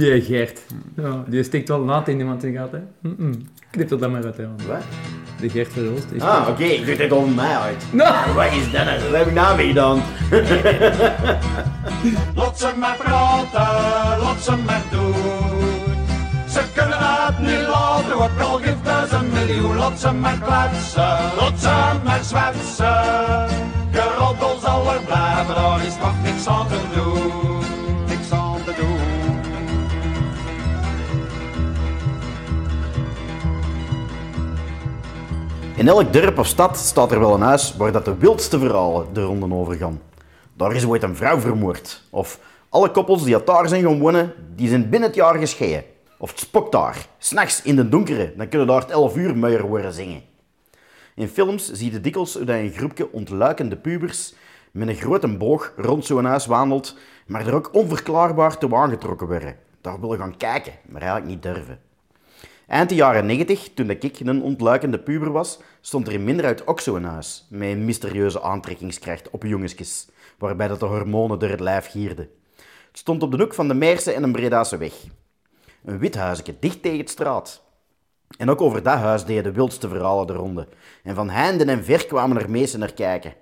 Die Gert. Ja, die steekt wel naad in iemand in gaat, hè. Mm -mm. Knip er dan maar uit, hè. Wat? De Gert Verhulst. is- Ah, oké, ik dacht dit onder mij uit. Nou! Wat is dat nou? Wat heb ik nou mee gedaan? Lot ze maar praten, lot ze maar doen. Ze kunnen het niet laten, ook al geeft het een miljoen. Lot ze maar kletsen, lot ze maar zwetsen. Geroddel zal er blijven, daar is nog niks aan te doen. In elk dorp of stad staat er wel een huis waar dat de wildste verhalen de ronden over gaan. Daar is ooit een vrouw vermoord. Of alle koppels die daar zijn gaan wonen, die zijn binnen het jaar gescheiden. Of het spokt daar. S'nachts in de donkere, dan kunnen daar het 11 uur muier worden zingen. In films zie je dikwijls dat een groepje ontluikende pubers met een grote boog rond zo'n huis wandelt, maar er ook onverklaarbaar toe aangetrokken worden. Daar willen gaan kijken, maar eigenlijk niet durven. Eind de jaren 90, toen ik een ontluikende puber was, stond er in Minderhout ook zo'n huis, met een mysterieuze aantrekkingskracht op jongetjes, waarbij dat de hormonen door het lijf gierden. Het stond op de hoek van de Meerse en een Bredase weg. Een wit huisje, dicht tegen het straat. En ook over dat huis deden de wildste verhalen de ronde. En van heinde en ver kwamen er meesten naar kijken.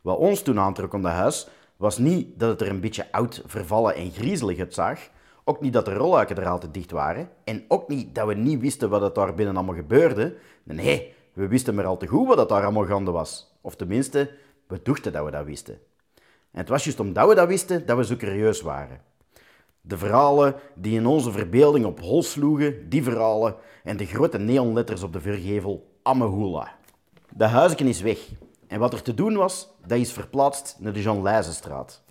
Wat ons toen aantrok aan dat huis, was niet dat het er een beetje oud, vervallen en griezelig uitzag. Ook niet dat de rolluiken er altijd dicht waren. En ook niet dat we niet wisten wat er daar binnen allemaal gebeurde. Nee, we wisten maar al te goed wat dat daar allemaal gaande was. Of tenminste, we dachten dat we dat wisten. En het was juist omdat we dat wisten, dat we zo curieus waren. De verhalen die in onze verbeelding op hol sloegen, die verhalen en de grote neonletters op de vergevel Amehula. De huisje is weg. En wat er te doen was, dat is verplaatst naar de Jean Leijzenstraat.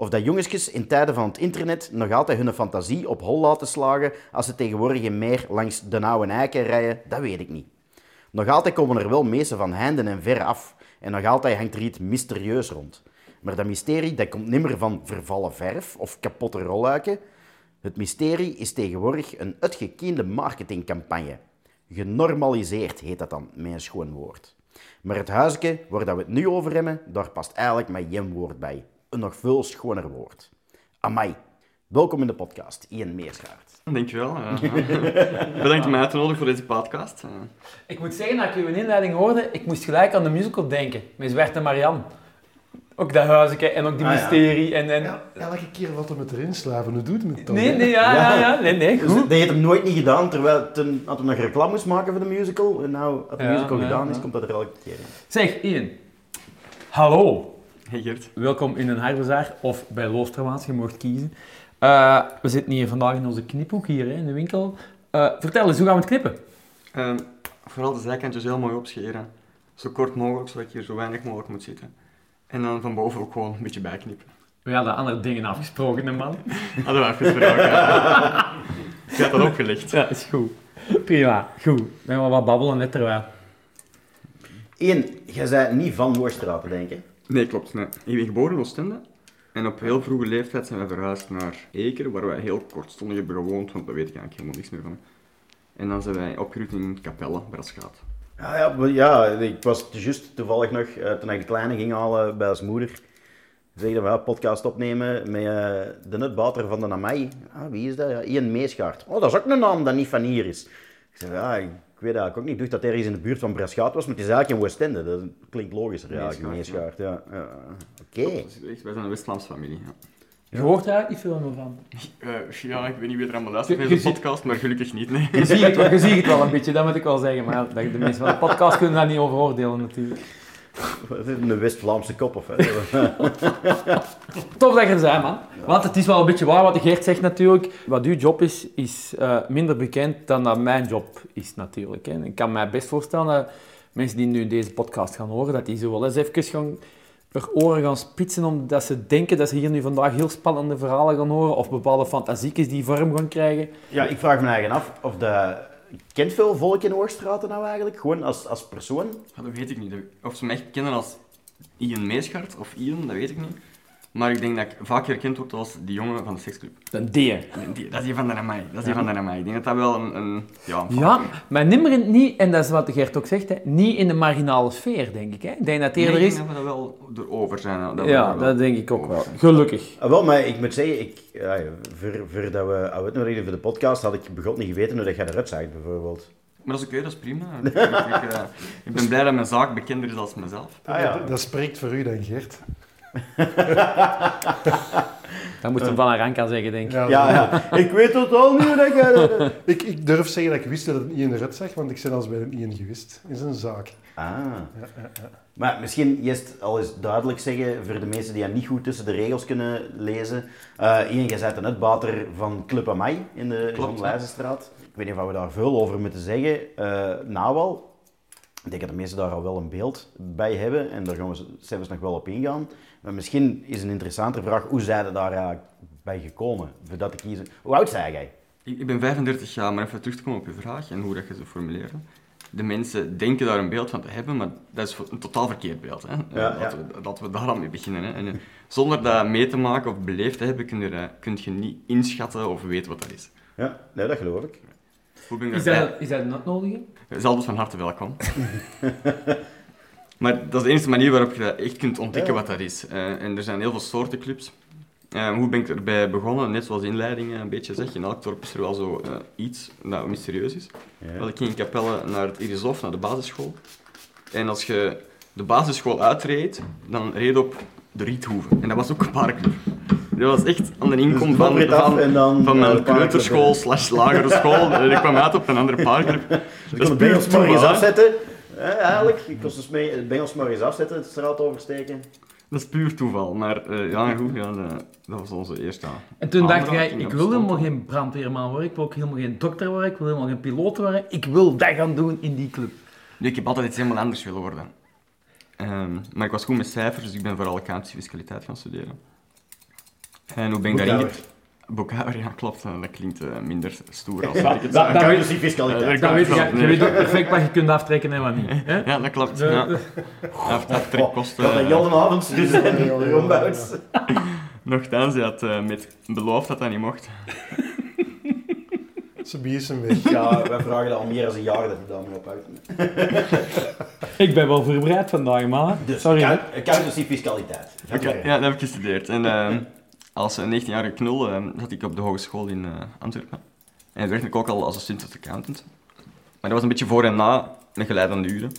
Of dat jongetjes in tijden van het internet nog altijd hun fantasie op hol laten slagen als ze tegenwoordig in meer langs de oude eiken rijden, dat weet ik niet. Nog altijd komen er wel meesten van heinden en ver af. En nog altijd hangt er iets mysterieus rond. Maar dat mysterie dat komt nimmer van vervallen verf of kapotte rolluiken. Het mysterie is tegenwoordig een uitgekende marketingcampagne. Genormaliseerd heet dat dan, een schoon woord. Maar het huisje waar we het nu over hebben, daar past eigenlijk maar één woord bij. Een nog veel schoner woord. Amai. Welkom in de podcast, Ian Meerschaert. Dankjewel. eh, bedankt om mij uit te nodigen voor deze podcast. eh. Ik moet zeggen, dat ik uw inleiding hoorde, ik moest gelijk aan de musical denken. Met Zwarte Marianne. Ook dat huisje en ook die Ah, ja. mysterie en... en... Ja, elke keer wat er met erin slaven, hoe doet het dan? Nee, nee, ja, ja, ja. Nee, nee, Dus goed. dat heeft hem nooit niet gedaan, terwijl toen had hij nog reclame moest maken voor de musical. En nou, als de Ja, musical gedaan is, komt dat er elke keer in. Zeg, Ian. Hallo. Hey Gert. Welkom in een Harbezaar of bij Loostermaans, je mocht kiezen. Eh, we zitten hier vandaag in onze kniphoek hier hè, in de winkel. Eh, vertel eens, hoe gaan we het knippen? Ehm, vooral de zijkantjes heel mooi opscheren. Zo kort mogelijk, zodat je hier zo weinig mogelijk moet zitten. En dan van boven ook gewoon een beetje bijknippen. We hadden andere dingen afgesproken, hè, man. Hadden we afgesproken. Je had dat opgelegd. Ja, is goed. Prima, goed. We gaan wat babbelen net terwijl. Ian, jij bent niet van Moorstraat, denk ik. Nee, klopt. Nee. Ik ben geboren in Oostende. En op heel vroege leeftijd zijn wij verhuisd naar Eker, waar wij heel kortstondig hebben gewoond, want daar weet ik eigenlijk helemaal niks meer van. En dan zijn wij opgegroeid in Capelle, Braschaat. Ja, ja, ja, ik was juist toevallig nog, eh, toen ik kleine ging halen bij zijn moeder, zeg dat we een podcast opnemen met eh, de nutbater van de Namai. Ah, wie is dat? Ja, Ian Meesgaard. Oh, dat is ook een naam dat niet van hier is. Ik zeg, ja, ik weet eigenlijk ook niet. Ik dacht dat hij ergens in de buurt van Braschaat was, maar het is eigenlijk in Westende. Dat klinkt logischer, ja. Ja. Ja, Oké. Dat is echt- Wij zijn een West-Vlaamse familie. Ja. Je hoort eigenlijk niet veel meer van. Eh, ja, ik weet niet wie er allemaal luistert deze ziet- podcast, maar gelukkig niet. Nee. Je ziet het, wel- je ziet het wel een beetje, dat moet ik wel zeggen. Maar dat- de mensen van de podcast kunnen daar niet over oordelen natuurlijk. Wat is Een West-Vlaamse kop of? Tof dat je er bent, man. Want het is wel een beetje waar wat de Geert zegt natuurlijk. Wat uw job is, is eh, minder bekend dan dat mijn job is natuurlijk. Hè. Ik kan mij best voorstellen dat mensen die nu deze podcast gaan horen, dat die zo wel eens even gaan, er oren gaan spitsen omdat ze denken dat ze hier nu vandaag heel spannende verhalen gaan horen of bepaalde fantasiekjes die vorm gaan krijgen. Ja, ik vraag me eigen af of de... Kent veel volk in Oorstraten nou eigenlijk? Gewoon als, als persoon? Dat weet ik niet. Of ze me echt kennen als Ian Meeschart of Ian, dat weet ik niet. Maar ik denk dat ik vaak herkend word als die jongen van de seksclub. Een D. Die- Dat is die van de Ramai. Dat is die van de Ramai. Ik denk dat dat wel een... een ja, een Ja, maar nimmer in, niet, en dat is wat de Gert ook zegt, hè, niet in de marginale sfeer, denk ik. Hè. Ik denk dat Nee, eerder ik is... denk dat we dat wel erover zijn. Dat Ja, dat denk ik ook wel. zijn. Gelukkig. Ah, wel, maar ik moet zeggen, ik, ja, voor, voordat we uitnodigden voor de podcast, had ik begot niet geweten hoe dat jij eruit zag, bijvoorbeeld. Maar dat is oké, dat is prima. ik, ik, eh, ik ben blij dat mijn zaak bekender is als mezelf. Ah, ja. Dat, dat spreekt voor u dan, Gert. Dat moet je van Aranka zeggen, denk ik. Ja, Ja, ja. ik weet totaal niet hoe dat jij... Ik, ik durf zeggen dat ik wist dat het niet in de red zag, want ik ben als bij een Ian geweest. in zijn zaak. Ah. Maar misschien eerst al eens duidelijk zeggen, voor de mensen die niet goed tussen de regels kunnen lezen. eh Ian, jij bent een uitbater van Club Amai in de Klopt, Leijzenstraat. Ik weet niet of we daar veel over moeten zeggen. Nou wel, ik denk dat de mensen daar al wel een beeld bij hebben en daar gaan we zelfs nog wel op ingaan. Maar misschien is een interessantere vraag, hoe zijn er daar eigenlijk bij gekomen? Voor dat te kiezen. Hoe oud zei jij? Ik, ik ben 35 jaar, maar even terug te komen op je vraag en hoe dat je ze formuleerde. De mensen denken daar een beeld van te hebben, maar dat is een totaal verkeerd beeld. Hè? Ja, We, dat we daar al mee beginnen. Hè? En, eh, zonder dat mee te maken of beleefd te hebben, kun je, kun je niet inschatten of weten wat dat is. Ja, nee, dat geloof ik. Hoe ben ik Is dat, is dat een uitnodiging? Je is altijd van harte welkom. maar dat is de enige manier waarop je dat echt kunt ontdekken Ja. wat dat is. Eh, en er zijn heel veel soorten clubs. Eh, hoe ben ik erbij begonnen? Net zoals de inleiding eh, een beetje zegt, in elk dorp is er wel zo eh, iets dat mysterieus is. Ja. Wel, ik ging in Capelle naar het Irishof, naar de basisschool. En als je de basisschool uitreed, dan reed je op de Riethoeve. En dat was ook een parkclub. Dat was echt aan de inkom Dus van, af van, dan van naar mijn kleuterschool slash lagere school. En ik kwam uit op een andere parkclub. Dus Dat is puur afzetten. Hè, eigenlijk, ik kon dus mee, de bengels maar eens afzetten, de straat oversteken. Dat is puur toeval, maar eh, ja, goed, ja, dat was onze eerste En toen dacht jij, ik wil helemaal geen brandweerman worden, ik wil ook helemaal geen dokter worden, ik wil helemaal geen piloot worden, ik wil dat gaan doen in die club. Nee, ik heb altijd iets helemaal anders willen worden. Ehm, maar ik was goed met cijfers, dus ik ben vooral accountancy fiscaliteit gaan studeren. En hoe ben ik daarin... Boekhouder, ja, klopt. eh, Dat klinkt eh, minder stoer als Ja, dat ik het dat- dat Kan je weet- dus die fiscaliteit. Eh, Dan weet je, je nee. weet ook perfect wat je kunt aftrekken en wat niet. Hè? Ja, dat klopt. Ja. Aftrekkosten. Dat dat eh, heel de avond ja, de rondbouts. Nochtans, hij had eh, met beloofd dat dat niet mocht. Ze bies hem weg. Ja, wij vragen dat al meer dan een jaar dat hij daarmee ophoudt. Ik ben wel voorbereid vandaag, man. Dus Sorry. accountancy fiscaliteit. Oké, ja, dat heb ik gestudeerd. En ehm, als een 19-jarige knul ehm, zat ik op de hogeschool in eh, Antwerpen. En werkte ik ook al als assistant accountant. Maar dat was een beetje voor en na met geleidende uren.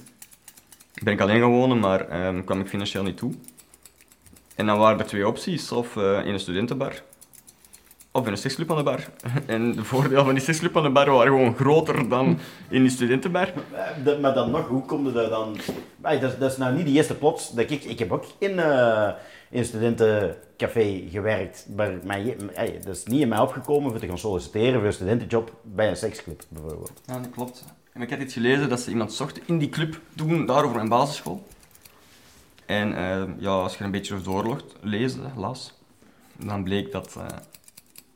Ben ik alleen gaan wonen, maar ehm, kwam ik financieel niet toe. En dan waren er twee opties, of eh, in een studentenbar, of in een seksclub aan de bar. En de voordelen van die seksclub aan de bar waren gewoon groter dan in die studentenbar. Dat- Maar dan nog, hoe het daar dan... Ay, dat, dat is nou niet de eerste plots dat ik... Ik heb ook in, eh, in een studentencafé gewerkt. Maar mij, dat is niet in mij opgekomen voor te gaan solliciteren voor een studentenjob bij een seksclub, bijvoorbeeld. Ja, dat klopt. En ik had iets gelezen dat ze iemand zochten in die club toen, daar over mijn basisschool. En eh, ja, als je er een beetje doorlogt, lezen, las, dan bleek dat, eh,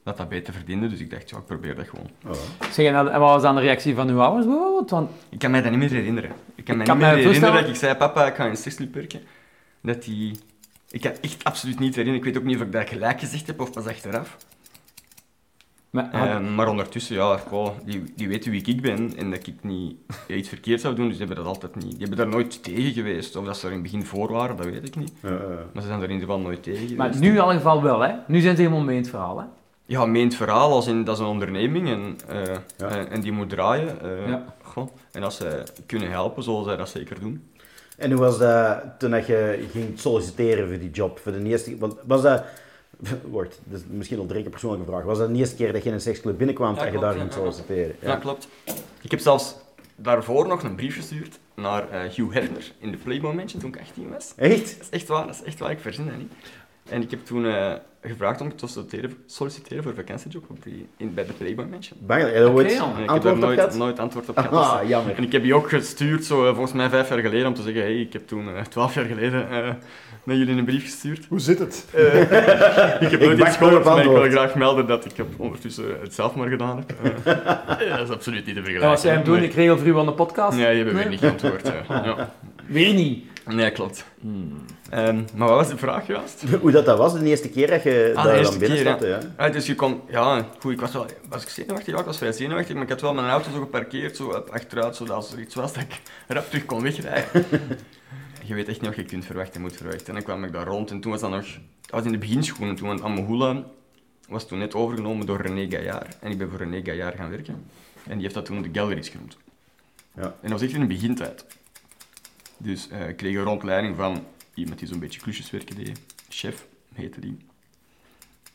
dat dat beter verdiende. Dus ik dacht, ja, ik probeer dat gewoon. Zeg, en, en wat was dan de reactie van uw ouders bijvoorbeeld? Want Ik kan mij dat niet meer herinneren. Ik kan mij kan niet meer mij herinneren dat ik zei, papa, ik ga in een seksclub werken. Dat die... Ik kan echt absoluut niet herinneren. Ik weet ook niet of ik dat gelijk gezegd heb of pas achteraf. maar, had- Eh, maar ondertussen, ja, goh, die, die weten wie ik ben en dat ik niet iets verkeerd zou doen, dus die hebben dat altijd niet. Die hebben daar nooit tegen geweest. Of dat ze er in het begin voor waren, dat weet ik niet. Maar ze zijn er in ieder geval nooit tegen geweest. maar nu in alle geval wel, hè? Nu zijn ze helemaal mee in het verhaal, hè? Ja, meent verhaal als in dat is een onderneming en, eh, Ja. en, en die moet draaien. eh, Ja. goh. En als zij kunnen helpen, zullen zij dat zeker doen. En hoe was dat toen dat je ging solliciteren voor die job? Voor de eerste, want was dat... Is misschien al drie keer persoonlijke vraag. Was dat de eerste keer dat je in een seksclub binnenkwam Ja, dat je daar ja, ging solliciteren? Ja, klopt. Ik heb zelfs daarvoor nog een brief gestuurd naar eh, Hugh Hefner in de Playboy Mansion toen ik 18 was. Echt? Dat is echt waar, dat is echt waar, ik verzin dat niet. En ik heb toen eh, gevraagd om te solliciteren, solliciteren voor een vakantiejob op die, in, bij de Playboy Mansion. Bang, je ja. En ik heb daar nooit, gehad? nooit antwoord op gehad. dus- Ah, jammer. En ik heb die ook gestuurd, zo, eh, volgens mij vijf jaar geleden, om te zeggen, hey, ik heb toen eh, twaalf jaar geleden eh, naar jullie een brief gestuurd. Hoe zit het? Ik heb nooit iets gewoon gehoord, op maar ik wil graag melden dat ik heb ondertussen het zelf maar gedaan heb. Dat is absoluut niet te vergelijken. Ja, wat zij hem doen, ik regel voor u aan de podcast. Nee, die hebben Nee? weer niet geantwoord. ja. Weer niet. Nee, klopt. Ehm, maar wat was de vraag juist? Hoe dat, dat was de eerste keer dat je Ah, daar dan binnen keer, stapte, ja. Ja, dus je kon, ja, goed, ik was wel, was ik zenuwachtig? Ja, ik was vrij zenuwachtig, maar ik had wel mijn auto zo geparkeerd, zo achteruit, zodat als er iets was, dat ik rap terug kon wegrijden. je weet echt niet wat je kunt verwachten en moet verwachten. En dan kwam ik daar rond en toen was dat nog, dat was in de beginschoenen, toen, want Amahula was toen net overgenomen door René Gaillard. En ik ben voor René Gaillard gaan werken. En die heeft dat toen de Galleries genoemd. Ja. En dat was echt in de begintijd. Dus eh, ik kreeg een rondleiding van iemand die zo'n beetje klusjeswerken deed. Chef heette die.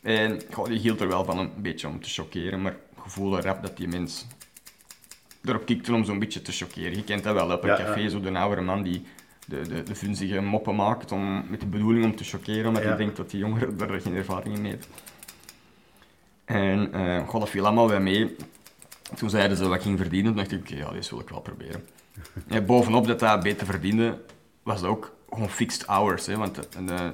En goh, die hield er wel van een beetje om te chockeren, maar ik voelde rap dat die mens erop kikte om zo'n beetje te chockeren. Je kent dat wel, op een Ja, café, ja. zo de oudere man die de, de, de vunzige moppen maakt om, met de bedoeling om te chockeren, omdat Ja. hij denkt dat die jongeren daar geen ervaring in heeft. En goh, dat viel allemaal bij mee. Toen zeiden ze wat ik ging verdienen, toen dacht ik, oké, ja, dit wil ik wel proberen. En bovenop dat dat beter verdiende, was het ook gewoon fixed hours. Hè, want eh,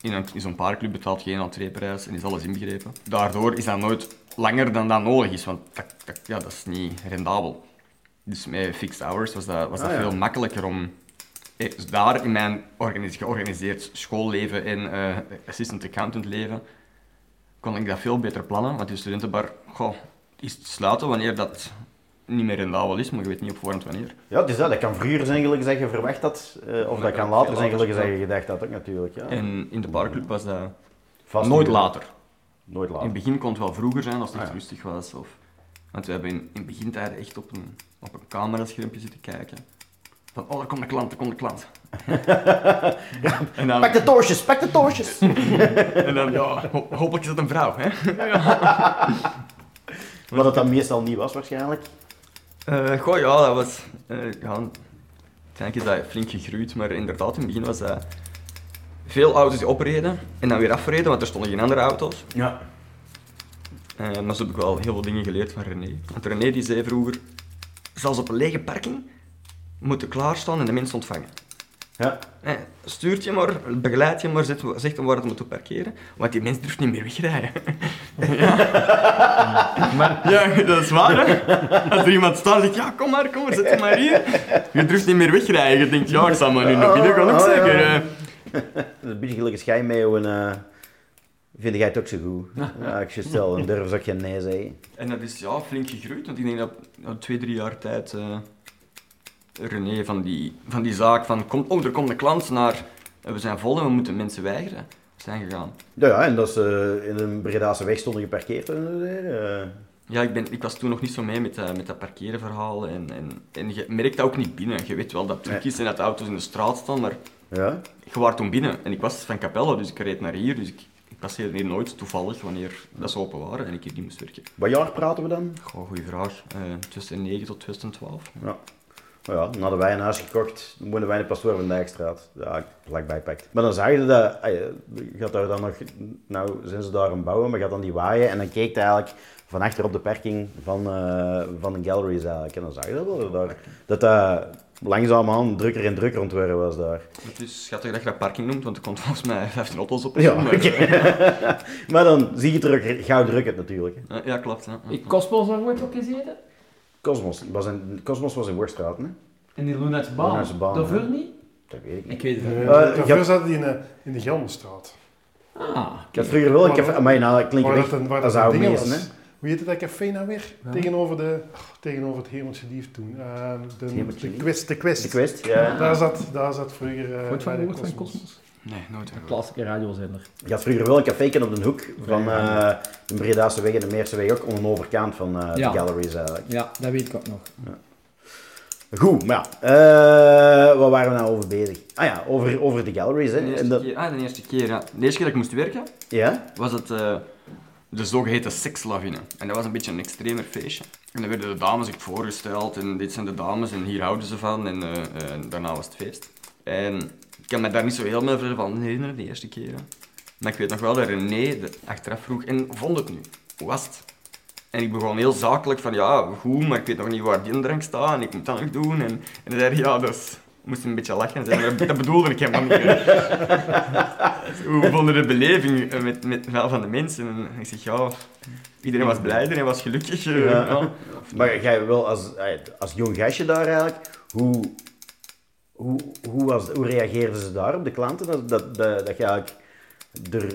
in, in zo'n parkclub betaalt geen entreeprijs en is alles inbegrepen. Daardoor is dat nooit langer dan dat nodig is, want dat, dat, ja, dat is niet rendabel. Dus met fixed hours was dat, was dat Ah, ja. veel makkelijker om... eh, Dus daar in mijn organis- georganiseerd schoolleven en eh, assistant accountant leven kon ik dat veel beter plannen. Want die studentenbar goh, is te sluiten wanneer dat niet meer rendabel is, maar je weet niet op voorhand wanneer. Ja, het is dat. Dat kan vroeger zijn gelijk zeggen verwacht had, eh, of dat kan later zijn gelijk zeggen gedacht had ook natuurlijk. Ja. En in de barclub was dat Vast nooit niet. later. Nooit In later. het begin kon het wel vroeger zijn als het Ah, echt ja. rustig was. Of... Want we hebben in, in begintijd echt op een, op een cameraschermpje zitten kijken. Van, oh, er komt de klant, er komt de klant. en dan, Pak de toosjes, pak de toosjes! en dan ja, ho- hopelijk is dat een vrouw. Hè? Wat het dan meestal niet was waarschijnlijk. Eh, goh, ja, dat was... eh ja, uiteindelijk is dat flink gegroeid, maar inderdaad, in het begin was dat... Veel auto's die opreden en dan weer afreden, want er stonden geen andere auto's. Ja. Eh, maar zo heb ik wel heel veel dingen geleerd van René. Want René die zei vroeger, zelfs op een lege parking moeten klaarstaan en de mensen ontvangen. Ja. Eh, stuurt je maar, begeleid je maar, zet, zeg hem waar het moet parkeren, want die mens durft niet meer wegrijden. ja. ja, dat is waar. Hè? Als er iemand staat, zegt ja, kom maar, kom maar, zet hem maar hier. Je durft niet meer wegrijden. Je denkt, ja, ik zal maar nu naar binnen gaan, ook Oh, ja. zeker. eh. Dat is een beetje gelijk een schijnmeeuw en eh, vind jij het ook zo goed? Ja, ik je stel, dan durf ze ook geen nee zeggen. En dat is ja, flink gegroeid, want ik denk dat twee, drie jaar tijd eh, René van die, van die zaak van kom, oh, er komt een klant naar, eh, we zijn vol en we moeten mensen weigeren, zijn gegaan. Ja, ja, en dat ze in een Bredaanse weg stonden geparkeerd. eh, eh. Ja, ik, ben, ik was toen nog niet zo mee met, dat met dat parkerenverhaal en, en, en je merkt dat ook niet binnen. Je weet wel dat het Nee. is en dat de auto's in de straat staan, maar ja. je was toen binnen. En ik was van Capelle, dus ik reed naar hier, dus ik, ik passeerde hier nooit toevallig wanneer dat ze open waren en ik hier niet moest werken. Wat jaar praten we dan? Goh, goeie vraag. Eh 2009 tot 2012. Ja. Ja, dan hadden wij een huis gekocht, dan woonden wij in de Pastoor van Dijkstraat. Ja, vlakbij pakt. Maar dan zag je dat, je gaat daar dan nog, nou zijn ze daar aan het bouwen, maar gaat dan die waaien en dan keek je eigenlijk van achter op de parking van, eh, van de galleries eigenlijk. En dan zag je dat wel, daar, dat dat langzaamaan drukker en drukker ontworpen was daar. Het is schattig dat je dat parking noemt, want er komt volgens mij 15 auto's op. Ja, maar, oké. maar dan zie je terug, gauw druk het natuurlijk. hè. Eh, ja, klopt. Ja. Ik ooit op gezeten? Cosmos was in, Cosmos was in Worstraat, hè? En die Luna's baan. Luna's baan, Dat wil niet? Dat weet ik niet. Ik weet het Uh, niet. Eh, daarvoor zat die in, de- in de Gelmenstraat. Ah, Ik had vroeger wel een café, maar nou, dat klinkt weg dat dat meesten, was. hè? Hoe heette dat café nou weer? Ja. Tegenover, de, oh, tegenover het Hemeltje Lief toen. Ehm, de, de Lief? Quest. De Quest. De quest, ja. Daar, zat, daar zat vroeger uh, Goed van van Cosmos? Nee, nooit. Een plaatselijke radiozender. Je had vroeger wel een café op de hoek van eh, de Bredaanse weg en de Meerse weg, ook aan de overkant van eh, Ja. de galleries eigenlijk. Ja, dat weet ik ook nog. Goed, maar ja, eh, waar waren we nou over bezig? Ah ja, over, over de galleries, hè. De eerste, En dat, keer, ah, de eerste keer, ja. De eerste keer dat ik moest werken, ja? was het eh, de zogeheten sekslavine. En dat was een beetje een extremer feestje. En dan werden de dames ook voorgesteld en dit zijn de dames en hier houden ze van en, en daarna was het feest. En ik kan me daar niet zo heel meer van herinneren, de eerste keer. Maar ik weet nog wel dat René de, achteraf vroeg, en vond het nu? Hoe was het? En ik begon heel zakelijk van, ja, goed, maar ik weet nog niet waar die drank staat en ik moet dat nog doen. En, en dan zei hij, ja, dat is... Moest hij een beetje lachen en zei, dat bedoelde ik helemaal niet. Hoe vonden de beleving eh, met, met, wel van de mensen? En ik zeg, ja, iedereen was blij, iedereen was gelukkig. eh, Ja. ja. Maar jij wel als, eh, als jong gastje daar eigenlijk, hoe Hoe, hoe, was, hoe reageerden ze daarop, de klanten, dat, dat, dat, dat je eigenlijk door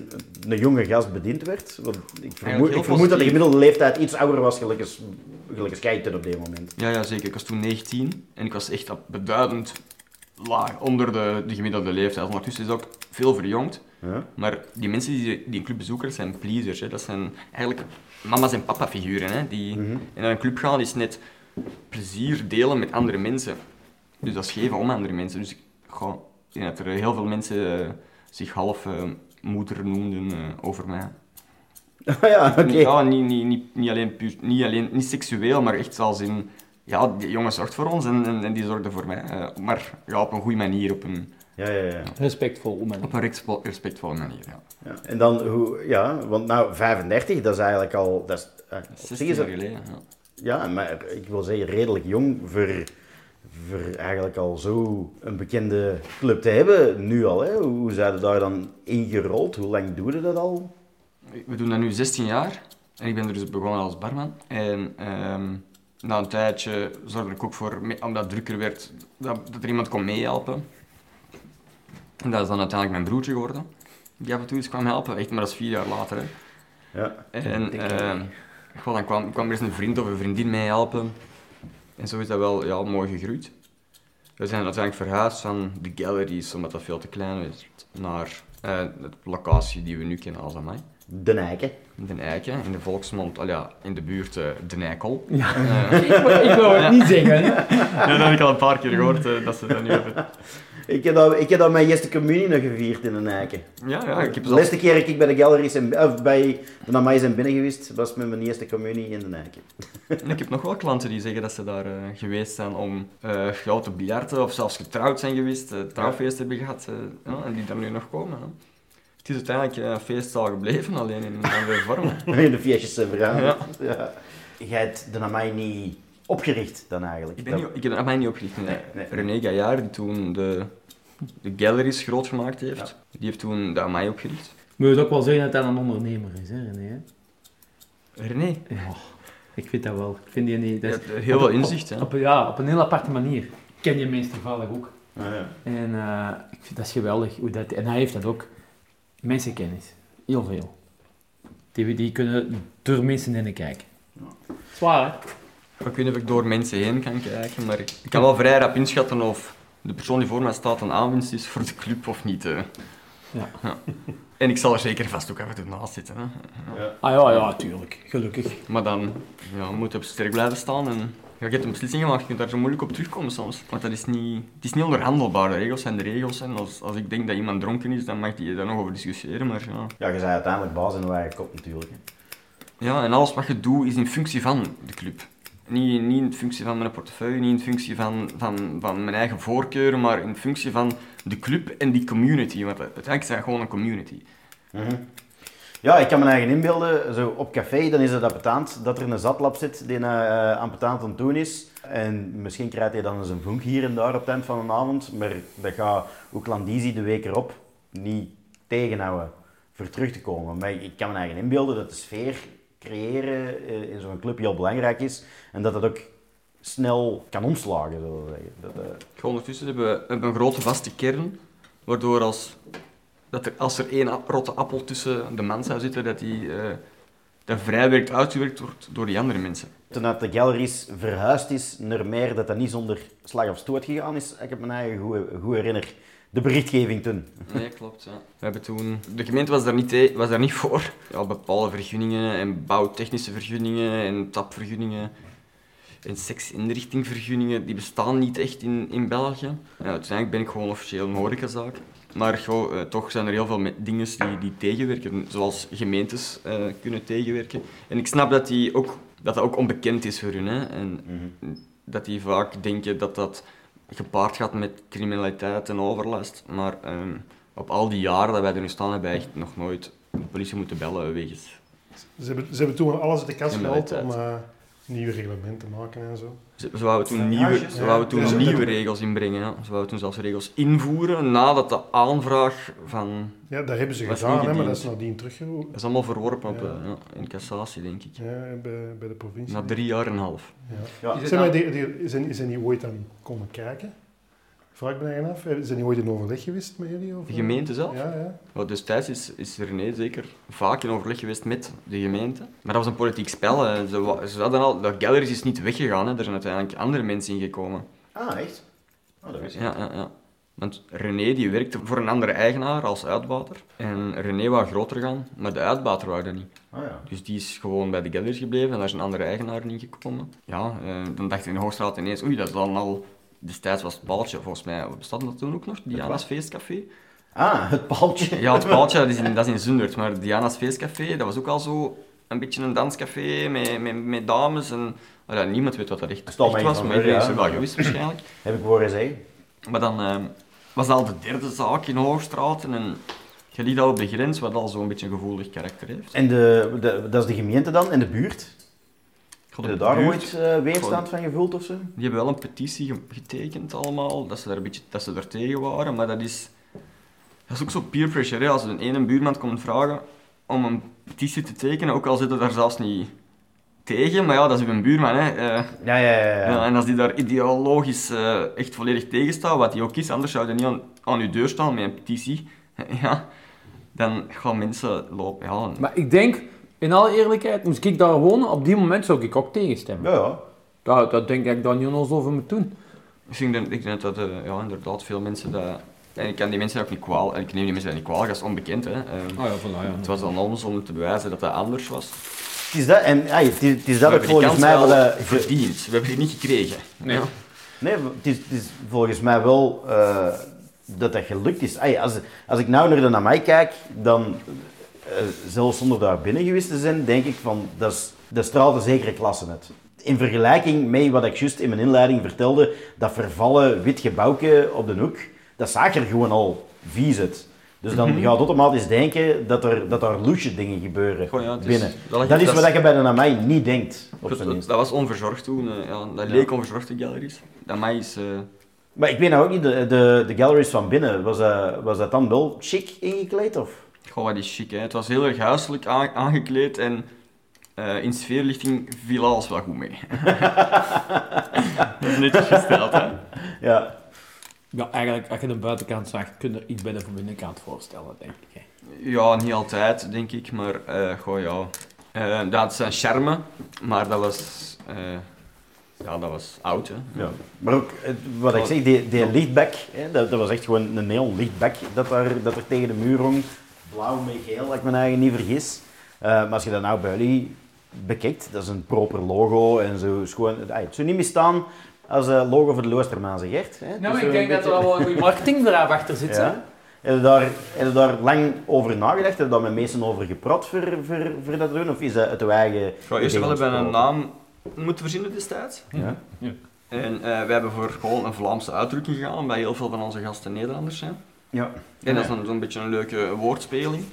een jonge gast bediend werd? Want ik vermoed, ik vermoed dat de gemiddelde leeftijd iets ouder was, gelijk als, gelijk op dit moment. Ja, ja, zeker. Ik was toen 19 en ik was echt beduidend laag onder de, de gemiddelde leeftijd. Ondertussen is ook veel verjongd. Ja? Maar die mensen die, die een club bezoeken, zijn pleasers. Hè. Dat zijn eigenlijk mama's en papa figuren. Hè, die Mhm. in een club gaan is net plezier delen met andere mensen. Dus dat is geven om andere mensen. Dus ik, ik denk dat er heel veel mensen eh, zich half eh, moeder noemden eh, over mij. Ah ja, oké. Ja, niet, niet, niet, niet, alleen puur, niet alleen niet seksueel, maar echt als in... Ja, die jongen zorgt voor ons en, en, en die zorgde voor mij. Eh, maar ja, op een goede manier, op een, Ja, ja, ja. Respectvol, man. op een respe- respectvolle manier. Ja. ja. En dan, hoe, ja, want nou, 35, dat is eigenlijk al... Dat is, eh, op zich 16 is jaar dat- geleden. Ja. Ja, maar ik wil zeggen, redelijk jong voor eigenlijk al zo een bekende club te hebben, nu al. Hè? Hoe zijn ze daar dan ingerold? Hoe lang doe je dat al? We doen dat nu 16 jaar. En ik ben er dus begonnen als barman. En ehm, na een tijdje zorgde ik ook voor, omdat het drukker werd, dat, dat er iemand kon meehelpen. En dat is dan uiteindelijk mijn broertje geworden. Die af en toe eens kwam helpen. Echt, maar dat is vier jaar later. Hè. Ja. En ehm, goh, dan kwam, kwam er eens een vriend of een vriendin mee helpen. En zo is dat wel ja, mooi gegroeid. We zijn uiteindelijk verhuisd van de galleries, omdat dat veel te klein is, naar eh, de locatie die we nu kennen als Amai. De Nijken. Den Eiken, in de volksmond, al ja, in de buurt eh De Nijkel. Ja. Eh, ik, wou- ik wou het niet zeggen. ja, dat heb ik al een paar keer gehoord, eh, dat ze dat nu hebben. Ik heb, dat, ik heb dat mijn eerste communie nog gevierd in de Nijken. Ja, ja, ik heb de laatste keer dat ik bij de galleries en, of bij de Namai zijn binnen geweest, was met mijn eerste communie in de Nijken. Ik heb nog wel klanten die zeggen dat ze daar eh, geweest zijn om ja, te biljarten of zelfs getrouwd zijn geweest, eh trouwfeest hebben gehad eh, en die daar nu nog komen. Het is uiteindelijk een feestzaal gebleven, alleen in een andere vorm. In de feestjes zijn vergaan. Ja. Jij hebt de Namai niet opgericht dan eigenlijk? Ik, ben niet, ik heb mij niet opgericht. Nee. Nee, nee. René Gaillard, die toen de, de galleries groot gemaakt heeft, die heeft toen de Amai opgericht. Moet je ook wel zeggen dat dat een ondernemer is, hè, René? hè? René? Ja, ik vind dat wel. Ik vind die niet... Dat is- Ja, heel veel inzicht, hè. Op, ja, op een heel aparte manier. Ik ken die mensen toevallig ook. Ah, ja. En eh, ik vind dat is geweldig. Hoe dat, en hij heeft dat ook. Mensenkennis. Heel veel. Die, die kunnen door mensen heen kijken. Zwaar, hè? Ik weet niet of ik door mensen heen kan kijken, maar ik kan wel vrij rap inschatten of de persoon die voor mij staat een aanwinst is voor de club of niet. hè. Ja. En ik zal er zeker vast ook af en toe naast zitten. Hè. Ah ja, ja, tuurlijk. Gelukkig. Maar dan ja, moet je op sterk blijven staan en ja, je hebt een beslissing gemaakt. Je kunt daar zo moeilijk op terugkomen soms. Want dat is niet, het is niet onderhandelbaar. De regels zijn de regels. En als, als ik denk dat iemand dronken is, dan mag je daar nog over discussiëren. Maar ja. Ja, je bent uiteindelijk baas in je eigen kop natuurlijk. hè. Ja, en alles wat je doet is in functie van de club. Niet, in functie van mijn portefeuille, niet in functie van, van, van mijn eigen voorkeuren, maar in functie van de club en die community. Want uiteindelijk zijn gewoon een community. Mhm. Ja, ik kan me eigen inbeelden, zo op café, dan is het appetant dat er een zatlap zit die uh, aan het doen is. En misschien krijgt hij dan eens een vonk hier en daar op het eind van een avond, maar dat gaat ook Landisi de week erop niet tegenhouden voor terug te komen. Maar ik kan me eigen inbeelden dat de sfeer creëren eh, in zo'n club heel belangrijk is en dat dat ook snel kan omslagen, zullen we zeggen. Dat, eh, Ondertussen hebben we hebben een grote vaste kern, waardoor als, dat er, als er één rotte appel tussen de man zou zitten, dat die eh, dat vrijwerkt uitgewerkt wordt door die andere mensen. Toen dat de galleries verhuisd is naar meer, dat dat niet zonder slag of stoot gegaan is, ik heb me eigen goed, goed herinner. De berichtgeving toen. Nee, klopt. Ja. We hebben toen, de gemeente was daar niet, was daar niet voor. Ja, bepaalde vergunningen en bouwtechnische vergunningen en tapvergunningen en seksinrichtingvergunningen, die bestaan niet echt in, in België. Ja, uiteindelijk ben ik gewoon officieel een horecazaak. Maar goh, eh, toch zijn er heel veel dingen die, die tegenwerken, zoals gemeentes eh, kunnen tegenwerken. En ik snap dat, die ook, dat dat ook onbekend is voor hun. Hè. En dat die vaak denken dat dat gepaard gaat met criminaliteit en overlast. Maar ehm, op al die jaren dat wij er nu staan, hebben wij echt nog nooit de politie moeten bellen wegens... Ze hebben, ze hebben toen alles uit de kast gehaald om eh, nieuwe reglementen te maken en zo. Ze, ze wouden toen, nieuwe, ze wouden toen Ja. nieuwe regels inbrengen. Ja. Ze wouden toen zelfs regels invoeren nadat de aanvraag van... Ja, dat hebben ze gedaan, hè, maar dat is nadien teruggeroepen. Dat is allemaal verworpen op, Ja. eh, ja, in cassatie, denk ik. Ja, bij, bij de provincie. Na drie jaar en een half. Ja. Ja. Is het Zeg maar, dan- die, die, zijn, zijn die ooit dan komen kijken? Vraag ik me eigen af. Zijn die ooit in overleg geweest met jullie? Of, De gemeente zelf? Ja, ja. Wel, destijds is, is René zeker vaak in overleg geweest met de gemeente. Maar dat was een politiek spel. hè. Ze, ze hadden al, de galleries is niet weggegaan, hè. er zijn uiteindelijk andere mensen ingekomen. Ah, echt? Oh, dat wist ik Ja, ja, ja. Want René die werkte voor een andere eigenaar als uitbater. En René wou groter gaan, maar de uitbater wou dat niet. Ah, ja. Dus die is gewoon bij de galleries gebleven en daar is een andere eigenaar in gekomen. Ja, eh, dan dacht ik in de Hoogstraat ineens, oei, dat is dan al... Destijds was het paaltje, volgens mij, bestaat dat toen ook nog? Diana's Feestcafé? Ah, het paaltje. Ja, het paaltje, dat is in, dat is in Zundert, maar Diana's Feestcafé, dat was ook al zo een beetje een danscafé met, met, met dames en... ja, niemand weet wat dat echt, was, maar iedereen is er wel gewist waarschijnlijk. Heb ik horen zeggen. Maar dan eh, was dat al de derde zaak in Hoogstraat en je liet al op de grens, wat al zo'n beetje een gevoelig karakter heeft. En de, de, dat is de gemeente dan, en de buurt? God, Heb je daar ooit eh, weerstand van gevoeld of zo? Die hebben wel een petitie ge- getekend allemaal, dat ze daar een beetje dat ze er tegen waren, maar dat is, dat is ook zo peer pressure. Hè? Als een ene buurman komt vragen om een petitie te tekenen, ook al zitten daar zelfs niet tegen, maar ja, dat is uw buurman. Hè? Eh, Ja, ja, ja. ja. ja, en als die daar ideologisch eh, echt volledig tegen staat, wat hij ook is, anders zou hij niet aan, aan uw deur staan met een petitie, ja, dan gaan mensen lopen. Ja, Maar ik denk, in alle eerlijkheid, moest ik daar wonen, op die moment zou ik ook tegenstemmen. Ja, ja. Dat, dat denk ik dat ik daar niet ons over moet doen. Ik denk, dat- ik denk dat eh, ja, inderdaad veel mensen dat... En ik kan die mensen ook niet kwaal, en ik neem die mensen dat niet kwalijk, dat is onbekend. Hè. Eh, Ah ja, voilà, ja. Het was aan ons om te bewijzen dat dat anders was. Het is dat, en ay, het is, het is We dat volgens kans mij wel wat ge- verdiend. We hebben die niet gekregen. Nee. Ja. Nee, het is, het is volgens mij wel eh, dat dat gelukt is. Ay, als, als ik nou naar de Namai kijk, dan, zelfs zonder daar binnen geweest te zijn, denk ik van, dat, is, dat straalt een zekere klasse uit. In vergelijking met wat ik juist in mijn inleiding vertelde, dat vervallen wit gebouwke op de hoek, dat zag er gewoon al vies uit. Dus dan Mhm. gaat je automatisch denken dat er, dat er loesje dingen gebeuren Goh, ja, het is- binnen. dat- Dat, is wat is- je bij de Namai niet denkt, op Dat, was onverzorgd toen. eh, ja, dat Ja. leek onverzorgd, de galleries. Mij is... eh, Maar ik weet nou ook niet, de, de, de galleries van binnen, was dat, was dat dan wel chic ingekleed? Of? Goh, wat is chic, hè. Het was heel erg huiselijk aan- aangekleed en eh, in sfeerlichting viel alles wel goed mee. dat is netjes gesteld, hè. Ja. Ja, eigenlijk, als je de buitenkant zag, kun je er iets bij de binnenkant voorstellen, denk ik. hè. Ja, niet altijd, denk ik, maar eh goh, ja. Eh, dat zijn charme, maar dat was... eh, ja, dat was oud, hè. ja. Maar ook, wat ik zeg, die, die lichtbek, hè, dat, dat was echt gewoon een neon lichtbek dat er, dat er tegen de muur hong. Blauw met geel, als ik me eigen niet vergis. Eh, maar als je dat nou bij jullie bekijkt, dat is een proper logo en zo. Is gewoon, het zou niet meer staan als eh, logo voor de Loostermaanse Gert. Hè. Het Nou, ik denk dat er beetje- wel een goede marketingbedrijf achter zit. hè. Ja. Heb je, daar, heb je daar lang over nagedacht? Heb je daar met mensen over gepraat voor, voor, voor dat te doen? Of is dat uit je eigen... Eerst wel hebben we een naam moeten verzinnen destijds. Ja. En eh, we hebben voor gewoon een Vlaamse uitdrukking gegaan, omdat heel veel van onze gasten Nederlanders zijn. Ja. En dat is dan zo'n beetje een leuke woordspeling.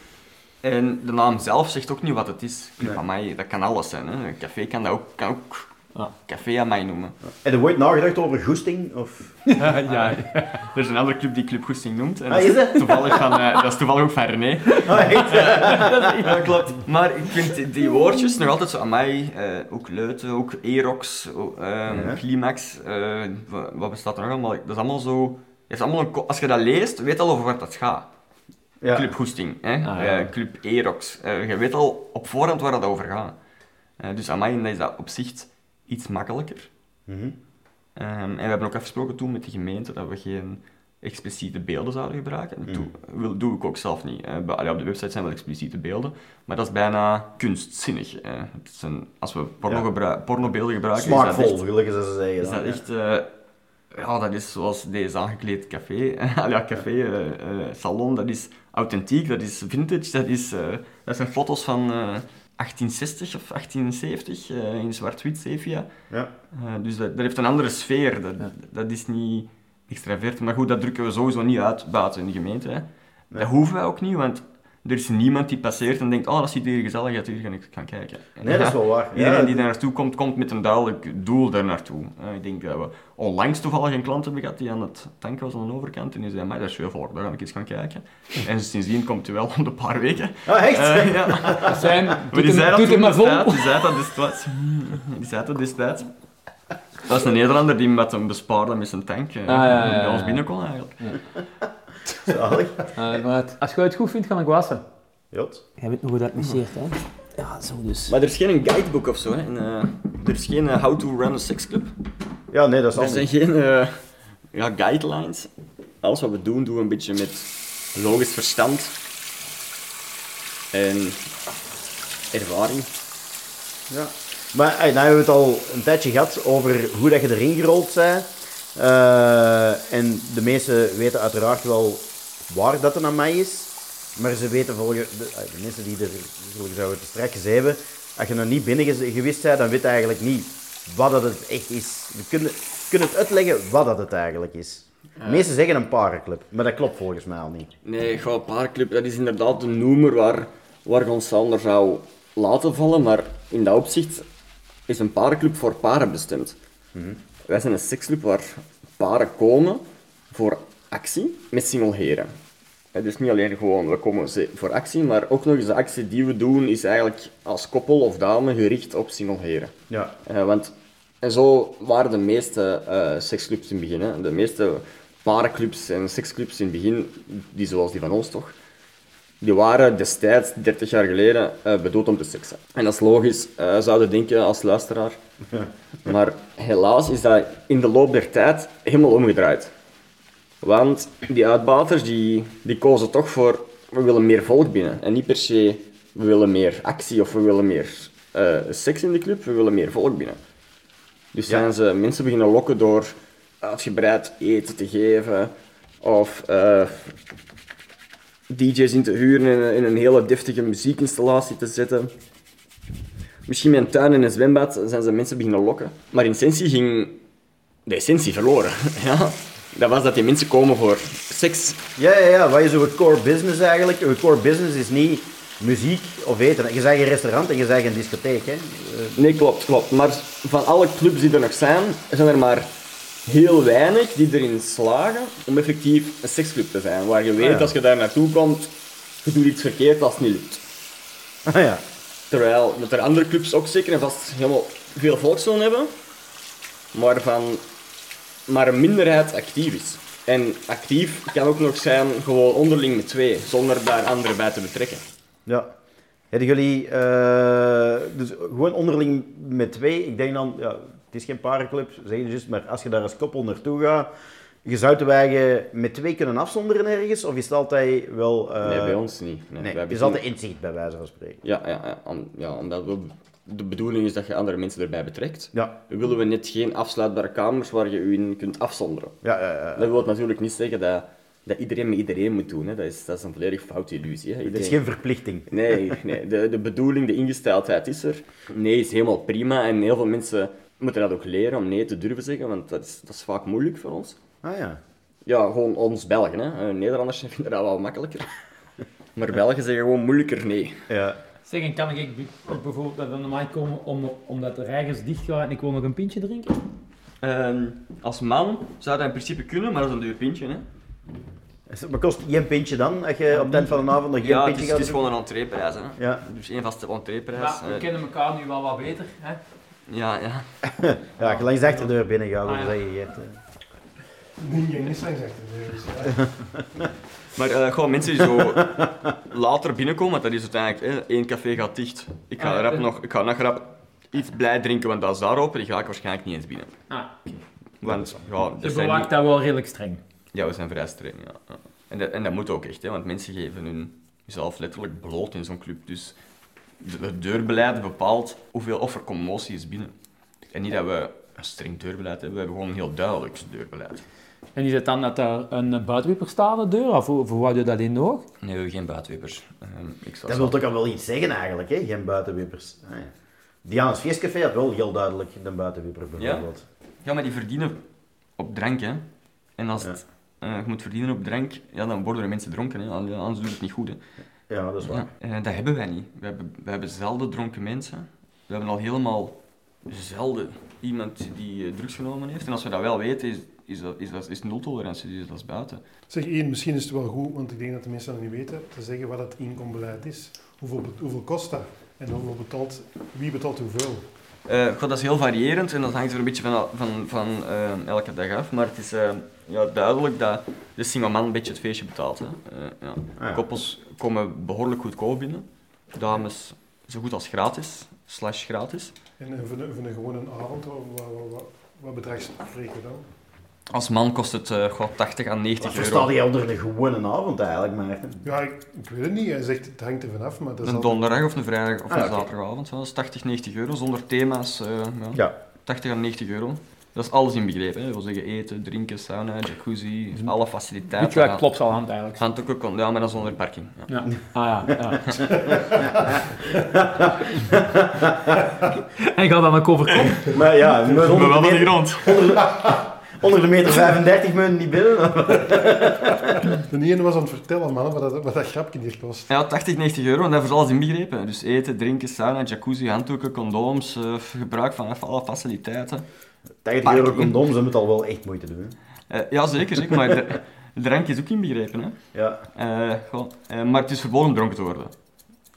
En de naam zelf zegt ook niet wat het is. Club Nee. Amai, dat kan alles zijn. Hè. Een café kan dat ook, kan ook Ja. Café Amai noemen. Heb je ooit nagedacht over goesting? Of... ja, er is een andere club die Club Goesting noemt. En Ah, is dat? Toevallig van, eh, dat is toevallig ook van René. Oh, echt? Ja, klopt. Maar ik vind die- woordjes nog altijd zo Amai, eh, ook Leuten, ook Erox, ehm, Ja. Climax, eh, wa- wat bestaat er nog allemaal? Dat is allemaal zo... Is allemaal een, als je dat leest, weet je al over wat dat gaat. Ja. Club Goesting, hè? Ah, ja. Eh, Club Erox. Eh, je weet al op voorhand waar het over gaat. Eh, dus aan mij is dat op zich iets makkelijker. Mhm. Ehm, en we hebben ook afgesproken toen met de gemeente dat we geen expliciete beelden zouden gebruiken. Dat doe, wil, doe ik ook zelf niet. Bij- allee, op de website zijn wel expliciete beelden, maar dat is bijna kunstzinnig. eh. Het is een, als we porno Ja. pornobeelden gebruiken, Smaakvol, is dat echt, gelukkig ze zeggen. is dat echt eh, ja, dat is zoals deze aangekleed café. Ja, café, eh, eh, salon, dat is authentiek, dat is vintage, dat, is, eh, dat zijn foto's van eh, 1860 of 1870 eh, in zwart-wit sepia. Ja. Dus dat, dat heeft een andere sfeer, dat, dat is niet extravert. Maar goed, dat drukken we sowieso niet uit buiten in de gemeente. Hè. Dat hoeven wij ook niet, want er is niemand die passeert en denkt, oh, dat ziet hier gezellig uit, hier ga ik gaan kijken. Nee, dat is wel waar. Iedereen Ja. die daar naartoe komt, komt met een duidelijk doel daar naartoe. Ik denk dat we onlangs toevallig een klant hebben gehad die aan het tanken was aan de overkant en die zei, maar dat is veel volk, daar ga ik eens gaan kijken. En sindsdien komt hij wel om de paar weken. Oh, echt? Eh, ja. Dat zijn, Maar doet die zei hem, dat maar vol. destijds, die zei dat destijds. Die zei dat destijds. Dat is een Nederlander die met een bespaarde met zijn tank eh, ja, ja, ja, bij ons binnen kon eigenlijk. Zalig. Maar het- als je het goed vindt, ga ik wassen. Jot. Jij weet nog hoe dat misseert, hè? Ja, zo dus. Maar er is geen guidebook of zo. Hè. En, eh, er is geen eh, how to run a sex club. Ja, nee, dat is Er zijn geen eh, ja, guidelines. Alles wat we doen, doen we een beetje met logisch verstand. En ervaring. Ja. Maar hey, nou hebben we het al een tijdje gehad over hoe dat je erin gerold bent. Eh, en de meesten weten uiteraard wel waar dat aan mij is. Maar ze weten volgens de, eh, de mensen die er het straks hebben, als je nog niet binnen ge- geweest bent, dan weet je eigenlijk niet wat dat het echt is. We kunnen, kunnen het uitleggen wat dat het eigenlijk is. De meesten zeggen een parenclub, maar dat klopt volgens mij al niet. Nee, gewoon paarclub, dat is inderdaad de noemer waar, waar je ons onder zou laten vallen. Maar in dat opzicht is een parenclub voor paren bestemd. Wij zijn een seksclub waar paren komen voor actie met single heren. Het is niet alleen gewoon, we komen voor actie, maar ook nog eens de actie die we doen is eigenlijk als koppel of dame gericht op single heren. Ja. Eh, want, en zo waren de meeste eh seksclubs in het begin. Hè. De meeste parenclubs en seksclubs in het begin, die zoals die van ons toch, die waren destijds, 30 jaar geleden, eh, bedoeld om te seksen. En dat is logisch, eh zouden denken als luisteraar. Maar helaas is dat in de loop der tijd helemaal omgedraaid. Want die uitbaters die, die kozen toch voor, we willen meer volk binnen. En niet per se, we willen meer actie of we willen meer eh, seks in de club, we willen meer volk binnen. Dus zijn ze mensen beginnen lokken door uitgebreid eten te geven of DJ's in te huren en in een hele deftige muziekinstallatie te zetten. Misschien met een tuin en een zwembad zijn ze mensen beginnen lokken. Maar in essentie ging de essentie verloren. ja? Dat was dat die mensen komen voor seks. Ja, ja, ja. Wat is uw core business eigenlijk? Uw core business is niet muziek of eten. Je zegt een restaurant en je zegt een discotheek. Hè? Nee, klopt, klopt. Maar van alle clubs die er nog zijn, zijn er maar heel weinig die erin slagen om effectief een seksclub te zijn. Waar je weet, ja. als je daar naartoe komt, je doet iets verkeerd als het niet lukt. ah, ja. Terwijl dat er andere clubs ook zeker en vast helemaal veel volk zullen hebben, maar van maar een minderheid actief is. En actief kan ook nog zijn gewoon onderling met twee, zonder daar anderen bij te betrekken. ja. Hebben jullie eh, dus gewoon onderling met twee? Ik denk dan, ja, het is geen parenclub, zeg je dus, maar als je daar als koppel naartoe gaat, je zou te wijgen met twee kunnen afzonderen ergens? Of is het altijd wel... eh, nee, bij ons niet. Nee, het is altijd inzicht bij wijze van spreken. Ja, ja, ja, om- ja omdat we, de bedoeling is dat je andere mensen erbij betrekt. Ja, Willen we net geen afsluitbare kamers waar je je in kunt afzonderen. ja, ja, ja. Dat wil natuurlijk niet zeggen dat, dat iedereen met iedereen moet doen. Hè. Dat, is, dat is een volledig foute illusie. Hè. Het is geen verplichting. Nee, nee de, de bedoeling, de ingesteldheid is er. Nee is helemaal prima en heel veel mensen moeten dat ook leren om nee te durven zeggen, want dat is, dat is vaak moeilijk voor ons. Ah ja. Ja, gewoon ons Belgen. Hè. Eh, Nederlanders vinden dat wel makkelijker. Maar Belgen zeggen gewoon moeilijker nee. ja. Zeg, en kan ik ook bijvoorbeeld naar de mic komen om, omdat de reigers dicht gaan en ik wil nog een pintje drinken? Ehm, als man zou dat in principe kunnen, maar dat is een duur pintje. Hè. Maar kost één pintje dan, als je op het eind van de avond nog één Ja, het pintje is, gaat het is gewoon een entreeprijs. Hè. Ja. Dus één vaste entreeprijs. Maar we Eh, kennen elkaar nu wel wat beter. Hè? Ja, ja. Ja, je langs de achterdeur binnen gaat, dan Ah, ja. zeg je Geert, eh. Niet gang is langs achter. Dus, ja. Maar eh, gewoon mensen die zo later binnenkomen, want dat is uiteindelijk, hè, één café gaat dicht. Ik ga, Ah, rap nog, ik ga nog rap iets blij drinken, want dat is daar open, die ga ik waarschijnlijk niet eens binnen. Ah, Want ja, je dat zijn bewaakt niet- dat wel redelijk streng. ja, we zijn vrij streng. Ja. En, dat, en dat moet ook echt, hè, want mensen geven hun zelf letterlijk bloot in zo'n club. Dus de- het deurbeleid bepaalt hoeveel of er commotie is binnen. En niet dat we een streng deurbeleid hebben, we hebben gewoon een heel duidelijk deurbeleid. En is het dan dat er een buitenwieper staat aan de deur? Of hoe, je dat in nog? Nee, we hebben geen buitenwippers. Ehm, ik zou Dat wil toch al wel iets zeggen eigenlijk, hè? Geen buitenwippers. Ah, ja. Diana's Feestcafé had wel heel duidelijk de buitenwipper bijvoorbeeld. Ja, maar die verdienen op drank, hè. En als het, eh, je moet verdienen op drank, ja, dan worden er mensen dronken, hè. Anders doet het niet goed, hè. Ja, dat is waar. Ja, eh, dat hebben wij niet. We hebben, we hebben zelden dronken mensen. We hebben al helemaal zelden iemand die eh, drugs genomen heeft. En als we dat wel weten, is, is, dat, is, dat, is nul tolerantie, dus dat is buiten. Zeg één, misschien is het wel goed, want ik denk dat de mensen dat niet weten, te zeggen wat het inkombeleid is. Hoeveel, hoeveel kost dat? En hoeveel betaalt, wie betaalt hoeveel? Eh, goh, dat is heel variërend en dat hangt er een beetje van, van, van eh, elke dag af. Maar het is eh, ja, duidelijk dat de single man een beetje het feestje betaalt. Hè. Eh, ja. Ah, ja. Koppels komen behoorlijk goedkoop binnen. Dames zo goed als gratis, slash gratis. En, en voor, een, voor een gewone avond, wat, wat, wat, wat bedrag spreken we dan? Als man kost het eh, goh, 80 à Wat 90 versta euro. je onder een gewone avond eigenlijk, Maarten? Ja, ik, ik weet het niet. Hij zegt het hangt er vanaf, maar dat is Een altijd- donderdag of een vrijdag of Ah, een oké. zaterdagavond. Dat is 80, 90 euro zonder thema's. eh, ja. Ja. 80 à 90 euro. Dat is alles inbegrepen. Hè. Dat wil zeggen eten, drinken, sauna, jacuzzi, alle faciliteiten. Weet je wat Ja. klopt al aan het eigenlijk? Handdoeken kon, ja, maar dan zonder parking. Ja. Ja. Ah ja, ja. en gaat dan ook over kop? Maar ja, met 100 meter, grond. onder de meter 35 moeten niet binnen. De ene was aan het vertellen, man, wat dat, wat dat grapje hier kost. Ja, 80, 90 euro en daarvoor is alles inbegrepen. Dus eten, drinken, sauna, jacuzzi, handdoeken, condooms, eh, gebruik van alle faciliteiten. 80 euro condooms, dat moet al wel echt moeite doen. Eh, ja, zeker, zeker, maar de, de drank is ook inbegrepen. Hè. Ja. Eh, goh, eh, maar het is verboden om dronken te worden.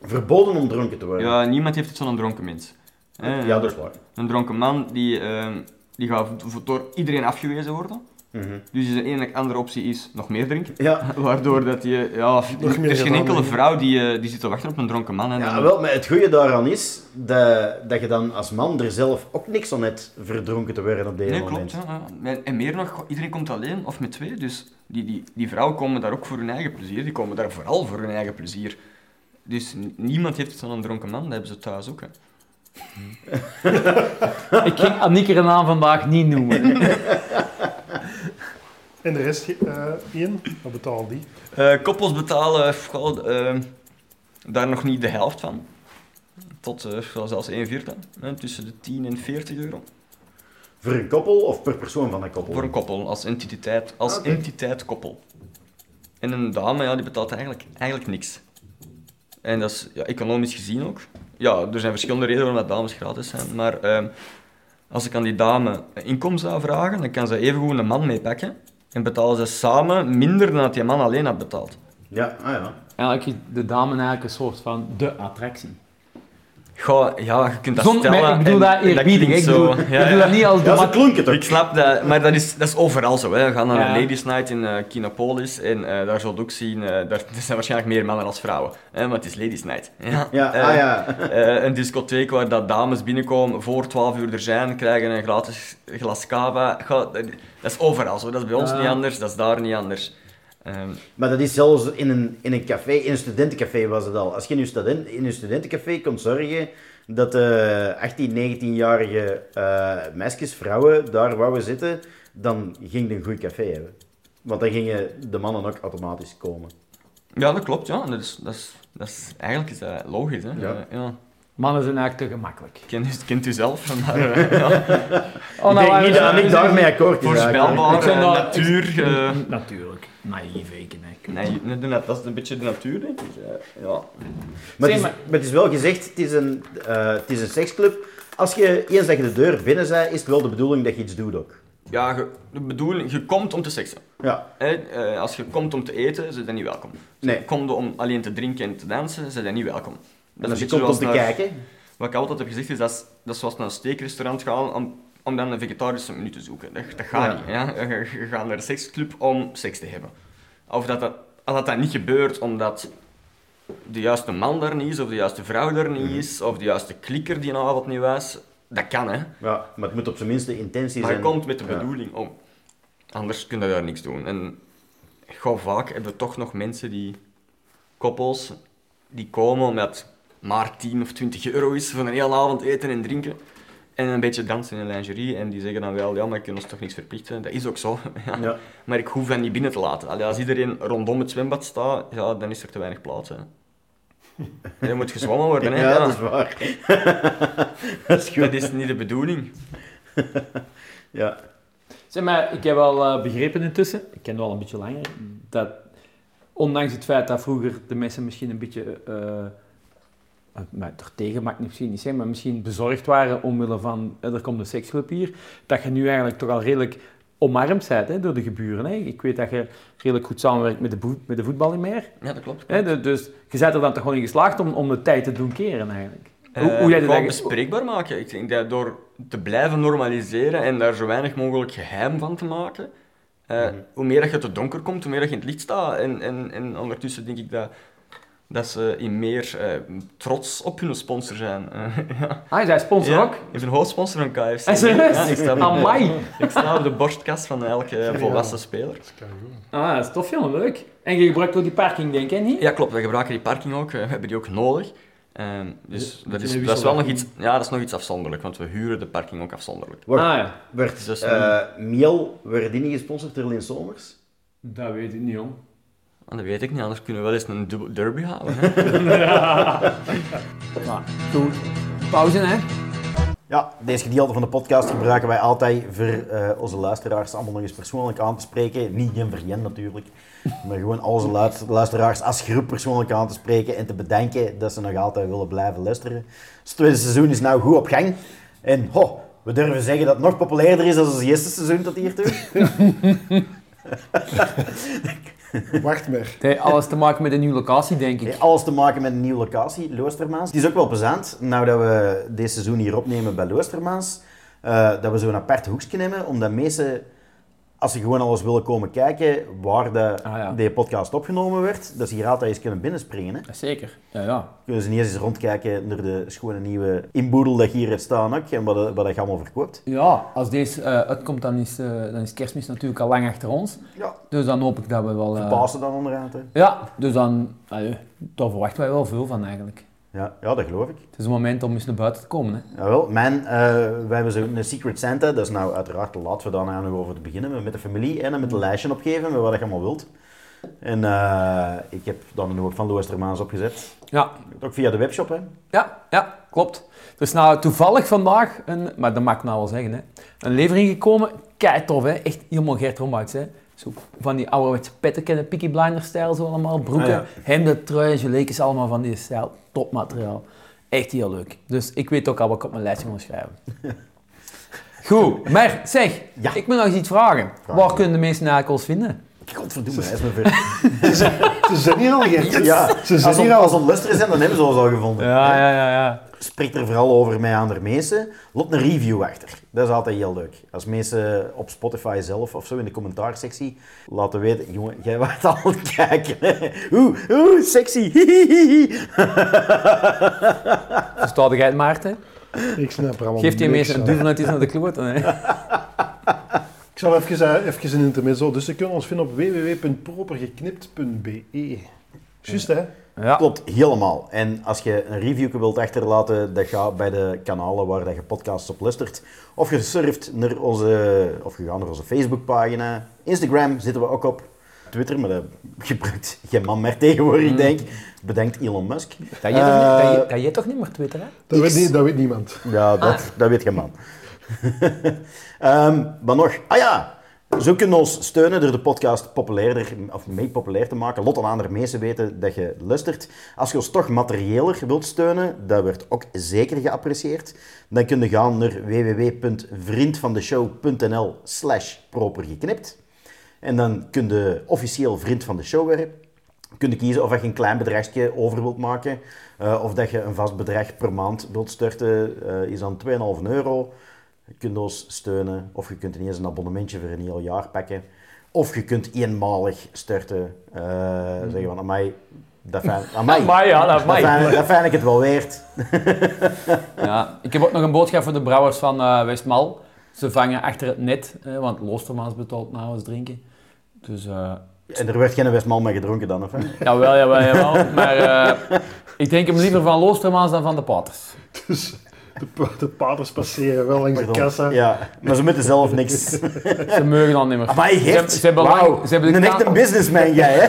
Verboden om dronken te worden. Ja, niemand heeft iets van een dronken mens. Ja, dat is waar. Een dronken man die, die gaat door iedereen afgewezen worden. Mhm. Dus de enige andere optie is nog meer drinken. Ja. Waardoor dat je... Ja, Nog er is geen enkele vrouw die, eh, die zit te wachten op een dronken man. En Ja, dan- wel, maar het goede daaraan is dat, dat je dan als man er zelf ook niks aan hebt verdronken te worden op deze Nee, moment. klopt. Ja. En- meer nog, iedereen komt alleen of met twee. Dus die, die, die vrouwen komen daar ook voor hun eigen plezier. Die komen daar vooral voor hun eigen plezier. Dus niemand heeft het van een dronken man. Dat hebben ze thuis ook. Hè. Ik ging Annieke haar naam vandaag niet noemen. En de rest, eh één, wat betaalt die? Eh, koppels betalen eh, daar nog niet de helft van. Tot eh, zelfs 1 vierde. hè, tussen de 10 en 40 euro. Voor een koppel of per persoon van een koppel? Voor een koppel, als entiteit, als entiteit koppel. En een dame, ja, die betaalt eigenlijk, eigenlijk niks. En dat is ja, economisch gezien ook. Ja, er zijn verschillende redenen waarom dat dames gratis zijn. Maar ehm, als ik aan die dame een inkomen zou vragen, dan kan ze even een man meepakken. En betalen ze samen minder dan dat die man alleen had betaald. Ja, ah ja. Eigenlijk is de dame eigenlijk een soort van de attractie. Goh, ja, je kunt dat stellen. maar ik bedoel en- dat eerbiedig. Ik zo- ja, ik bedoel ja. dat niet als Ja, mat- klonk het ook. Ik snap dat, maar dat is, dat is overal zo. Hè. We gaan naar Ja. een Ladies Night in eh Kinopolis en eh, daar zult je ook zien, eh, daar, er zijn waarschijnlijk meer mannen als vrouwen. Hè, maar het is Ladies Night. Ja, Ja, ah ja. eh, een discotheek waar dat dames binnenkomen, voor 12 uur er zijn, krijgen een gratis glas cava. Goh, dat, dat is overal zo. Dat is bij ons niet anders, dat is daar niet anders. Ehm, Maar dat is zelfs in een, in een café, in een studentencafé was het al. Als je in een, student, in een studentencafé kon zorgen dat de 18, 19-jarige eh meisjes, vrouwen, daar wouden zitten, dan ging je een goed café hebben. Want dan gingen de mannen ook automatisch komen. ja, dat klopt. Ja. Dat, is, dat, is, dat is, eigenlijk is dat logisch. Hè. Ja. Eh, ja. Mannen zijn eigenlijk te gemakkelijk. Kent, u, kent u zelf, maar eh, ja. Oh, ik denk niet dat ik daarmee akkoord is. eigenlijk. voorspelbaar, eh, natuur... eh, Natuurlijk. Naïef, ik, nee. Nee, nee, nee, dat is een beetje de natuur, denk ik. Ja. Maar, het is, maar- maar het is wel gezegd, het is, een, eh, het is een seksclub. Als je eens dat je de deur binnen bent, is het wel de bedoeling dat je iets doet ook. Ja, je, de bedoeling, je komt om te seksen. Ja, Hè? Eh, als je komt om te eten, zijn je niet welkom. nee. Kom je om alleen te drinken en te dansen, zijn je niet welkom. Dat En is als je komt om te naar- kijken, Wat ik altijd heb gezegd is, dat is, dat is zoals naar een steakrestaurant gaan om, om dan een vegetarische menu te zoeken. Dat, dat gaat niet. Ja? Je, gaat naar een seksclub om seks te hebben. Of dat dat, als dat, dat niet gebeurt omdat de juiste man daar niet is, of de juiste vrouw daar niet Mhm. is, of de juiste klikker die een avond niet was, dat kan hè. ja, maar het moet op zijn minst de intentie Maar je zijn. komt met de bedoeling om. Anders kun je daar niks doen. En gauw vaak hebben we toch nog mensen die, koppels, die komen omdat maar 10 of 20 euro is voor een hele avond eten en drinken. En een beetje dansen in lingerie. En die zeggen dan wel, ja, maar je kunt ons toch niks verplichten. Dat is ook zo. Ja. Ja. Maar ik hoef hen niet binnen te laten. Allee, als iedereen rondom het zwembad staat, ja, dan is er te weinig plaats. Hè. En er moet gezwommen worden. Hè. Ja, Ja, dat is waar. dat is goed. Dat is niet de bedoeling. Ja. Zeg maar, ik heb wel eh, begrepen intussen, ik ken het al een beetje langer, dat ondanks het feit dat vroeger de mensen misschien een beetje, eh uh, maar er tegen mag misschien niet zeggen, maar misschien bezorgd waren omwille van, eh, er komt een seksclub hier, dat je nu eigenlijk toch al redelijk omarmd bent hè, door de geburen. Hè. Ik weet dat je redelijk goed samenwerkt met de, met de voetbal in meer. Ja, dat klopt. Hè. De- dus je bent er dan toch gewoon in geslaagd om, om de tijd te doen keren eigenlijk. Eh, Hoe- hoe jij dat bespreekbaar maken. Ik denk dat door te blijven normaliseren en daar zo weinig mogelijk geheim van te maken, eh, hoe meer dat je te donker komt, hoe meer dat je in het licht staat. En, en, en ondertussen denk ik dat, dat ze in meer eh, trots op hun sponsor zijn. Eh, ja. Ah, is hij sponsor Ja, ook? ik ben een hoofdsponsor van KFC. Ah, serieus? Ja, ik, sta op de, Amai. ik sta op de borstkast van elke volwassen speler. Ah, dat is tof, jongen. Leuk. En je gebruikt ook die parking, denk ik, niet? Ja, klopt. We gebruiken die parking ook. We hebben die ook nodig. Ehm, dus dat is, dat is wel nog iets, ja, dat is nog iets afzonderlijk, want we huren de parking ook afzonderlijk. Wordt, Ah ja, werd Dus, eh, Miel, werd die niet gesponsord door Lin Somers? dat weet ik niet, jong. Ah, dat weet ik niet, anders kunnen we wel eens een dubbel derby houden. Hè? Maar, goed. Pauze, hè? Ja, deze gedeelte van de podcast gebruiken wij altijd voor eh, onze luisteraars allemaal nog eens persoonlijk aan te spreken. Niet Jen voor Jen natuurlijk, maar gewoon al onze luisteraars als groep persoonlijk aan te spreken en te bedenken dat ze nog altijd willen blijven luisteren. Dus het tweede seizoen is nou goed op gang. En ho, we durven zeggen dat het nog populairder is dan het eerste seizoen tot hiertoe. Wacht maar. Het heeft alles te maken met een nieuwe locatie, denk ik. Heeft alles te maken met een nieuwe locatie, Loostermaans. Het is ook wel plezant, nou dat we dit seizoen hier opnemen bij Loostermaans, eh, dat we zo'n apart hoekje nemen, omdat mensen, als ze gewoon alles willen komen kijken waar de, Ah, ja. deze podcast opgenomen werd, dat ze hier altijd eens kunnen binnenspringen. Hè. Zeker. Ja, ja. Kunnen ze niet eens rondkijken naar de schone nieuwe inboedel dat hier hebt staan ook, en wat, wat dat je allemaal verkoopt. Ja, als deze eh, uitkomt, dan is, eh, dan is kerstmis natuurlijk al lang achter ons. Ja. Dus dan hoop ik dat we wel... eh, Pasen dan onderuit. Hè. Ja, dus dan... daar verwachten wij wel veel van, eigenlijk. Ja, ja, dat geloof ik. Het is een moment om eens naar buiten te komen, hè. Jawel, mijn, eh wij hebben zo'n Secret Santa, dat is nou uiteraard te laat voor daar nou nog over te beginnen, met de familie en dan met een lijstje opgeven met wat je allemaal wilt. En eh, ik heb dan ook van Loostermaans opgezet. Ja, Ook via de webshop, hè. ja, ja, klopt. Er is nou toevallig vandaag, een, maar dat mag ik nou wel zeggen, hè, een levering gekomen. Kei tof, hè. Echt helemaal Gert Romouts, hè. Zo van die ouderwetse petten, kennen, Peaky Blinder stijl zo allemaal. Broeken, Ah, ja. hemden, truien, allemaal van die stijl. Topmateriaal. Echt heel leuk. Dus ik weet ook al wat ik op mijn lijstje moet schrijven. Goed, maar zeg, Ja. ik moet nog eens iets vragen. Waar kunnen de mensen eigenlijk ons vinden? Godverdomme, hij is me ver. Ze zijn hier al, Gert. Ja, Ze als zijn ze hier als al. ze luisteren zijn, dan hebben ze ons al gevonden. Ja, ja, ja, ja. Spreek er vooral over met andere mensen. Lot een review achter. Dat is altijd heel leuk. Als mensen op Spotify zelf of zo in de commentaarsectie laten weten, jongen, jij waart al aan het kijken. Oeh, oeh, sexy. Verstaat jij het, Maarten? Ik snap er allemaal Geeft die mensen een duvel uit iets naar de kloot? hè? Ik zal even, eh, even een intermezzo. Dus ze kunnen ons vinden op www.propergeknipt.be. Juist, hè? Ja. Klopt, helemaal. En als je een review wilt achterlaten, dat gaat bij de kanalen waar dat je podcasts op luistert. Of je surft naar onze, of je gaat naar onze Facebookpagina. Instagram zitten we ook op. Twitter, maar dat gebruikt geen man meer tegenwoordig, denk ik. Bedenkt Elon Musk. Dat je, toch, Eh, niet- dat, je, dat je toch niet meer twitteren? hè? Dat weet, niet, dat weet niemand. Ja, dat, dat weet je man. Ehm maar nog, ah ja, zo kunnen we ons steunen door de podcast populairder, of mee populair te maken. Lot en andere mensen weten dat je luistert. Als je ons toch materiëler wilt steunen, dat wordt ook zeker geapprecieerd. Dan kun je gaan naar www.vriendvandeshow.nl slash propergeknipt. En dan kun je officieel vriend van de show worden. Kun je kiezen of je een klein bedragje over wilt maken. eh, of dat je een vast bedrag per maand wilt storten. eh, is dan 2,5 euro. Je kunt ons steunen. Of je kunt ineens een abonnementje voor een heel jaar pakken. Of je kunt eenmalig storten. eh Zeggen van, amai, dat fijn, amai, Maar ja, dat dat, mag. fijn, dat fijn ik het wel weert. Ja, ik heb ook nog een boodschap voor de brouwers van eh Westmal. Ze vangen achter het net, eh, want Loostermaans betaalt nou eens drinken. Dus, eh En er werd geen Westmal mee gedronken dan, of jawel, jawel, jawel. Maar eh, ik denk hem liever van Loostermaans dan van de Paters. Dus de, pa- de paters passeren wel langs de kassa. Ja, maar ze moeten zelf niks. Ze mogen dan niet meer. Amai, Gert, Ze, ze hebben wauw, lang... Ze hebben een echte businessman jij, hè?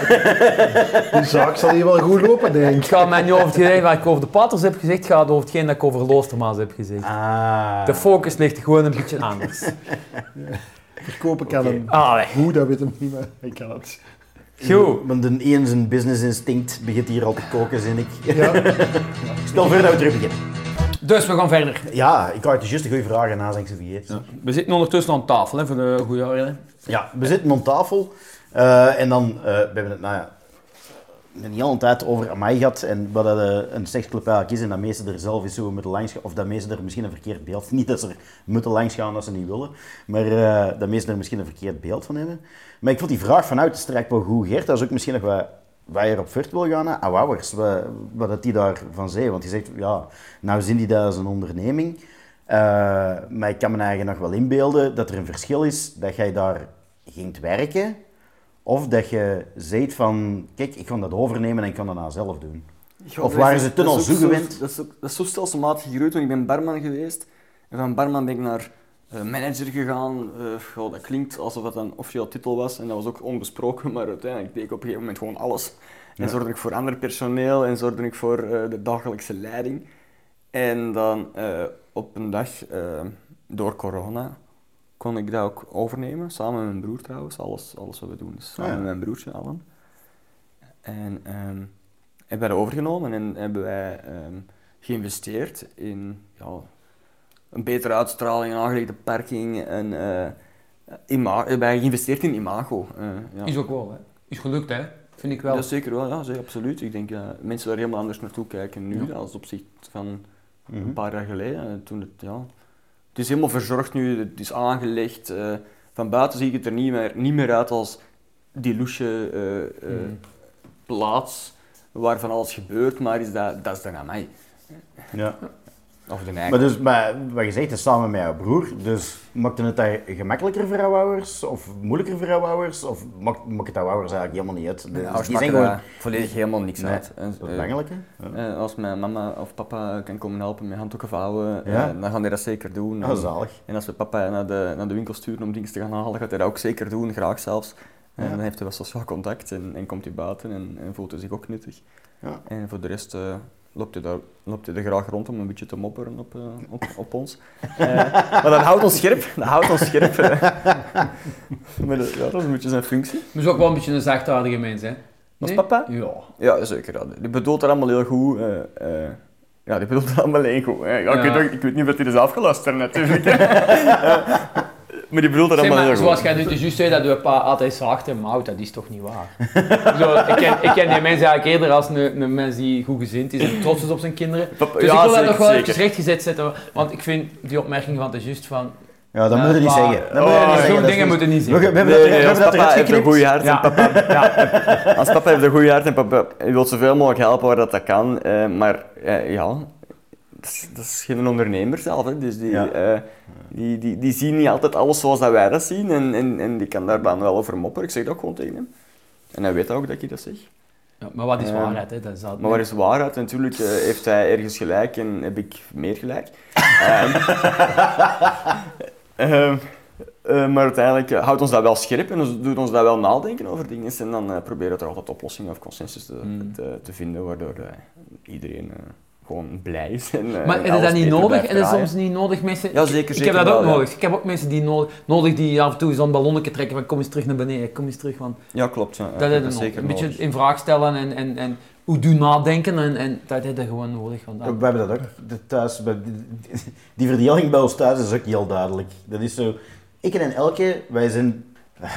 Die zaak zal hier wel goed lopen, denk Het ik. gaat mij niet over hetgeen wat ik over de Paters heb gezegd, het gaat over hetgeen dat ik over Loostermaans heb gezegd. Ah. De focus ligt gewoon een beetje anders. Verkopen kan hem. Allee. Hoe, dat weet hem niet, maar ik kan het. Goed. Want een zijn business instinct begint hier al te koken, zin ik. Ja, Stel voor dat we terug beginnen. Dus we gaan verder. Ja, ik had je juist een goede vraag en na zijn ik ze vergeten. We zitten ondertussen aan tafel, hè, voor de goede orde. Ja, we zitten aan tafel. eh, en dan, eh, we hebben het, nou ja, een hele tijd over Amai gehad en wat dat, eh, een seksclub eigenlijk is en dat meesten er zelf eens zo moeten langs gaan, of dat meesten er misschien een verkeerd beeld, niet dat ze er moeten langs gaan als ze niet willen, maar eh, dat meesten er misschien een verkeerd beeld van hebben. Maar ik vond die vraag vanuit de strijk wel goed, Geert, dat is ook misschien nog wat waar je op vert wil gaan, hè, Awouwers, wat, wat dat die daarvan zei. Want je zegt, ja, nou zien die dat als een onderneming, eh, maar ik kan me eigenlijk nog wel inbeelden dat er een verschil is dat jij daar ging werken, of dat je zei van, kijk, ik kan dat overnemen en ik kan dat nou zelf doen. Ja, Of waren ze toen al zo gewend? Dat is, ook, dat is zo stelselmatig gegroeid, want ik ben barman geweest. En van barman ben ik naar manager gegaan. Eh, dat klinkt alsof dat een officieel titel was en dat was ook onbesproken, maar uiteindelijk deed ik op een gegeven moment gewoon alles. En zorgde ik voor ander personeel en zorgde ik voor eh, de dagelijkse leiding. En dan eh, op een dag, eh, door corona, kon ik dat ook overnemen, samen met mijn broer trouwens. Alles, alles wat we doen is samen Ah, ja. met mijn broertje Alan. En ehm, hebben wij dat overgenomen en hebben wij ehm, geïnvesteerd in ja, een betere uitstraling, een aangelegde parking. En, eh, ima- hebben wij geïnvesteerd in imago. eh, ja. Is ook wel, hè. Is gelukt, hè. Vind ik wel. Ja, zeker wel, ja, zeker, absoluut. Ik denk dat mensen daar helemaal anders naartoe kijken nu Ja. als opzicht van Mhm. een paar jaar geleden. Toen het, ja. het is helemaal verzorgd nu, het is aangelegd. eh, van buiten zie ik het er niet meer, niet meer uit als die loesje eh, eh, Mm. plaats waarvan alles gebeurt, maar is dat, dat is dan aan mij. Ja. Of de eigen. Maar, dus, maar wat je zegt is samen met jouw broer, dus maakte het daar gemakkelijker voor jouw ouders? Of moeilijker voor jouw ouders? Of maakt, maakt het jouw ouders eigenlijk helemaal niet uit? Dus ouders die zijn gewoon... volledig helemaal niks Nee, uit. En, Dat is eh, belangrijk, hè? Ja. eh, als mijn mama of papa kan komen helpen met handdoeken vouwen, eh, Ja. dan gaan die dat zeker doen. En- zalig. En als we papa naar de, naar de winkel sturen om dingen te gaan halen, gaat hij dat ook zeker doen, graag zelfs. En Ja. dan heeft hij wel sociaal contact en, en komt hij buiten en, en voelt hij zich ook nuttig. Ja. En voor de rest loopt, hij daar, loopt hij er graag rond om een beetje te mopperen op, eh, op, op ons. Eh, maar dat houdt ons scherp. Dat houdt ons scherp. maar dat, ja, dat is een beetje zijn functie. Maar is ook wel een beetje een zachtaardige mens, hè. Als Nee? papa? Ja. Ja, zeker. Ja. Die bedoelt dat allemaal heel goed. eh, ja, die bedoelt dat allemaal heel goed. hè. Ja, ik, weet, ook- ik weet niet of hij is afgeluisterd natuurlijk. Eh, maar die bedoelt dat allemaal maar, heel zoals goed. jij nu dus juist zei dat je pa altijd zaagt en mout, dat is toch niet waar? Zo, ik, ken, ik ken die mensen eigenlijk eerder als een, een mens die goed gezind is en trots is op zijn kinderen. Papa- Dus ja, ik wil dat nog wel even rechtgezet zetten, want ik vind die opmerking van de juist van... Ja, dat Ja, moet je niet zeggen. Dat moet je Oh, zeggen. Zo'n dingen moeten niet We, we zeggen. hebben Nee, dat, we nee, als hebben dat papa heeft een geknipt. goed hart Ja. en papa... Ja, als papa heeft een goed hart en papa wil zoveel mogelijk helpen waar dat, dat kan. eh, maar eh, ja, is, dat is geen ondernemer zelf. Hè. Dus die, Ja. eh, die, die, die zien niet altijd alles zoals dat wij dat zien. En, en, en die kan daar dan wel over mopperen. Ik zeg dat ook gewoon tegen hem. En hij weet ook dat ik dat zeg. Ja, maar wat is Ehm, waarheid, hè? Dat is dat, Maar waar is waarheid? Natuurlijk eh, heeft hij ergens gelijk en heb ik meer gelijk. Ehm, ehm, eh, maar uiteindelijk eh, houdt ons dat wel scherp en ons- doet ons dat wel nadenken over dingen. En dan eh, proberen we er altijd oplossingen of consensus te, Mm. te, te vinden, waardoor eh, iedereen eh, gewoon blij is. En, eh, Maar is dat niet nodig? En is soms niet nodig mensen... Ja, zeker, Ik heb zeker dat ook wel, ja. nodig. Ik heb ook mensen die nodig, nodig die af en toe zo'n ballonnetje trekken van kom eens terug naar beneden, kom eens terug. Want Ja, klopt. Ja, dat is zeker Een beetje nodig. in vraag stellen en, en, en hoe doen nadenken en, en dat heb je gewoon nodig. Want We hebben dat ook de- thuis. bij- Die, die verdeling bij ons thuis is ook heel duidelijk. Dat is zo. Ik en Elke, wij zijn.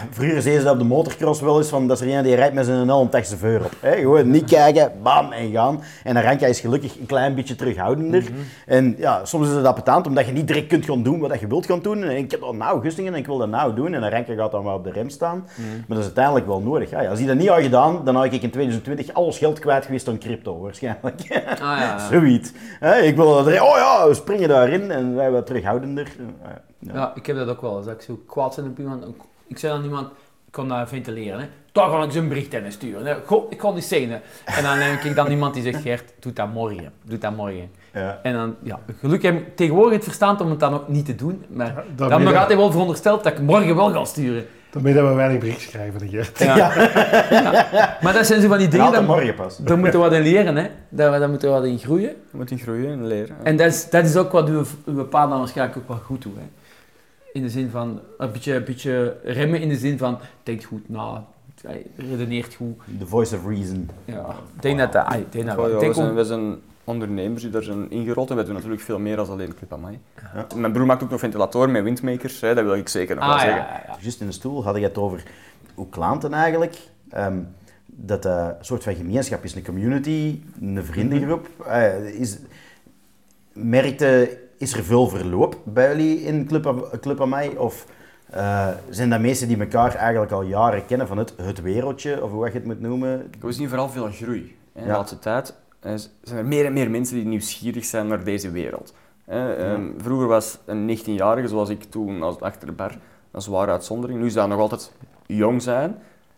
Vroeger zeiden ze dat op de motocross wel eens, van dat is er een die rijdt met zijn helm tegen zijn veur op. Hè? Gewoon niet kijken, bam en gaan. En dan Ranka is gelukkig een klein beetje terughoudender. En ja, soms is het appetant omdat je niet direct kunt gaan doen wat je wilt gaan doen. En ik heb al nou gustingen en ik wil dat nou doen. En dan Ranka gaat dan wel op de rem staan. Maar dat is uiteindelijk wel nodig. Ja, als hij dat niet had gedaan, dan had ik in 2020 alles geld kwijt geweest aan crypto waarschijnlijk. Ah, ja, ja. Zoiets. Hè, ik wil dat er, oh ja, we springen daarin en wij wat terughoudender. Ja. Ja, ik heb dat ook wel eens. Dat ik zo kwaad ben op iemand. Ik zei aan iemand, ik kon dat ventileren. Hè. Daar ga ik ze een bericht in sturen. Hè. Goh, ik kon niet zeggen. hè. En dan heb ik dan iemand die zegt, Gert, doe dat morgen. Doe dat morgen. Ja. En dan, ja, gelukkig heb ik tegenwoordig het verstand om het dan ook niet te doen. Maar Ja, dan nog dat- altijd wel verondersteld dat ik morgen wel ga sturen. Daarmee dat we weinig bericht schrijven, de Gert. Ja. Ja. Maar dat zijn zo van die En dingen, altijd daar, morgen pas. daar moeten we wat in leren. Hè. Daar, daar moeten we wat in groeien. Je moet in groeien en leren. En dat is, dat is ook wat uw, uw pa dan waarschijnlijk ook wel goed doet. Hè. In de zin van, een beetje, een beetje remmen in de zin van, denk goed na, redeneert goed. The voice of reason. Ja, ik denk dat dat, ah, denk dat wel. ja, we, zijn, ook- we zijn ondernemers die daar zijn ingerold en wij doen natuurlijk veel meer dan alleen Club Amai. Mijn broer maakt ook nog ventilatoren met windmakers, hè, dat wil ik zeker nog wel Ah, ja, zeggen. ja, ja. Juist in de stoel had je het over uw klanten eigenlijk. Ehm, dat een soort van gemeenschap is, een community, een vriendengroep. Eh, is, merkte, is er veel verloop bij jullie in Club, Club mij? Of eh, zijn dat mensen die elkaar eigenlijk al jaren kennen van het, het wereldje, of hoe je het moet noemen? We zien vooral veel groei. hè. De Ja. laatste tijd eh, zijn er meer en meer mensen die nieuwsgierig zijn naar deze wereld. hè. Ehm, vroeger was een 19-jarige, zoals ik toen als achter de bar, een zware uitzondering. Nu zou dat nog altijd jong zijn,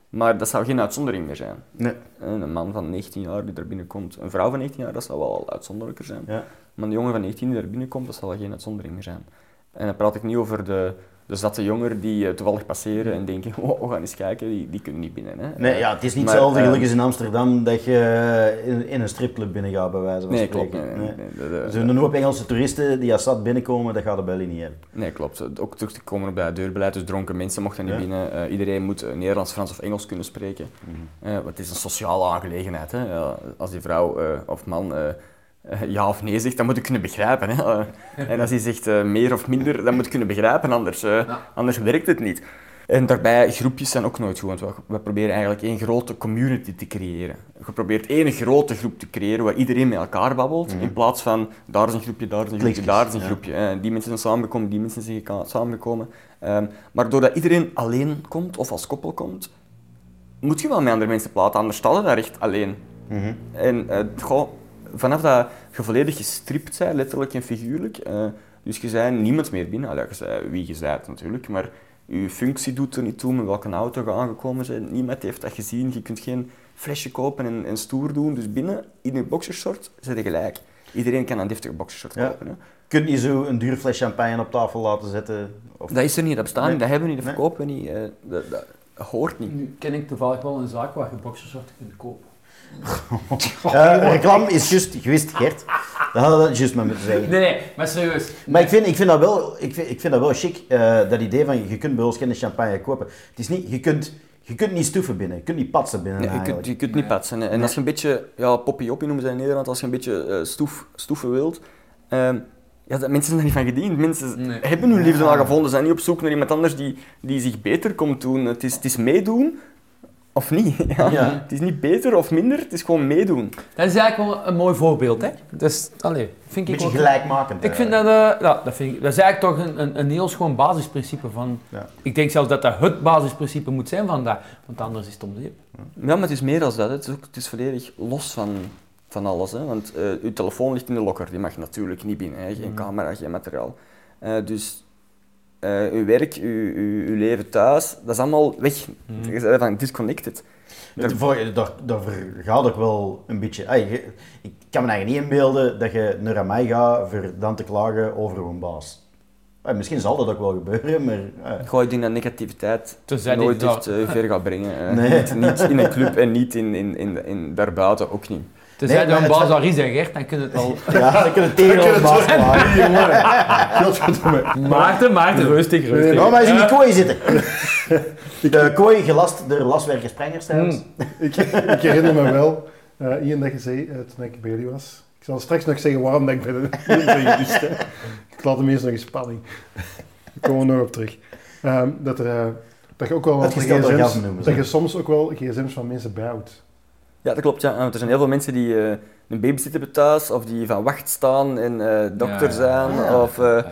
maar dat zou geen uitzondering meer zijn. Nee. Een man van 19 jaar die er binnenkomt, een vrouw van 19 jaar, dat zou wel uitzonderlijker zijn. Ja. Maar een jongen van 19 die er binnenkomt, dat zal geen uitzondering meer zijn. En dan praat ik niet over de, de zatte jongeren die eh, toevallig passeren en denken, oh, we gaan eens kijken, die, die kunnen niet binnen. Hè. Nee, ja, het is niet hetzelfde eh, gelijk als in Amsterdam dat je in, in een stripclub binnengaat, bij wijze van Nee, spreken. klopt. Nee, nee, nee, de- de- Er zijn een hoop Engelse toeristen die als stad binnenkomen, dat gaat de Belly niet hebben. Nee, klopt. Ook terug te komen op dat deurbeleid, dus dronken mensen mochten niet Ja. binnen. Eh, iedereen moet eh, Nederlands, Frans of Engels kunnen spreken. Eh, want het is een sociale aangelegenheid. Hè. Als die vrouw eh, of man eh, eh, ja of nee zegt, dan moet je kunnen begrijpen. Hè. Eh, en als hij zegt eh, meer of minder, dan moet je kunnen begrijpen, anders, eh, anders werkt het niet. En daarbij, groepjes zijn ook nooit goed, want we, proberen eigenlijk één grote community te creëren. Je probeert één grote groep te creëren waar iedereen met elkaar babbelt, in plaats van daar is een groepje, daar is een groepje, daar is een groepje. Eh, die mensen zijn samengekomen, die mensen zijn samengekomen. Ehm, maar doordat iedereen alleen komt of als koppel komt, moet je wel met andere mensen praten, anders sta je daar echt alleen. En eh, goh, vanaf dat je volledig gestript bent, letterlijk en figuurlijk, eh, dus je bent niemand meer binnen. Allee, je bent wie je bent natuurlijk, maar je functie doet er niet toe met welke auto je aangekomen bent. Niemand heeft dat gezien. Je kunt geen flesje kopen en, en stoer doen. Dus binnen, in je boxershort, zit je gelijk. Iedereen kan een deftige boxershort Ja. kopen. Hè. Kun je zo een duur fles champagne op tafel laten zetten? Of... Dat is er niet, dat bestaat Nee. niet, dat hebben we niet, dat verkopen we niet. eh, dat, dat hoort niet. Nu ken ik toevallig wel een zaak waar je boxershorts kunt kopen. Eh, reclame is juist geweest, Gert. Dat hadden we juist maar moeten zeggen. Nee, nee, maar serieus. Maar ik vind, ik vind dat wel, ik vind, ik vind dat wel chic, eh, dat idee van je kunt bij ons geen champagne kopen. Het is niet, je kunt, je kunt niet stoeven binnen, je kunt niet patsen binnen Nee, je, kunt, je kunt niet patsen. En als je een beetje, ja, poppy-oppie noemen ze in Nederland, als je een beetje eh, stoef, stoeven wilt, ehm, ja, dat, mensen zijn daar niet van gediend. Mensen Nee. hebben hun liefde al gevonden, zijn niet op zoek naar iemand anders die, die zich beter komt doen. Het is, het is meedoen of niet. Ja. Ja. Het is niet beter of minder, het is gewoon meedoen. Dat is eigenlijk wel een mooi voorbeeld, hè? Dus, allee, vind Een ik beetje ook- gelijkmakend. Ik vind dat, eh, ja, dat, vind ik, dat is eigenlijk toch een, een, een heel schoon basisprincipe van... Ja. Ik denk zelfs dat dat het basisprincipe moet zijn van dat, want anders is het om zeep. Ja, maar het is meer dan dat. hè. Het is, ook, het is volledig los van, van alles. Hè. Want eh uw telefoon ligt in de locker, die mag natuurlijk niet binnen. Hè. Geen camera, geen materiaal. Eh, dus eh, uw werk, uw, uw, uw leven thuis, dat is allemaal weg. Je bent van disconnected. Daar, daar gaat ook wel een beetje... Ay, je- ik kan me eigenlijk niet inbeelden dat je naar mij gaat voor dan te klagen over een baas. Ay, misschien zal dat ook wel gebeuren, maar... eh, Gooi die naar negativiteit Tenzij nooit dat- echt eh, ver gaat brengen. Nee. Niet, niet in een club en niet in, in, in, in daarbuiten ook niet. Tenzij Nee, er een het- Gert, dan kun je het wel... ja, dan kun je tegen een baas. Godverdomme. Maarten, Maarten, rustig, rustig. Ja, maar hij is in die kooi zitten. De kooi gelast door laswerkersprengers trouwens. Ik, ik herinner me wel, eh Ian, dat je zei eh, toen ik bij jullie was. Ik zal straks nog zeggen waarom dat ik bij de je hè. Ik laat hem eerst nog in spanning. Daar komen we nog op terug. Ehm, dat, er, eh, dat je ook wel wat gsm's, dat je soms ook wel gsm's van mensen bijhoudt. Ja, dat klopt. Ja. Want er zijn heel veel mensen die eh, een babysitter hebben thuis, of die van wacht staan en eh, dokter Ja, zijn, ja. of, eh,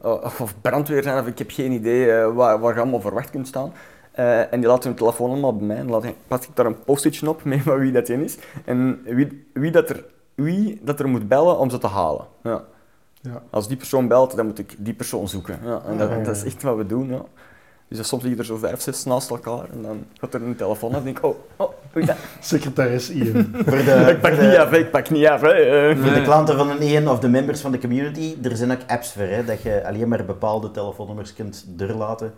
of, of brandweer zijn, of ik heb geen idee eh, waar, waar je allemaal voor wacht kunt staan. Eh, en die laten hun telefoon allemaal bij mij en laat, pas ik daar een post-itje op met van wie dat in is. En wie, wie, dat er, wie dat er moet bellen om ze te halen. Ja. Ja. Als die persoon belt, dan moet ik die persoon zoeken. Ja, en dat, Ja, ja, dat is echt wat we doen. Ja. Dus soms liggen er zo vijf, zes naast elkaar en dan gaat er een telefoon en denk ik, oh, oh, dat. Secretaris Ian. Voor de, ik pak niet af, ik pak niet af. Hè. voor de klanten van een EN of de members van de community, er zijn ook apps voor, hè, dat je alleen maar bepaalde telefoonnummers kunt doorlaten.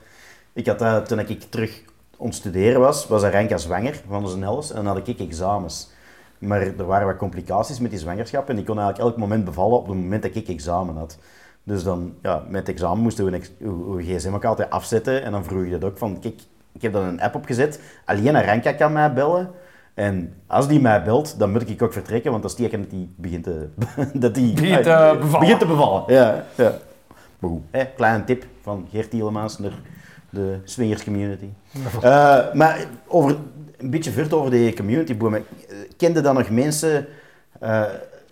Ik had dat toen ik terug aan het studeren was, was Renka zwanger van zijn Nels en dan had ik examens. Maar er waren wat complicaties met die zwangerschap en die kon eigenlijk elk moment bevallen op het moment dat ik examen had. Dus dan, ja, met het examen moesten we uw, gsm ook altijd afzetten en dan vroeg je dat ook van, kijk, ik heb dan een app opgezet, alleen Renka kan mij bellen. En als die mij belt, dan moet ik ook vertrekken, want dat is tegen dat die begint te, dat die, Begint te bevallen. begint te bevallen. Ja, ja. Maar goed, hè, kleine tip van Geert Tielemans naar de swingers community. Eh, maar over een beetje vert over die community boom. Eh, Kende dan nog mensen... eh,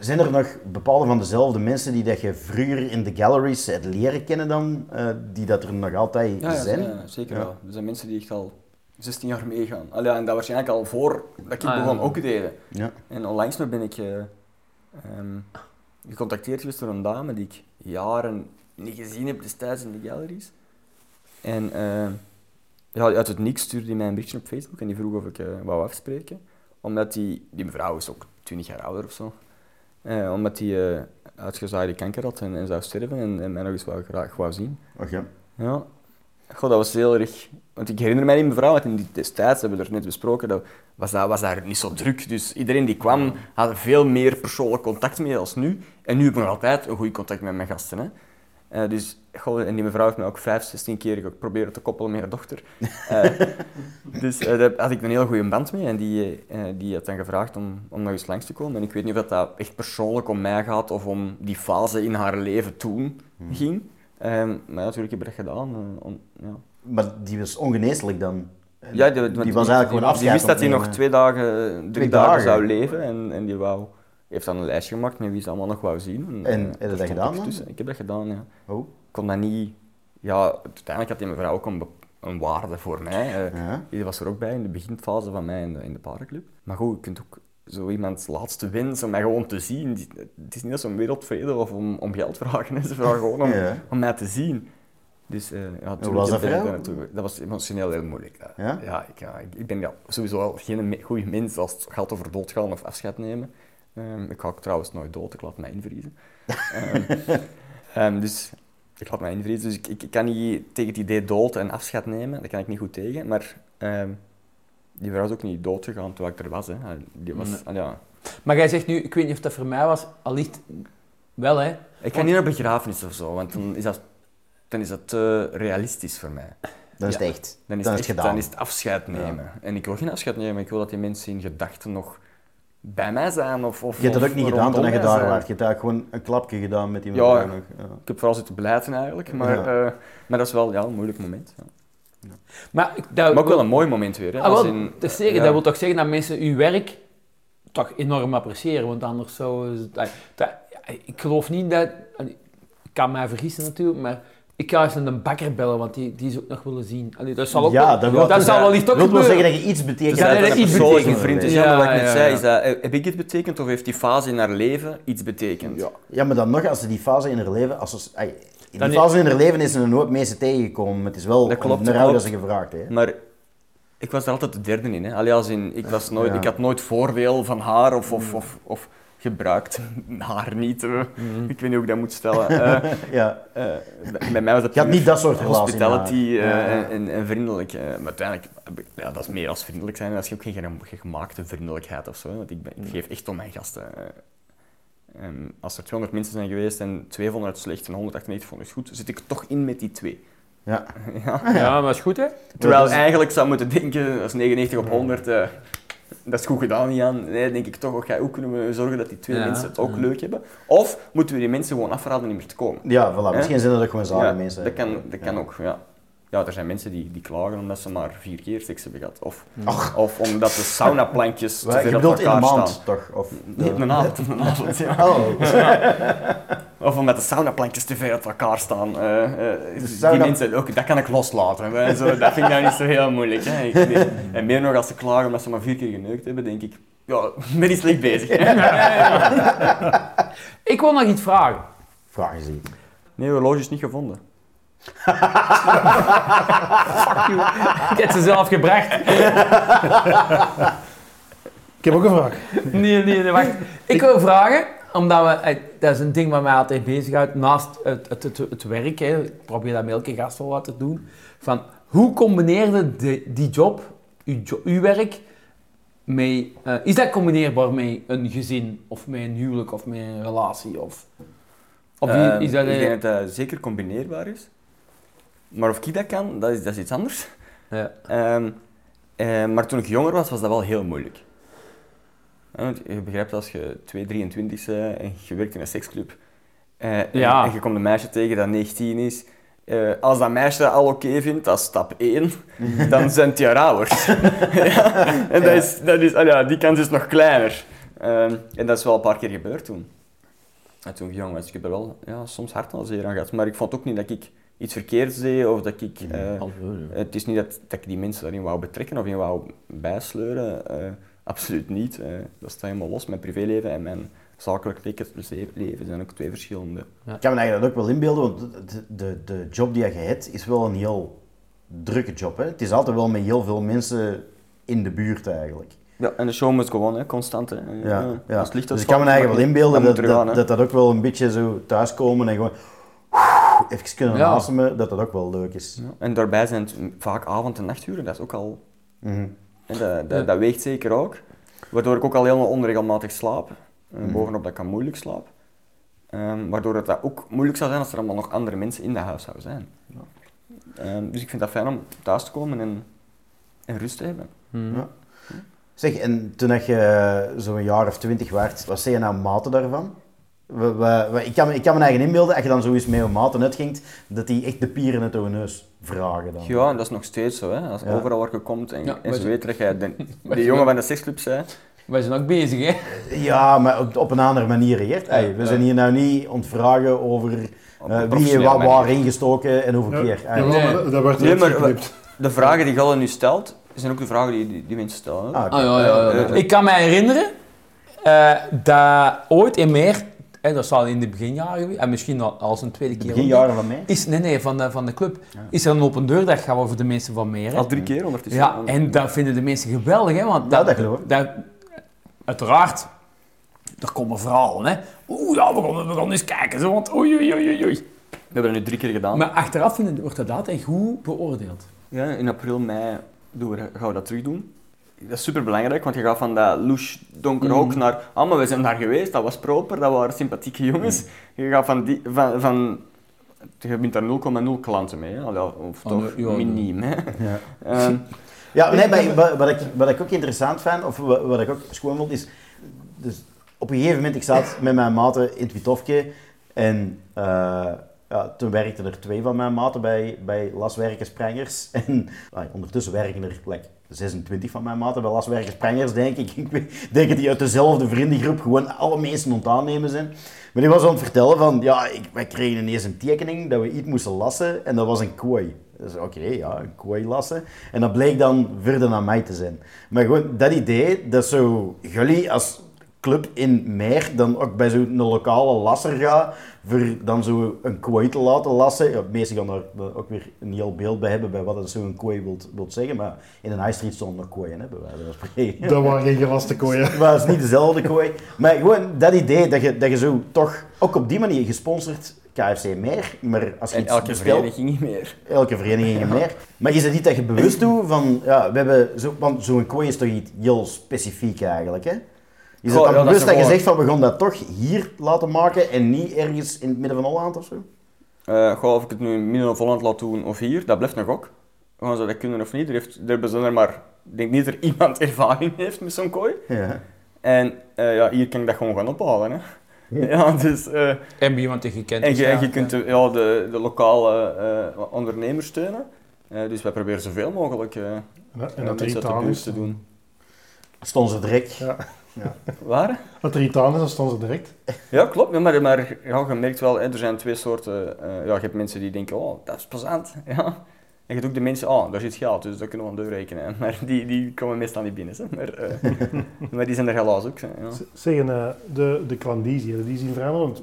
zijn er nog bepaalde van dezelfde mensen die dat je vroeger in de galleries hebt leren kennen dan, eh, die dat er nog altijd Ja, ja, zijn? ja, zeker Ja. wel. Er zijn mensen die echt al 16 jaar meegaan. Allee, ja, en dat waarschijnlijk al voor dat ik Ah, ja. begon ook deden. Ja. En onlangs nog ben ik eh, ehm, gecontacteerd geweest door een dame die ik jaren niet gezien heb destijds in de galleries. En eh, ja, uit het niks stuurde hij mij een berichtje op Facebook en die vroeg of ik eh, wou afspreken. Omdat die, die mevrouw is ook 20 jaar ouder of zo. Eh, omdat die eh uitgezaaide kanker had en, en zou sterven en, en mij nog eens wou, graag wou zien. Och ja. Ja. Goh, dat was heel erg... Want ik herinner mij die mevrouw, want in die destijds hebben we het net besproken, dat was, dat, was daar niet zo druk. Dus iedereen die kwam, had veel meer persoonlijk contact mee als nu. En nu heb ik nog altijd een goed contact met mijn gasten. Hè. Eh, dus, goh, en die mevrouw heeft me ook vijf, zestien keer geprobeerd te koppelen met haar dochter. Eh, dus eh, daar had ik een heel goede band mee. En die, eh, die had dan gevraagd om, om nog eens langs te komen. En ik weet niet of dat, echt persoonlijk om mij gaat of om die fase in haar leven toen ging. Ehm, maar natuurlijk heb ik dat gedaan. om, ja. Maar die was ongeneeslijk dan? Ja, die, die was eigenlijk gewoon Die afscheid wist dat hij nog twee dagen, drie Twee dagen, dagen? zou leven en, en die wou, heeft dan een lijstje gemaakt met wie ze allemaal nog wou zien. En eh, heb je dat gedaan. Ik heb dat gedaan, ja. Oh. Ik kon dat niet... Ja, uiteindelijk had die mevrouw ook een, waarde voor mij. Ja. Die was er ook bij in de beginfase van mij in de, in de paardenclub. Maar goed, je kunt ook zo iemands laatste wens om mij gewoon te zien. Het is niet ze om wereldvrede of om, om geld vragen. Ze vragen gewoon om, Ja. om mij te zien. Dus, eh, ja, was dat voor Dat was emotioneel heel moeilijk. Ja, Ja? ja, ik, ja, ik, ben ja, sowieso wel geen goede mens als het gaat over doodgaan of afscheid nemen. Ehm, ik ga ook trouwens nooit dood, ik laat mij invriezen. Ehm, ehm, dus ik laat mij invriezen, dus ik, ik, ik kan niet tegen het idee dood en afscheid nemen, daar kan ik niet goed tegen. Maar ehm, die vrouw is ook niet dood gegaan terwijl ik er was. Hè. Die was ja. Maar jij zegt nu, ik weet niet of dat voor mij was, allicht wel hè. Ik ga niet naar begrafenis of zo, want dan is dat, dan is dat te realistisch voor mij. Dan is Ja. het echt. Dan is, Dan het is het echt- gedaan. dan is het afscheid nemen. En ik wil geen afscheid nemen, ik wil dat die mensen in gedachten nog bij mij zijn. Of, of, Je hebt dat ook niet gedaan toen je daar zijn. was. Je hebt daar gewoon een klapje gedaan met die Ja. Ja. Ik heb vooral zitten blijten eigenlijk, maar, Ja. eh, maar dat is wel ja, een moeilijk moment. Ja. Maar, ik- dat, Maar ook wel een mooi moment weer. Hè, Ah, als wel, in- dat, wil toch zeggen dat mensen uw werk toch enorm appreciëren, want anders zou het... dat- dat- ik geloof niet dat... Ik kan mij vergissen natuurlijk, maar ik ga eens een bakker bellen, want die, die is ook nog willen zien. Allee, dat zal ook Ja, wel, dat dat zal wel licht ook wil wel zeggen dat je iets betekent. Nee, dat een iets betekent. vriend is. Ja, Ja, wat ik net ja, zei, ja. is dat, eh, heb ik het betekend of heeft die fase in haar leven iets betekend? Ja. ja, maar dan nog, als ze die fase in haar leven... Als ze, in Dan die fase in haar leven is ze een hoop mensen tegengekomen. Het is wel Dat klopt, een dat dat ze gevraagd heeft. Maar ik was er altijd de derde in. Hè. Allee, als in ik, was nooit, Ja. ik had nooit voordeel van haar of, of, of, of gebruikt haar niet. eh. Ik weet niet hoe ik dat moet stellen. Eh, Ja. eh, bij mij was dat Je had niet dat soort hospitality eh, Ja, ja. En, en vriendelijk. eh. maar uiteindelijk, heb ik- ja, dat is meer als vriendelijk zijn. Dat is ook geen, gemaakte vriendelijkheid of zo. Want ik, ben, ik geef echt om mijn gasten. En als er 200 mensen zijn geweest en 200 slecht en 198 vonden het goed, zit ik toch in met die twee. Ja. Ja. Ja, maar dat is goed hè. Terwijl is- eigenlijk zou moeten denken, dat is 99 op 100, eh, dat is goed gedaan, Jan. Nee, denk ik toch, ook, ook kunnen we zorgen dat die twee Ja. mensen het ook leuk hebben. Of moeten we die mensen gewoon afraden niet meer te komen. Ja, voilà. Misschien zijn dat ook gewoon Ja, mensen. dat kan, dat kan ook, ja. Ja, er zijn mensen die, die klagen omdat ze maar vier keer seks hebben gehad. Of, Ach. of omdat de saunaplankjes te ver op een elkaar maand, staan. toch? Of, Nee, een avond. Een avond ja. Oh. Of omdat de saunaplankjes te ver uit elkaar staan. Die mensen, ook, dat kan ik loslaten. hè. Zo, dat vind ik nou niet zo heel moeilijk. Hè. Ik, nee. En meer nog als ze klagen omdat ze maar vier keer geneukt hebben, denk ik, ja, ben je slecht bezig. Ik wil nog iets vragen. Vraag eens iets. Nee, horloge is niet gevonden. Ik heb ze zelf gebracht. Ik heb ook een vraag. Nee, nee, nee, wacht. Ik wil vragen, omdat we, eh, dat is een ding wat mij altijd bezighoudt, naast het, het, het, het werk, hè, ik probeer dat met elke gast wel wat te doen, van hoe combineerde de, die job, uw, jo- uw werk, met, eh, is dat combineerbaar met een gezin, of met een huwelijk, of met een relatie, of... Of Ehm, is dat... ik eh, denk dat dat zeker combineerbaar is. Maar of ik dat kan, dat is, dat is iets anders. ja. Ehm, eh, maar toen ik jonger was, was dat wel heel moeilijk. Ja, want je begrijpt als je 2, 23 bent en je werkt in een seksclub eh, en- Ja. en, je komt een meisje tegen dat 19 is Eh, als dat meisje dat al oké vindt, dat is stap 1, dan zijn het je ouders. ja, en dat is, dat is, ah ja, die kans is nog kleiner. Ehm, en dat is wel een paar keer gebeurd toen. En toen ik jong was, ik heb er wel ja, soms hard aan zeer aan gehad. Maar ik vond ook niet dat ik iets verkeerds deed of dat ik... eh, het is niet dat, dat ik die mensen daarin wou betrekken of in wou bijsleuren. eh, absoluut niet. eh. dat staat helemaal los. Mijn privéleven en mijn zakelijk le- leven zijn ook twee verschillende. Ik kan me eigenlijk dat ook wel inbeelden, want de, de, de job die je hebt is wel een heel drukke job. Hè? Het is altijd wel met heel veel mensen in de buurt eigenlijk. Ja, en de show moet gewoon, hè, constant. Hè. Ja, ja. Als het licht Dus ik kan me eigenlijk wel inbeelden dat, dat, dat dat ook wel een beetje zo thuiskomen en gewoon even kunnen Ja. asemen, dat dat ook wel leuk is. Ja, En daarbij zijn het vaak avond- en nachturen, dat is ook al... Mhm. En dat, dat, Ja. dat weegt zeker ook. Waardoor ik ook al helemaal onregelmatig slaap. Eh, Mhm. Bovenop dat ik al moeilijk slaap. Ehm, waardoor het dat ook moeilijk zou zijn als er allemaal nog andere mensen in dat huis zouden zijn. Ehm, dus ik vind dat fijn om thuis te komen en, en rust te hebben. Mhm. Ja. Zeg, en toen dat je zo'n jaar of twintig werd, wat zei je nou maten daarvan? We, we- we- ik, kan, ik kan me eigen inbeelden, als je dan zoiets met je maten uitging, dat die echt de pieren uit je neus vragen dan. Ja, en dat is nog steeds zo. Hè. Als Ja. overal waar je komt en, Ja, en wij dat jij de, wij de jongen van de seksclub bent. Wij zijn ook bezig, hè? Ja, maar op, op een andere manier, Gert. Hey, we Ja. zijn hier nou niet ontvragen over Op eh, wie je wat waar ingestoken en hoeveel keer. Jawel, Nee. maar dat- wordt Nee, maar-. De vragen die Galle nu stelt, zijn ook de vragen die, die, die mensen stellen. Ah. Ah, ja, ja, ja. Eh, Ik kan me herinneren eh, dat ooit in meer, en dat zal in de beginjaren en misschien al als een tweede De keer. beginjaren van mij. Is, nee, nee, van de, van de club. Is er een open deurdag gaan voor de mensen van meer. hè? Al drie keer ondertussen. Ja, en dat vinden de mensen geweldig, hè? Want Ja, dat geloof ik. dat- uiteraard, er komen verhalen, hè? Oeh, ja, we gaan, we gaan eens kijken, zo, want oei, oei, oei, oei. We hebben dat nu drie keer gedaan. Maar achteraf vinden, wordt dat altijd goed beoordeeld. Ja, in april, mei doen we, gaan we dat terug doen. Dat is super belangrijk, want je gaat van dat louche donker Mm. hok naar. Ah, maar we zijn daar geweest, dat was proper, dat waren sympathieke jongens. Je gaat van die. Van, van, je bent daar 0,0 klanten mee, hè? Of Ah, toch nee, ja, miniem. Hè? Ja. Ehm, Ja, nee, maar wat, wat, ik, wat ik ook interessant vind, of wat, wat ik ook schoon vond, is... Dus op een gegeven moment, ik zat met mijn maten in het Witofke en eh, ja, toen werkten er twee van mijn maten bij, bij Laswerken Sprengers. En ah, ondertussen werken er like, 26 van mijn maten bij Laswerken Sprengers, denk ik. Ik denk dat die uit dezelfde vriendengroep gewoon alle mensen aan het aannemen zijn. Maar die was aan het vertellen van, ja, ik, wij kregen ineens een tekening dat we iets moesten lassen en dat was een kooi. Dus oké, ja, een kooi lassen. En dat bleek dan verder naar mij te zijn. Maar gewoon dat idee, dat zo jullie als club in Meer dan ook bij zo'n lokale lasser gaat, voor dan zo een kooi te laten lassen. Ja, meesten gaan daar dan ook weer een heel beeld bij hebben bij wat zo'n kooi wilt, wilt zeggen, maar in een high street stonden nog kooien, hè, bij wijze van spreken. Dat waren geen gelaste kooien. Maar het is niet dezelfde kooi. Maar gewoon dat idee dat je, dat je zo toch, ook op die manier gesponsord, KFC meer, maar als je en elke bestelt, vereniging niet meer. elke vereniging meer. Maar is het niet dat je bewust doet van, ja, we hebben zo, want zo'n kooi is toch iets heel specifiek eigenlijk, hè? Is het dan bewust is dat je zegt van, we gaan dat toch hier laten maken en niet ergens in het midden van Holland of zo? Eh goh, of ik het nu in midden of Holland laat doen of hier, dat blijft nog ook. Gaan ze dat kunnen of niet? Er, heeft, er hebben ze er maar, ik denk niet dat er iemand ervaring heeft met zo'n kooi. Ja. En eh, ja, hier kan ik dat gewoon gaan ophalen. Hè. Ja, dus, eh, En bij iemand die gekend en is. je, en ja. je kunt de, ja, de, de lokale eh, ondernemers steunen. Eh, dus wij proberen zoveel mogelijk eh En dat, en dat mensen iets uit de aan buurt is. te doen. Stond ze direct. Ja. Waar? Dat er iets aan is, dan stonden ze direct. Ja, klopt. Ja, maar, maar ja, je merkt wel, hè, er zijn twee soorten. eh, ja, je hebt mensen die denken, oh, dat is plezant. Ja. En je hebt ook de mensen, oh, daar zit geld, dus dat kunnen we aan deur rekenen. Maar die, die komen meestal niet binnen. Hè. Maar, eh, maar die zijn er helaas ook. hè, Ja. Zeggen, eh, de, de klandizie, die zien veranderen?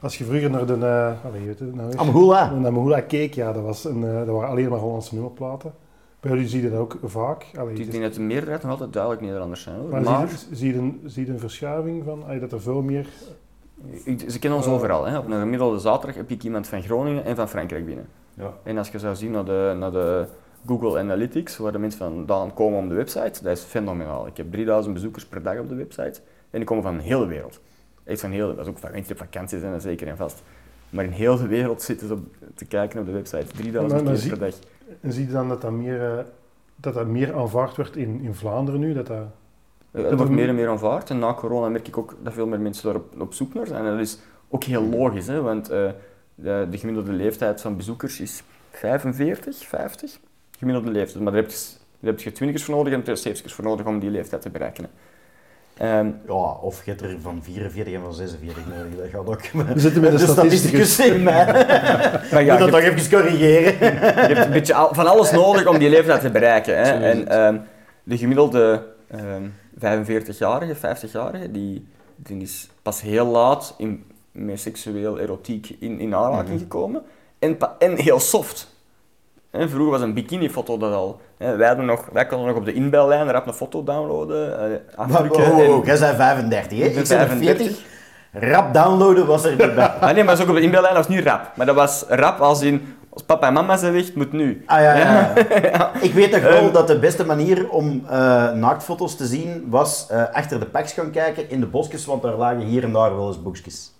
Als je vroeger naar de... eh allee, je weet het nou? Amhula. Naar Mahula keek, ja, dat, was een, eh, dat waren alleen maar Hollandse nummerplaten. Bij jullie zie je dat ook vaak. Allee, Ik denk dat de meerderheid nog altijd duidelijk Nederlanders zijn. Hoor. maar, Maar, zie, je- een, zie je een verschuiving van allee, dat er veel meer... ik- ze kennen ons Eh. overal. Hè. Op een gemiddelde zaterdag heb ik iemand van Groningen en van Frankrijk binnen. Ja. En als je zou zien naar de, naar de Google Analytics, waar de mensen vandaan komen om de website, dat is fenomenaal. Ik heb 3000 bezoekers per dag op de website en die komen van de hele wereld. Echt van heel, dat is ook van mensen die op vakantie zijn, dat zeker en vast. Maar in heel de wereld zitten ze op- te kijken op de website, 3000 Maar- maar keer per dag. En zie je dan dat dat meer, eh, dat dat meer aanvaard wordt in, in Vlaanderen nu? Dat dat, Eh, Het wordt meer en meer aanvaard en na corona merk ik ook dat veel meer mensen daar op, op zoek naar zijn. En dat is ook heel logisch, hè, want eh, de, de gemiddelde leeftijd van bezoekers is 45, 50. Gemiddelde leeftijd. Maar daar heb je, daar heb je 20 voor nodig en er 70 voor nodig om die leeftijd te bereiken. hè. Ehm, Ja, of je hebt er van 44 en van 46 nodig. Dat gaat ook. We zitten met een statisticus. in mij. maar ja, Moet je, dat toch even corrigeren. je hebt een beetje al- van alles nodig om die leeftijd te bereiken. Hè. En ehm, de gemiddelde ehm 45-jarige, 50-jarige, die, die is pas heel laat in, met seksueel erotiek in, in aanraking gekomen. En, en heel soft. Hè, vroeger was een bikinifoto dat al. Hè, wij, hadden nog, wij konden nog op de inbellijn rap een foto downloaden. eh, afdrukken oh, oh, en- oh, jij bent 35, hè? Ik ben Ik ben 40. Rap downloaden was er niet bij. Ah, nee, maar zo op de inbellijn was niet rap. Maar dat was rap als in, als papa en mama zijn weg, moet nu. Ah ja, ja. ja. Ik weet toch wel Ehm. dat de beste manier om eh, naaktfoto's te zien was eh, achter de packs gaan kijken in de bosjes, want daar lagen hier en daar wel eens boekjes.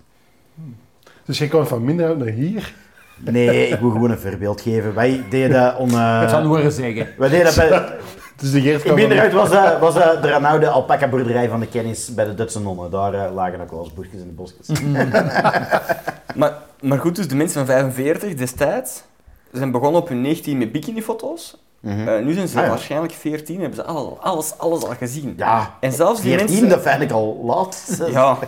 Dus je kwam van minder uit naar hier. Nee, ik wil gewoon een voorbeeld geven. Wij deden dat on, eh, Ik zou het horen zeggen. wij deden dat bij, Dus de Geert in was, dat was dat de oude alpaca boerderij van de kennis bij de Dutse nonnen. Daar eh, lagen ook wel eens boekjes in de bosjes. Maar, maar goed, dus de mensen van 45 destijds zijn begonnen op hun 19 met bikinifoto's. Eh, nu zijn ze Ah, ja. waarschijnlijk 14 hebben ze alles, alles, alles al gezien. Ja, En zelfs die 14, mensen... dat vind ik al laat. Ja.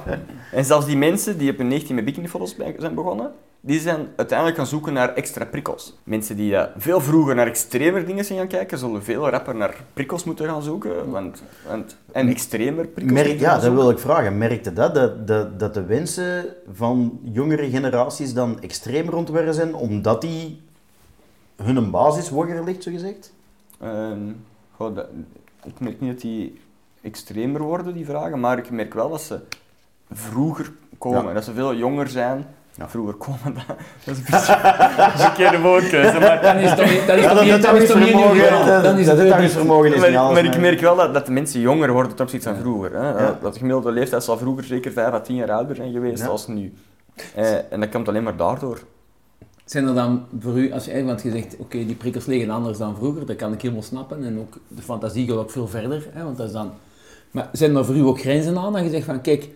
En zelfs die mensen die op hun 19 met bikinifoto's zijn begonnen, die zijn uiteindelijk gaan zoeken naar extra prikkels. Mensen die eh, veel vroeger naar extremer dingen zijn gaan kijken, zullen veel rapper naar prikkels moeten gaan zoeken. Want, want, en extremer prikkels Merk, ja, dat wil ik vragen. Merkte dat, dat, dat, dat de wensen van jongere generaties dan extreem rondwerken zijn, omdat die hun basis hoger ligt, zogezegd? Ehm, goh, dat- ik merk niet dat die extremer worden, die vragen, maar ik merk wel dat ze vroeger komen. Ja. Dat ze veel jonger zijn. Ja. Vroeger komen, dat, dat is een beetje verkeerde woordkeuze. Maar, Dan is toch niet- dat is dat is niet vermogen, Dan is dat is maar, niet alles. maar ik merk wel dat, dat de mensen jonger worden ten opzichte van vroeger. Hè. Ja. Dat de gemiddelde leeftijd zal vroeger zeker 5 à 10 jaar ouder zijn geweest Ja. als nu. Eh, en dat komt alleen maar daardoor. Zijn er dan voor u, als je, want je zegt, oké, die prikkels liggen anders dan vroeger, dat kan ik helemaal snappen. En ook de fantasie gaat ook veel verder, hè, want dat is dan... Maar zijn er voor u ook grenzen aan, dat je zegt van, kijk,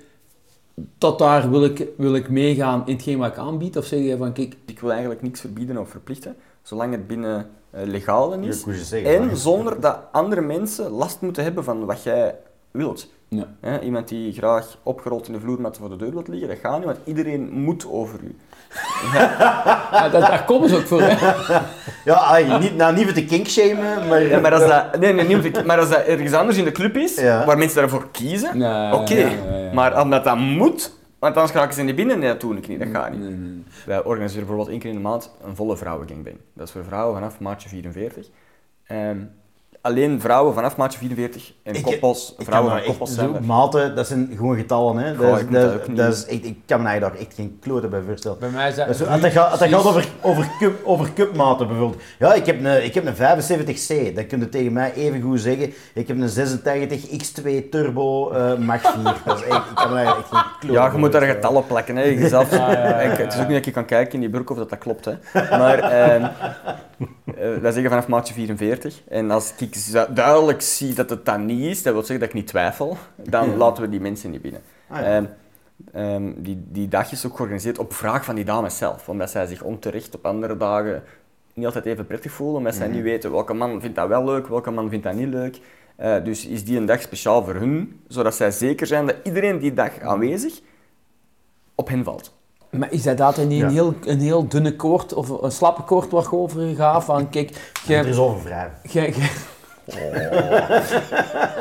tot daar wil ik, wil ik meegaan in hetgeen wat ik aanbied? Of zeg je van, kijk, Ik wil eigenlijk niks verbieden of verplichten, zolang het binnen eh, legale Ja, is. ik wou je zeggen, maar- En zonder dat andere mensen last moeten hebben van wat jij wilt. ja. Iemand die graag opgerold in de vloermat voor de deur wilt liggen, dat gaat niet, want iedereen moet over u. Ja, dat, daar komen ze ook voor, hè. Ja, ai, niet, nou, niet voor te kinkshamen, maar... Ja, maar als dat, nee, nee, niet maar als dat ergens anders in de club is, Ja. waar mensen daarvoor kiezen, Ja, oké. ja, ja, ja. Maar omdat dat moet, want anders raken ze niet binnen, nee, dat doe ik niet, dat gaat niet. Nee, nee. Wij organiseren bijvoorbeeld één keer in de maand een volle vrouwengangbang. Dat is voor vrouwen vanaf maatje 44. Ehm, alleen vrouwen vanaf maatje 44 en Ik- koppels, Ik vrouwen kan van koppels zijn maten, dat zijn gewoon getallen, hè. Goh, Dat, is- ik dat, dat dat is echt, ik kan me eigenlijk daar echt geen klote bij voorstellen. Bij mij is dat... Dat gaat, gaat over, over, cup, over cupmaten bijvoorbeeld. Ja, ik heb een, ik heb een 75C. Dan kun je tegen mij even goed zeggen. Ik heb een 86 X2 Turbo eh Mach 4. Dat is echt, ik kan me daar echt geen klote Ja, je moet daar getallen plakken. Hè. Je zelf, ja, ja, Ik- het is ook niet dat je kan kijken in die broek of dat, dat klopt. Hè. Maar ehm eh, wij zeggen vanaf maatje 44. En als ik duidelijk zie dat het dat niet is, dat wil zeggen dat ik niet twijfel, dan laten we die mensen niet binnen. Ah, ja. Ehm, ehm, die, die dag is ook georganiseerd op vraag van die dames zelf. Omdat zij zich onterecht op andere dagen niet altijd even prettig voelen. Omdat zij niet weten welke man vindt dat wel leuk, welke man vindt dat niet leuk. Eh, dus is die een dag speciaal voor hun, zodat zij zeker zijn dat iedereen die dag aanwezig op hen valt. Maar is dat altijd niet Ja. een, heel, een heel dunne koord of een slappe koord waar je over gaat? Van, kijk, Er is over wrijven. je, je-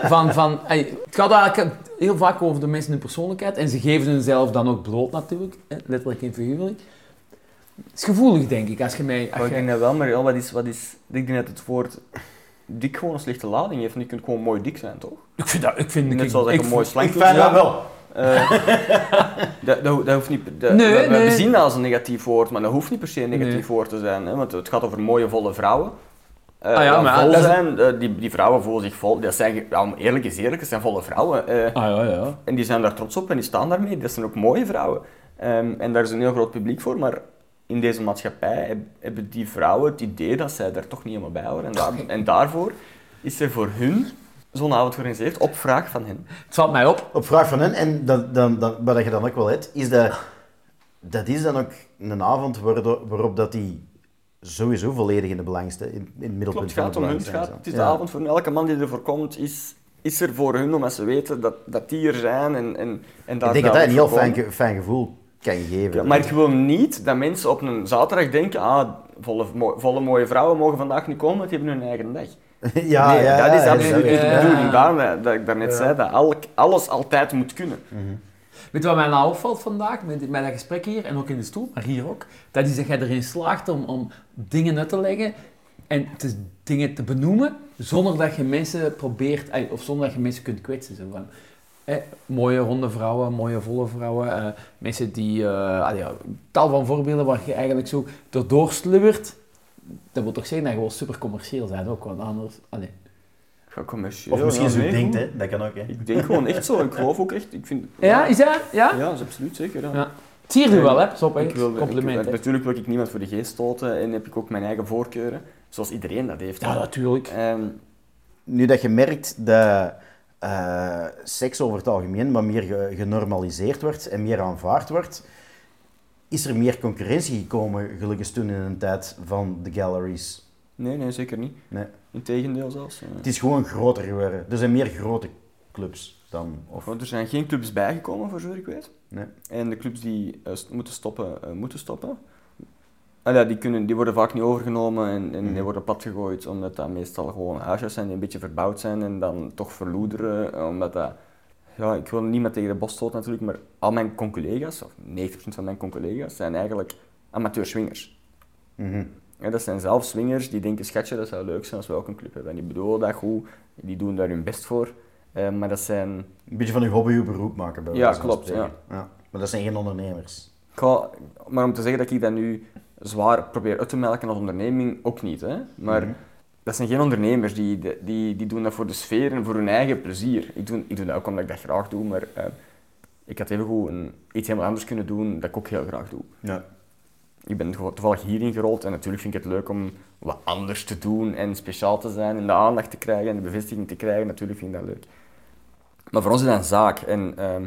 van, van, ey, het gaat eigenlijk heel vaak over de mensen hun persoonlijkheid en ze geven hunzelf dan ook bloot natuurlijk, letterlijk en figuurlijk. Het is gevoelig, denk ik, als je mij... Als ik denk dat wel, maar ja, wat is, wat is, ik denk dat het woord dik gewoon een slechte lading heeft. En je kunt gewoon mooi dik zijn, toch? ik vind dat... Ik vind, Net ik, zoals ik, je mooi Ik slank vind dat wel. Eh, dat, dat, dat hoeft niet... Dat, Nee, we, we nee. zien dat als een negatief woord, maar dat hoeft niet per se een negatief Nee. woord te zijn. Hè, want het gaat over mooie, volle vrouwen. Eh, Ah ja, maar vol dat zijn, eh, die, die vrouwen voelen zich vol. Dat zijn, ja, om eerlijk is eerlijk, het zijn volle vrouwen. Ah ja, ja. En die zijn daar trots op en die staan daarmee. Dat zijn ook mooie vrouwen. Ehm, en daar is een heel groot publiek voor, maar in deze maatschappij heb- hebben die vrouwen het idee dat zij daar toch niet helemaal bij horen. En, daar- en daarvoor is er voor hun zo'n avond georganiseerd op vraag van hen. Het valt mij op. Op vraag van hen, en dat, dan, dan, wat je dan ook wel hebt, is dat dat is dan ook een avond waarop dat die sowieso volledig in de belangste, in, in het middelpunt Klopt, het van gaat de om hun. Het, belangstelling gaat, het is de avond voor hun. elke man die ervoor komt, is, is er voor hun, omdat ze weten dat, dat die er zijn en, en, en daar Ik denk dat dat een heel fijn, ge- fijn gevoel kan geven. Ja, maar ik wil niet dat mensen op een zaterdag denken, ah, volle, volle mooie vrouwen mogen vandaag niet komen, want die hebben hun eigen dag. ja, nee, ja, dat is absoluut niet de bedoeling. Daarom dat- dat ik daarnet zei, dat al- alles altijd moet kunnen. Weet je wat mij nou opvalt vandaag, met, met dat gesprek hier, en ook in de stoel, maar hier ook? Dat is dat jij erin slaagt om, om dingen uit te leggen en te, dingen te benoemen, zonder dat je mensen probeert, of zonder dat je mensen kunt kwetsen. Zo van, eh, mooie ronde vrouwen, mooie volle vrouwen, eh, mensen die, eh ja, tal van voorbeelden waar je eigenlijk zo erdoor sluwert. Dat wil toch zeggen dat je wel super commercieel bent ook, want anders... Allee. Ja, commercieel, Of misschien ja, zo nee, denkt, hè. Dat kan ook, hè. Ik denk gewoon echt zo. Ik geloof ook echt. Ik vind, Ja, is dat? Ja? Ja, dat is absoluut zeker. Ja. Ja. Zie je nu wel, hè? Stop. Ik wil, Compliment, ik- natuurlijk wil ik niemand voor de geest stoten en heb ik ook mijn eigen voorkeuren, zoals iedereen dat heeft. Ja, hè. natuurlijk. En Nu dat je merkt dat eh, seks over het algemeen wat meer ge- genormaliseerd wordt en meer aanvaard wordt, is er meer concurrentie gekomen, gelukkig toen in een tijd van de galleries. nee, nee, zeker niet. Nee. Integendeel zelfs. eh. Het is gewoon groter geworden. Er zijn meer grote clubs dan... Of, er zijn geen clubs bijgekomen, voor zover ik weet. nee. En de clubs die eh, moeten stoppen, eh, moeten stoppen. Ah, ja, die, kunnen, die worden vaak niet overgenomen en, en die Mhm. worden platgegooid, omdat dat meestal gewoon huisjes zijn die een beetje verbouwd zijn en dan toch verloederen. Omdat dat, ja, ik wil niemand tegen de bos stoten natuurlijk, maar al mijn conculega's, of 90% van mijn conculega's, zijn eigenlijk amateur swingers. Ja, dat zijn zelf swingers die denken, schatje, dat zou leuk zijn als we ook een club hebben. En die bedoelen dat goed, die doen daar hun best voor. Eh, maar dat zijn Een beetje van je hobby je beroep maken. Bij Ja, klopt, ja. Maar dat zijn geen ondernemers. Ga- maar om te zeggen dat ik dat nu zwaar probeer uit te melken als onderneming, ook niet. Hè? Maar Mhm. Dat zijn geen ondernemers, die, die, die doen dat voor de sfeer en voor hun eigen plezier. Ik doe, ik doe dat ook omdat ik dat graag doe, maar eh, ik had even goed een, iets helemaal anders kunnen doen dat ik ook heel graag doe. Ja. Ik ben toevallig hierin gerold en natuurlijk vind ik het leuk om wat anders te doen en speciaal te zijn en de aandacht te krijgen en de bevestiging te krijgen. Natuurlijk vind ik dat leuk. Maar voor ons is dat een zaak en ehm,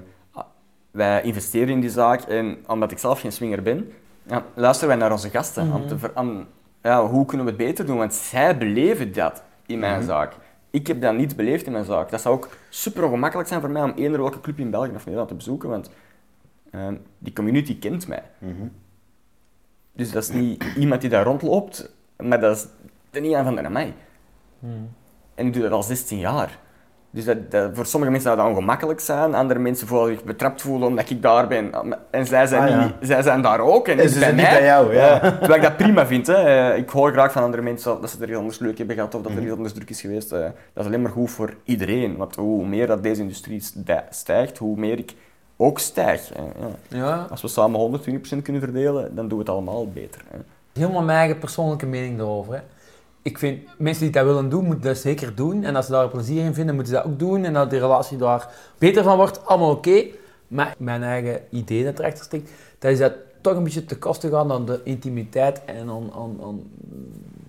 wij investeren in die zaak en omdat ik zelf geen swinger ben, ja, luisteren wij naar onze gasten. om te ver- aan, ja, hoe kunnen we het beter doen? Want zij beleven dat in mijn zaak. Ik heb dat niet beleefd in mijn zaak. Dat zou ook super ongemakkelijk zijn voor mij om eender welke club in België of Nederland te bezoeken, want ehm, die community kent mij. Mhm. Dus dat is niet iemand die daar rondloopt, maar dat is de niet aan van mij. En ik doe dat al 16 jaar. Dus dat, dat- voor sommige mensen zou dat ongemakkelijk zijn, andere mensen voelen zich betrapt voelen omdat ik daar ben. En zij zijn, Ah, ja. niet, zij zijn daar ook en, En ze bij zijn niet bij jou, ja. Terwijl ik dat prima vind. Hè. Eh, Ik hoor graag van andere mensen dat ze er iets anders leuk hebben gehad of dat er Mhm. iets anders druk is geweest. Eh, Dat is alleen maar goed voor iedereen. Want hoe meer dat deze industrie stij- stijgt, hoe meer ik ook stijg. Ja. Ja, Als we samen 120% kunnen verdelen, dan doen we het allemaal beter. Hè. helemaal mijn eigen persoonlijke mening erover. Hè. Ik vind, mensen die dat willen doen, moeten dat zeker doen. En als ze daar plezier in vinden, moeten ze dat ook doen. En dat die relatie daar beter van wordt, allemaal oké. Maar mijn eigen idee dat erachter steekt, dat is dat toch een beetje te kosten gaan aan de intimiteit en aan, aan, aan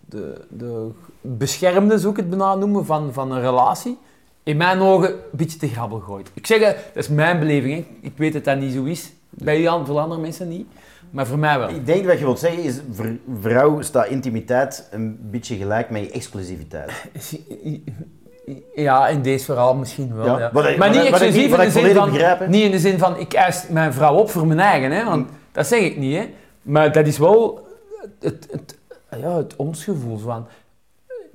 de, de beschermde, zou ik het bijna noemen, van, van een relatie. In mijn ogen een beetje te grabbel gooit. Ik zeg, dat is mijn beleving. Hè. Ik weet dat dat niet zo is. Bij veel andere mensen niet. Maar voor mij wel. Ik denk wat je wilt zeggen is, voor vrouw staat intimiteit een beetje gelijk met je exclusiviteit. Ja, in deze verhaal misschien wel. Ja, Ja. wat ik- maar wat niet wat exclusief in de zin van, niet in de zin van ik eis mijn vrouw op voor mijn eigen, hè, want dat zeg ik niet. Hè. Maar dat is wel het, het, ja, het ons gevoel van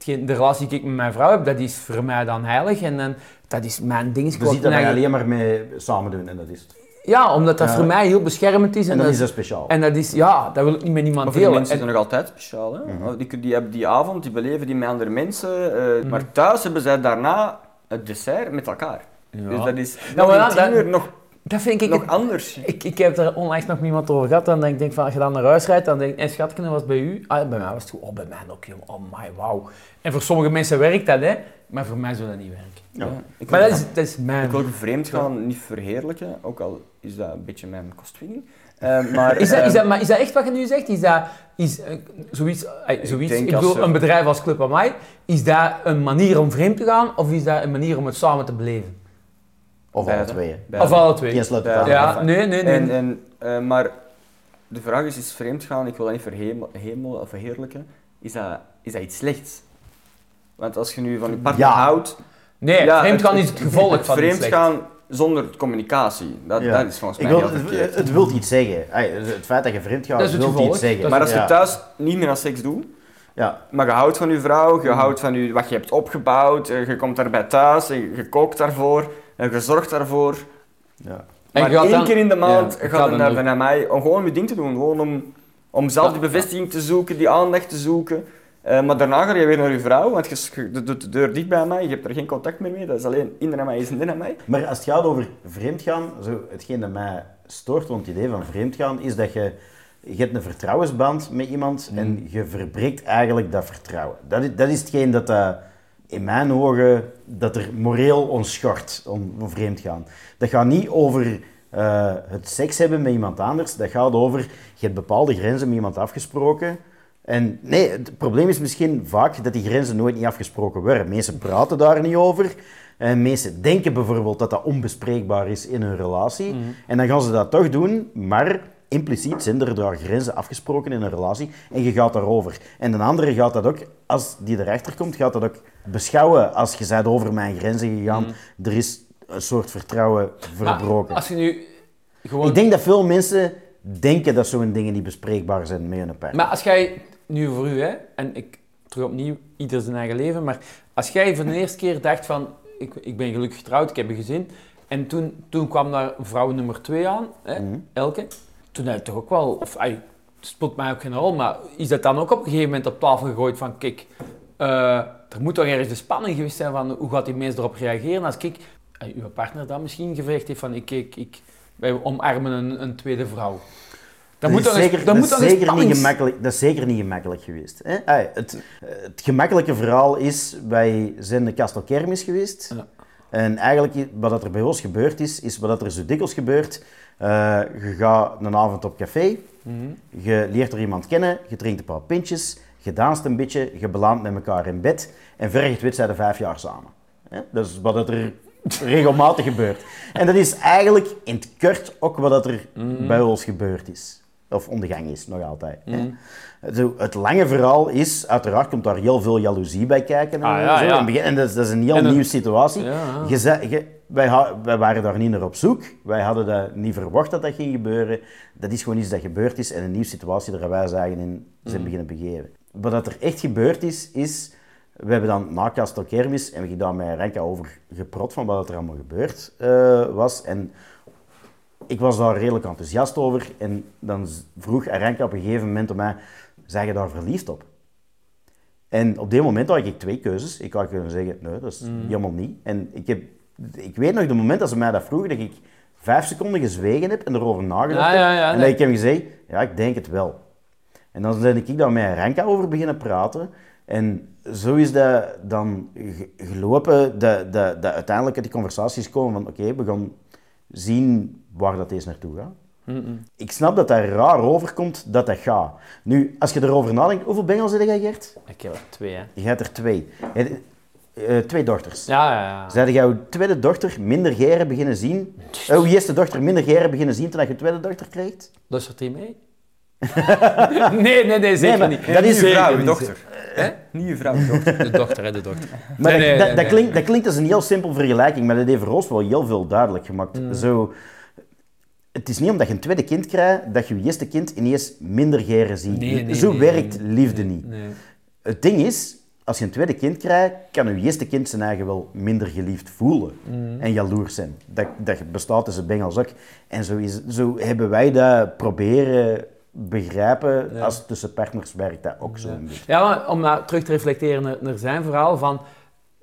de relatie die ik met mijn vrouw heb, dat is voor mij dan heilig en, dat is mijn ding. Je ziet dat wij alleen maar mee samen doen en dat is het. Ja, omdat dat Ja. voor mij heel beschermend is. En, dat, is dat speciaal. en dat is, ja, dat wil ik niet met niemand Maar voor die delen. mensen is En- het nog altijd speciaal. Hè? Mhm. die, die hebben die avond, die beleven die met andere mensen. eh, Mhm. Maar thuis hebben zij daarna het dessert met elkaar. Ja. Dus dat is Nou, nog ja, dat- nog, dat vind ik nog het- anders. Ik, ik heb er onlangs nog met iemand over gehad. Dan denk ik van, als je dan naar huis rijdt, dan denk ik, en schatje, dat was bij u? Ah, bij mij was het goed. Oh, bij mij ook, joh. Oh my, wauw. En voor sommige mensen werkt dat, hè. Maar voor mij zou dat niet werken. Ja. Ik Maar wil- dat is, dat is mijn... Ik wil vreemd gaan niet verheerlijken, ook al is dat een beetje mijn kostwinning. Eh, maar, Is dat, is eh, dat, maar is dat echt wat je nu zegt? Is dat is, eh, zoiets, eh, zoiets ik, bedoel, een bedrijf als Club Amai, is dat een manier om vreemd te gaan of is dat een manier om het samen te beleven? Of alle twee. Beide. Of alle twee? Geen sluit het Ja. nee, nee, nee. En, en, eh, maar de vraag is, is vreemd gaan, ik wil dat niet verhemel, hemel, of verheerlijken, is dat, is dat iets slechts? Want als je nu van je partner Ja. houdt... Nee, ja, vreemdgaan is het gevolg het van vreemd gaan zonder communicatie. Dat, Ja. dat is volgens Ik mij wil, het, verkeerd. het wil iets zeggen. Het feit dat je vreemd gaat, wil gevolg. iets zeggen. Maar als je ja. thuis niet meer aan seks doet, Ja, maar je houdt van je vrouw, je houdt van je, wat je hebt opgebouwd, eh, je komt daarbij thuis, en je kookt daarvoor, en je zorgt daarvoor. ja. En maar één dan- keer in de maand Ja, gaat ga dan naar, mij om gewoon je ding te doen. Gewoon om, om zelf Ja, die bevestiging te zoeken, die aandacht te zoeken. Eh, maar daarna ga je weer naar je vrouw, want je, doet de deur dicht bij mij, je hebt er geen contact meer mee. Dat is alleen in naar mij is en in naar mij. Maar als het gaat over vreemdgaan, zo, hetgeen dat mij stoort rond het idee van vreemdgaan, is dat je, je hebt een vertrouwensband met iemand Mm. en je verbreekt eigenlijk dat vertrouwen. Dat is, dat is hetgeen dat dat in mijn ogen dat er moreel onschort om, om vreemdgaan. Dat gaat niet over eh, het seks hebben met iemand anders, dat gaat over, je hebt bepaalde grenzen met iemand afgesproken. En nee, het probleem is misschien vaak dat die grenzen nooit niet afgesproken worden. Mensen praten daar niet over. En mensen denken bijvoorbeeld dat dat onbespreekbaar is in hun relatie. En dan gaan ze dat toch doen, maar impliciet zijn er daar grenzen afgesproken in een relatie en je gaat daarover. En de andere gaat dat ook, als die erachter komt, gaat dat ook beschouwen als je bent over mijn grenzen gegaan. Er is een soort vertrouwen Maar verbroken. als je nu gewoon... Ik denk dat veel mensen denken dat zo'n dingen niet bespreekbaar zijn met hun partner. Maar als jij, nu voor u, hè, en ik terug opnieuw, ieder zijn eigen leven, maar als jij voor de eerste keer dacht van, ik, ik ben gelukkig getrouwd, ik heb een gezin, en toen, toen kwam daar vrouw nummer twee aan, hè, Mhm. Elke, toen had je toch ook wel, of het speelt mij ook geen rol, maar is dat dan ook op een gegeven moment op tafel gegooid van, kijk, eh, er moet toch ergens de spanning geweest zijn van, hoe gaat die mens erop reageren als ik, ai, uw partner dan misschien gevraagd heeft van, ik, ik, ik, wij omarmen een, een tweede vrouw. Dan moet dat is een- zeker, dan dat moet is zeker niet gemakkelijk, dat is zeker niet gemakkelijk geweest. Hè? Het, het gemakkelijke verhaal is, wij zijn de Kastel Kermis geweest. Ja. En eigenlijk, wat er bij ons gebeurd is, is wat er zo dikwijls gebeurt. Eh, je gaat een avond op café, Mhm. je leert er iemand kennen, je drinkt een paar pintjes, je danst een beetje, je belandt met elkaar in bed en ver je het weet zijn er vijf jaar samen. Dat is wat er regelmatig gebeurt. En dat is eigenlijk in het kort ook wat dat er bij ons gebeurd is. Of ondergang is, nog altijd. Zo, het lange verhaal is, uiteraard komt daar heel veel jaloezie bij kijken. En, Ah, ja, zo. ja. En dat, is, dat is een heel En nieuwe situatie. Ja, ja. Je zei- je- wij, wij waren daar niet naar op zoek. Wij hadden dat niet verwacht dat dat ging gebeuren. Dat is gewoon iets dat gebeurd is en een nieuwe situatie waar wij zagen in zijn Mm. beginnen begeven. Wat dat er echt gebeurd is, is... We hebben dan na Castel Kermis en we hebben daar met Renka over geprot van wat er allemaal gebeurd eh, was. En ik was daar redelijk enthousiast over. En dan vroeg Renka op een gegeven moment aan mij, zijn je daar verliefd op? En op dit moment had ik twee keuzes. Ik had kunnen zeggen, nee, dat is helemaal niet. En ik, heb, ik weet nog de moment dat ze mij dat vroegen, dat ik vijf seconden gezwegen heb en erover nagedacht Ja, ja, heb. ja, en nee. ik hem gezegd, ja, ik denk het wel. En dan ben ik daar met Renka over beginnen praten. En zo is dat dan ge- gelopen, dat, dat, dat uiteindelijk uit die conversaties komen van, oké, we gaan zien waar dat deze naartoe gaat. Ik snap dat dat raar overkomt dat dat gaat. Nu, als je erover nadenkt, hoeveel bengels heb jij, Gert? Ik heb er twee, hè. Je hebt er twee. Eh, twee dochters. Ja, ja, ja. Jouw tweede dochter minder geren beginnen zien? Eerste dochter minder geren beginnen zien toen je tweede dochter krijgt? Luistert hij mee? Nee, nee, nee, zeker niet. dat is Niet je vrouw, dochter. Hè? Niet je vrouw, je dochter. De dochter, hè, de dochter. Maar Nee, dat, nee, dat, nee, dat nee. Klinkt, dat klinkt als een heel simpel vergelijking, maar dat heeft ons wel heel veel duidelijk gemaakt. Mm. Zo, het is niet omdat je een tweede kind krijgt, dat je je eerste kind ineens minder geren ziet. Nee, nee, Zo nee, werkt nee, liefde nee, niet. Nee. Het ding is, als je een tweede kind krijgt, kan je eerste kind zijn eigen wel minder geliefd voelen Mm. en jaloers zijn. Dat, dat bestaat tussen bengels ook. En zo, is, zo hebben wij dat proberen begrijpen. Ja. Als tussen partners werkt dat ook zo beetje. Ja, maar om nou terug te reflecteren naar, naar zijn verhaal van...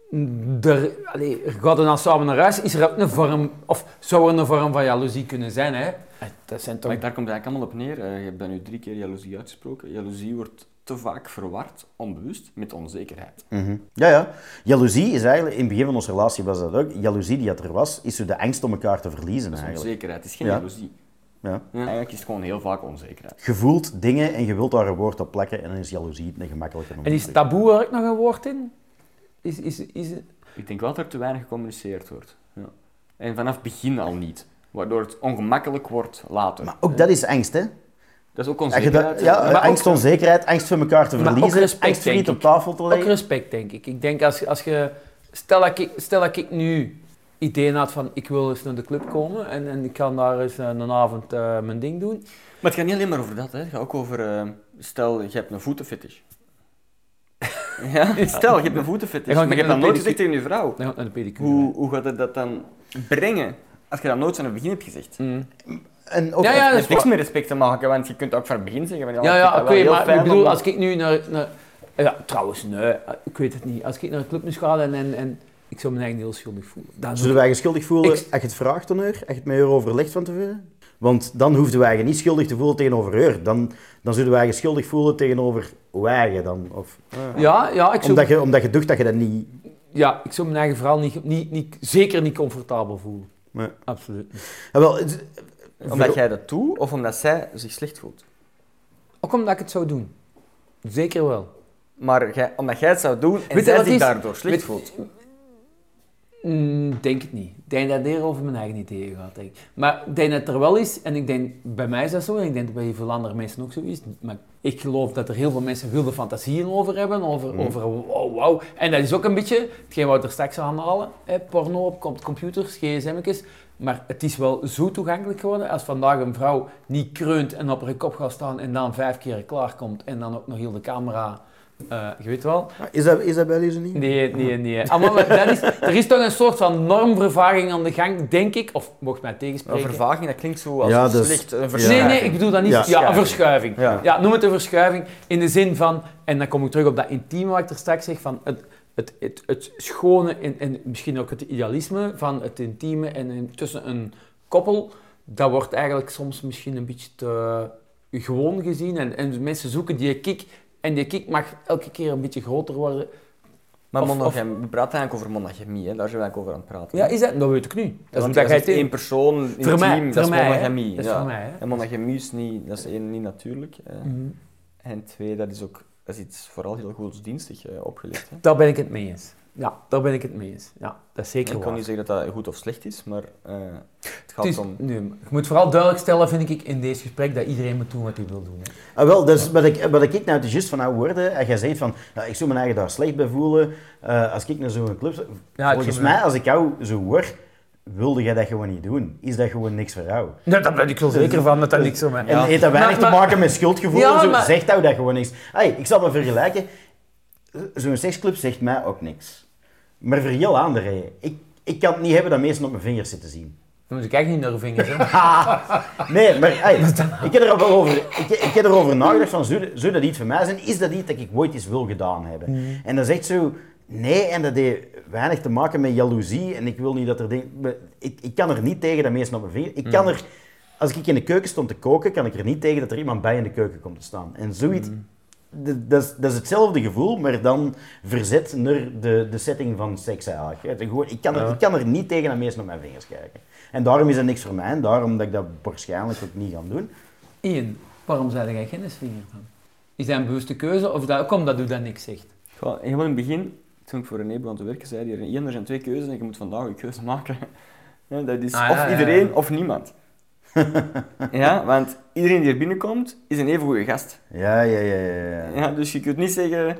mm, Er, allee, er gaat er dan samen naar huis, is er ook een vorm, of zou er een vorm van jaloezie kunnen zijn, hè? Eh, Dat zijn toch... Maar daar komt eigenlijk allemaal op neer. Eh, je hebt nu drie keer jaloezie uitgesproken. Jaloezie wordt te vaak verward, onbewust, met onzekerheid. Mhm. Ja, ja. Jaloezie is eigenlijk, in het begin van onze relatie was dat ook, jaloezie die dat er was, is zo de angst om elkaar te verliezen Dat is eigenlijk. onzekerheid, het is geen Ja. jaloezie. Ja. Eigenlijk is het gewoon heel vaak onzekerheid. Je voelt dingen en je wilt daar een woord op plakken en dan is jaloezie een gemakkelijke En is taboe er ook nog een woord in? Is, is, is, Ik denk wel dat er te weinig gecommuniceerd wordt. Ja. En vanaf het begin al niet. Waardoor het ongemakkelijk wordt later. Maar ook dat is angst, hè. Dat is ook onzekerheid. ja, hè. Maar angst, ook- onzekerheid, angst voor elkaar te ook verliezen, respect, angst voor denk iets op tafel te Ook leggen. respect, denk ik. Ik denk als, als je... Stel dat, ik, stel dat ik nu ideeën had van ik wil eens naar de club komen en, en ik kan daar eens eh, een avond eh, mijn ding doen. Maar het gaat niet alleen maar over dat, hè. het gaat ook over, eh, stel, je hebt een voetenfetish. ja, stel, je hebt een voetenfetish, maar ik je hebt dat de nooit gezegd tegen je vrouw. Dan ga ik naar de pedicure. Hoe, hoe gaat je dat dan brengen, als je dat nooit van het begin hebt gezegd? Mm. En ook, Ja, ja, Het heeft niks met respect te maken, want je kunt ook van het begin zeggen van, Ja, ja, dat oké, maar ik bedoel, als ik nu naar... naar ja, trouwens, nee, ik weet het niet. Als ik naar een club moest gaan en, en, en ik zou me eigenlijk heel schuldig voelen. Dan Zullen wij je schuldig voelen Ik- als je het vraagt aan haar, als je het met haar overlegt van tevoren? Want dan hoefden wij je niet schuldig te voelen tegenover haar. Dan, dan zullen wij je schuldig voelen tegenover wij dan. Of, Ja, ja, ik zou, omdat, je, omdat je dacht dat je dat niet... ja, ik zou mijn eigen verhaal niet, niet, niet, zeker niet comfortabel voelen. Nee. Absoluut. Ah, wel, het- Omdat jij dat doet, of omdat zij zich slecht voelt? Ook omdat ik het zou doen. Zeker wel. Maar jij, omdat jij het zou doen en Weet zij zich daardoor slecht Weet- voelt. Mm, denk het niet. Ik denk dat het eerder over mijn eigen ideeën gaat. Denk. Maar ik denk dat het er wel is, en ik denk, bij mij is dat zo, en ik denk dat bij veel andere mensen ook zo is. Maar ik geloof dat er heel veel mensen wilde fantasieën over hebben, over, over wow, wow. En dat is ook een beetje, hetgeen wat er straks aanhalen, hè, porno op com- computers, gsm'tjes. Maar het is wel zo toegankelijk geworden, als vandaag een vrouw niet kreunt en op haar kop gaat staan en dan vijf keer klaarkomt en dan ook nog heel de camera, eh, je weet wel. is, dat, is dat bij deze niet? Nee, nee, nee. Ah, maar dat is, er is toch een soort van normvervaging aan de gang, denk ik. Of mocht mij Een tegenspreken. vervaging, dat klinkt zo als Ja, een dus- slecht, een. Nee, nee, ik bedoel dat niet. Ja. Ja, een verschuiving. Ja. Ja, noem het een verschuiving in de zin van, en dan kom ik terug op dat intieme wat ik er straks zeg, van het, het, het, het schone en, en misschien ook het idealisme van het intieme en, en tussen een koppel, dat wordt eigenlijk soms misschien een beetje te gewoon gezien. En, en mensen zoeken die kick, en die kick mag elke keer een beetje groter worden. Maar monogamie, we praten eigenlijk over monogamie, hè? daar zijn we eigenlijk over aan het praten. Ja, is dat? Dat weet ik niet. Dat is dat één in- persoon, Voor mij, dat is mij, hè. monogamie. Dat is ja. voor mij, hè. En monogamie is niet, dat is één, niet natuurlijk. hè. Mhm. En twee, dat is ook dat is iets vooral heel godsdienstig eh, opgelegd. Hè. Daar ben ik het mee eens. Ja, daar ben ik het mee eens. Ja, dat is zeker Ik kan waar. niet zeggen dat dat goed of slecht is, maar eh, het gaat Het is- om... nee, je moet vooral duidelijk stellen, vind ik, in deze gesprek, dat iedereen moet doen wat hij wil doen. Hè. Ah, wel, dus wat ik, wat ik nou juist van jou hoorde, en jij zegt van, ja, ik zou me eigen daar slecht bij voelen, eh, als ik naar zo'n club... zou- Ja, volgens mij, als ik jou zo hoor, wilde jij dat gewoon niet doen. Is dat gewoon niks voor jou? Nee, daar ben ik wel zeker van, dat dat niks zo met En heeft dat weinig Maar- te maar- maken met schuldgevoel? Ja, zo, maar- Zegt jou dat gewoon niks? Hey, ik zal me vergelijken. Zo'n seksclub zegt mij ook niks. Maar voor heel anderen. Ik, ik kan het niet hebben dat mensen op mijn vingers zitten zien. Dan moet ik eigenlijk niet naar de vingers. Hè. Nee, maar hey, ik heb er wel over, ik, ik heb erover nagedacht van, zou, zou dat iets voor mij zijn? Is dat iets dat ik ooit eens wil gedaan hebben? En dan zegt zo, nee, en dat heeft weinig te maken met jaloezie en ik wil niet dat er dingen... Ik, ik kan er niet tegen dat mensen op mijn vingers... Ik kan er... Als ik in de keuken stond te koken, kan ik er niet tegen dat er iemand bij in de keuken komt te staan. En zoiets... d- Dat is, dat is hetzelfde gevoel, maar dan verzet naar de, de setting van seks eigenlijk. Gewoon, ik, kan er, ik kan er niet tegen dat mensen op mijn vingers kijken. En daarom is dat niks voor mij en daarom dat ik dat waarschijnlijk ook niet ga doen. Ian, waarom zei jij geen vinger van? Is dat een bewuste keuze of dat, komt dat u dat niks zegt? Gewoon, helemaal in het begin, toen ik voor René begon te werken, zei hij, er, Ian, er zijn twee keuzes en je moet vandaag je keuze maken. Ja, dat is Ah, ja, of ja, ja. iedereen of niemand. ja, want iedereen die er binnenkomt, is een even goede gast. Ja, ja, ja, ja. ja. Ja, dus je kunt niet zeggen, Ja.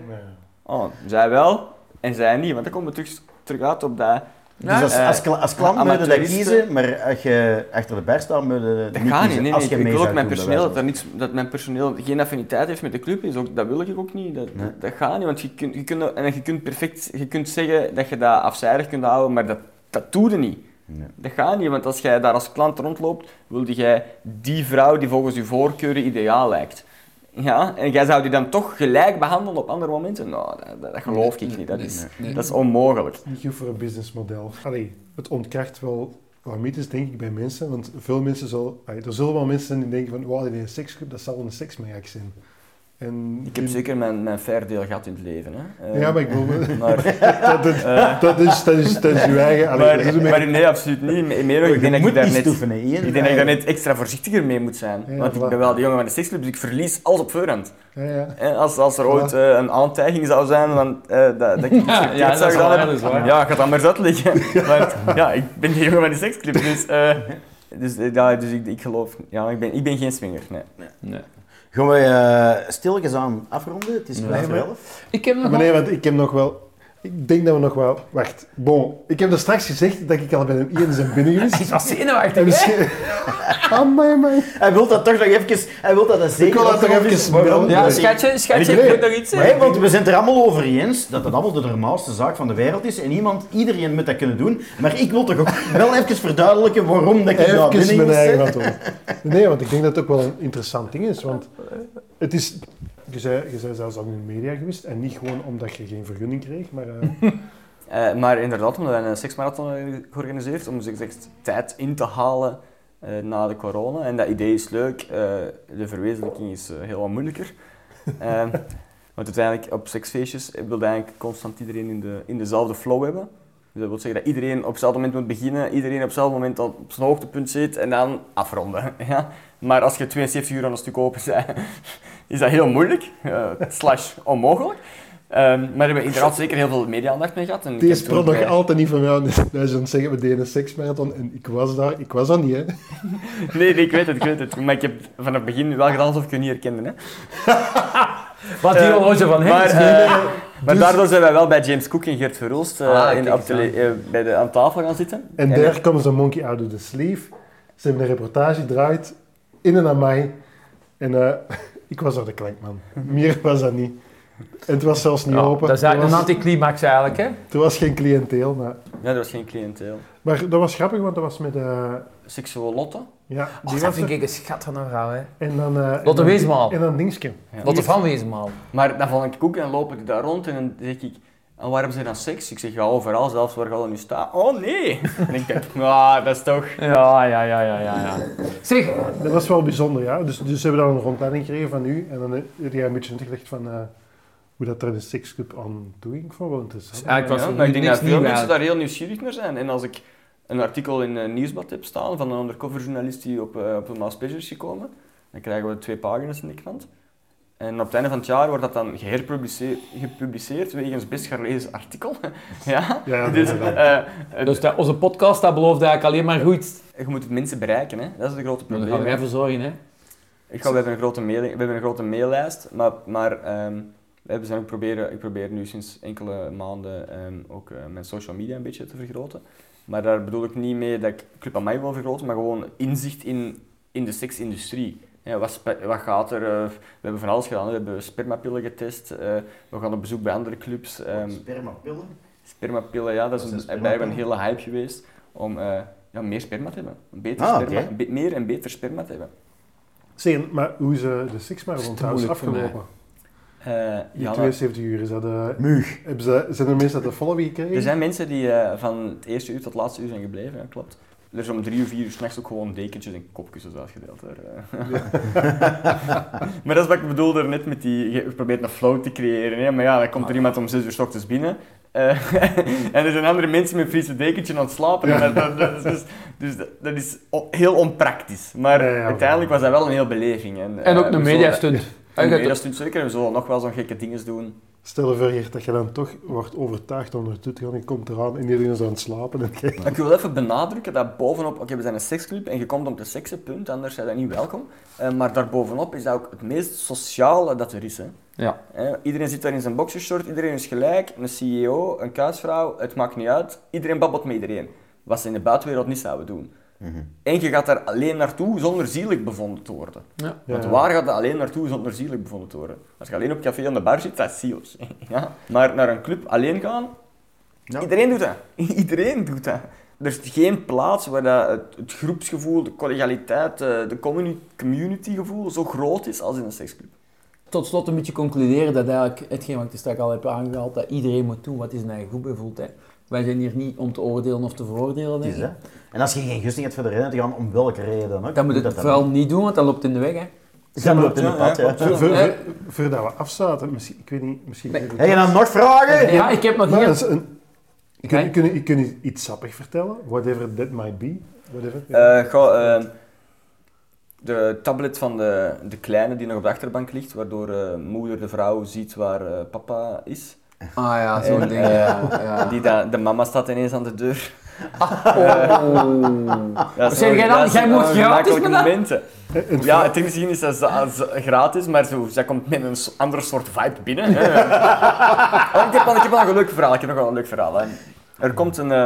oh, zij wel en zij niet, want dan komen we terug, terug uit op dat... Dus als, eh, als, als klant moet je dat kiezen, maar als je achter de bar staat, moet je dat Dat niet gaat niet, kiezen. nee, als nee. je Ik mee wil ook mijn personeel, dat, niets, dat mijn personeel geen affiniteit heeft met de club, is ook, dat wil ik ook niet. Dat, Nee. dat gaat niet, want je kunt, je kunt, en je kunt perfect je kunt zeggen dat je dat afzijdig kunt houden, maar dat, dat doe je niet. Nee. Dat gaat niet, want als jij daar als klant rondloopt, wilde jij die vrouw die volgens je voorkeuren ideaal lijkt. Ja, en jij zou die dan toch gelijk behandelen op andere momenten? Nou, dat, dat, dat geloof ik niet. Dat is, dat is onmogelijk. Niet goed voor een businessmodel. Allee, het ontkracht wel wat mythes, denk ik, bij mensen. Want veel mensen zal, allee, er zullen wel mensen zijn die denken van, wauw, die een seksclub, dat zal een seksmerk zijn. En Ik heb zeker mijn, mijn fair deel gehad in het leven. Hè. Eh, Ja, maar ik bedoel, maar, dat, dat, eh, dat, is, dat, is, dat is uw eigen... Allee, maar, dat is uw- maar nee, absoluut niet. Me- Meer ik denk dat moet ik daar net, stoeven, ik denk dat ik daar net extra voorzichtiger mee moet zijn. Ja, want ik ben wel de jongen van de seksclub, dus ik verlies alles op voorhand. Ja, ja. Als, als er ooit eh, een aantijging zou zijn van, eh, dat, dat ik iets Ja, verkeerd ja, dat zou gedaan hebben, ja, gaat dat maar zat liggen. want ja, ik ben de jongen van de seksclub, dus, eh, dus, eh, ja, dus ik, ik geloof... Ja, ik ben, ik ben geen swinger, nee. Nee. Gaan we eh stilletjes aan afronden? Het is vijf voor elf. Ik heb nog Maar nee, want ik heb nog wel... Ik denk dat we nog wel... Wacht. Bon. Ik heb er straks gezegd dat ik al bij een Ian zijn binnen Hij geweest. is wel zenuwachtig, hè? Amai. Hij wil dat toch nog even... Hij wil dat dat zeker Ik wil dat toch even melden. Ja, schatje, schatje, Nee. ik moet nog iets Nee, zeggen. want we zijn het er allemaal over eens dat het allemaal de normaalste zaak van de wereld is en iemand, iedereen moet dat kunnen doen. Maar ik wil toch ook wel even verduidelijken waarom dat ik daar binnen Even mijn eigen antwoord. Nee, want ik denk dat het ook wel een interessant ding is. Want het is... Je zei zelfs al in de media geweest. En niet gewoon omdat je geen vergunning kreeg, maar... eh, Eh, maar inderdaad, we hebben een seksmarathon georganiseerd om tijd in te halen eh, na de corona. En dat idee is leuk, de verwezenlijking is heel wat moeilijker. Want uiteindelijk op seksfeestjes wil eigenlijk constant iedereen in, de, in dezelfde flow hebben. Dus dat wil zeggen dat iedereen op hetzelfde moment moet beginnen, iedereen op hetzelfde moment op zijn hoogtepunt zit en dan afronden. Ja? Maar als je 72 uur aan een stuk open bent, is dat heel moeilijk, eh, slash onmogelijk. Ehm, maar we hebben inderdaad zeker heel veel media-aandacht mee gehad. En ik Deze heb pro toen nog bij- altijd niet van jou. Hij is zeggen, we deden een seksmarathon. En ik was daar. Ik was daar niet, hè. Nee, nee, ik weet het, ik weet het. Maar ik heb vanaf het begin wel gedaan alsof ik je niet herkende. Hè. Wat die Eh, horloge van hem Maar, is. maar Dus- daardoor zijn wij wel bij James Cook en Gert Verhulst eh, Ah, in, op eh, bij de, aan tafel gaan zitten. En En- daar komt zo'n monkey out of the sleeve. Ze hebben een reportage gedraaid. In en aan mij. En eh, ik was daar de klankman. Meer was dat niet. En het was zelfs niet Ja, open. dat is er, eigenlijk was, een anticlimax eigenlijk, hè? er was geen cliënteel. Maar, Ja, dat was geen cliënteel. maar dat was grappig, want dat was met... eh Seksueel Lotte. ja, Oh, die dat was vind er. ik een schat van een vrouw, hè? En dan... eh, en Lotte dan- Weesmaal. En dan Dingske. Ja. Lotte van Wezenmaal. Maar dan val ik ook en lopen die daar rond en dan zeg ik... En waar hebben ze dan seks? Ik zeg, ja, overal, zelfs waar je nu staat. Oh, nee! En ik denk, ah, dat is toch... Ja, ja, ja, ja, ja. ja. Zeg, Dat was wel bijzonder, ja. Dus, dus ze hebben dan een rondleiding gekregen van u. En dan heb jij een beetje uitgelegd van... eh, hoe dat er in de seksclub aan toe ging. Ik vond het wel interessant. eigenlijk was Ja, maar ik denk dat veel mensen daar heel nieuwsgierig naar zijn. En als ik een artikel in een nieuwsblad heb staan van een undercover journalist die op, eh, op een Maas is gekomen, dan krijgen we twee pagina's in de krant. En op het einde van het jaar wordt dat dan geherpubliceerd, gepubliceerd wegens best gelezen artikel. ja? Ja, ja, dus, eh, het- Dus dat, onze podcast dat belooft eigenlijk alleen maar goed. je moet het mensen bereiken, hè? dat is de grote Daar probleem. gaan wij voor zorgen, hè? Ik ga, we, hebben een grote mail, we hebben een grote maillijst, maar, maar ehm, we hebben zijn proberen, ik probeer nu sinds enkele maanden ehm, ook eh, mijn social media een beetje te vergroten. Maar daar bedoel ik niet mee dat ik Club aan mij wil vergroten, maar gewoon inzicht in, in de seksindustrie. Ja, wat, wat gaat er? eh, we hebben van alles gedaan. We hebben spermapillen getest. eh, we gaan op bezoek bij andere clubs. ehm, Spermapillen. spermapillen, ja, dat is een, blijkbaar een hele hype geweest om eh, ja, meer sperma te hebben. Beter Ah, sperma, be- meer en beter sperma te hebben. Zeg, maar hoe is de seksmarathon te trouwens afgelopen? Eh, Die ja, maar- 72 uur, is dat... Muug. hebben ze, zijn er mensen dat de follow gekregen? Er zijn mensen die eh, van het eerste uur tot het laatste uur zijn gebleven, ja, klopt. Er is om drie of vier uur s'nachts ook gewoon dekentjes en kopkussens uitgedeeld. Daar, eh. maar dat is wat ik bedoelde net met die... Je probeert een flow te creëren, hè? maar ja, dan komt er iemand om zes uur 's ochtends binnen. eh, en er zijn andere mensen met friese dekentje aan het slapen. En dat, dat, dat is dus, dus dat, dat is heel onpraktisch. Maar Ja, ja, uiteindelijk was dat wel een heel beleving. En, En ook eh, een we Eigenlijk- mediastunt zeker. We zullen nog wel zo'n gekke dingen doen. Stel je voor dat je dan toch wordt overtuigd om naartoe te gaan. Je komt eraan en iedereen is aan het slapen. En Ik wil even benadrukken dat bovenop, oké, we zijn een seksclub en je komt om te seksen, punt, anders zijn dat niet welkom. Eh, maar daarbovenop is dat ook het meest sociale dat er is. Hè. Ja. Eh, iedereen zit daar in zijn boxershort, iedereen is gelijk, een CEO, een kuisvrouw, het maakt niet uit. Iedereen babbelt met iedereen. Wat ze in de buitenwereld niet zouden doen. En je gaat daar alleen naartoe zonder zielig bevonden te worden. Ja. Want Ja. waar gaat je alleen naartoe zonder zielig bevonden te worden? Als je alleen op café aan de bar zit, dat is zielig. ja? Maar naar een club alleen gaan, Ja. iedereen doet dat. Iedereen doet dat. Er is geen plaats waar dat het, het groepsgevoel, de collegialiteit, eh, de communi- communitygevoel zo groot is als in een seksclub. Tot slot een beetje concluderen dat eigenlijk hetgeen wat ik er straks al heb aangehaald, dat iedereen moet doen wat hij zijn eigen goed bevoelt. Hè. Wij zijn hier niet om te oordelen of te veroordelen. Het is, hè. En als je geen gusting hebt voor de rennen te gaan, om welke reden dan ook. Dan moet je dat het vooral niet doen, want dat loopt in de weg. Hè. Loopt in de Ja, pad, ja, ja. klopt. Voor, voordat we afsluiten, misschien, ik weet niet, misschien... Nee. Heb je dan nog vragen? Ja, ik heb nog Maar hier... een, ik kun, kun, kun je iets sappig vertellen? Whatever that might be. Whatever. Eh, ga, eh, de tablet van de, de kleine die nog op de achterbank ligt, waardoor eh, moeder de vrouw ziet waar eh, papa is. Ah ja, zo'n ding. ja, ja. Die da- de mama staat ineens aan de deur. Oh. Zeg jij dan, jij moet gratis momenten. Het Ja, technisch gezien is dat gratis, maar zo, zij komt met een andere soort vibe binnen. Oh, ik, heb al, ik heb al een leuk verhaal. Ik heb nog wel een leuk verhaal. Hè. Er komt een... eh,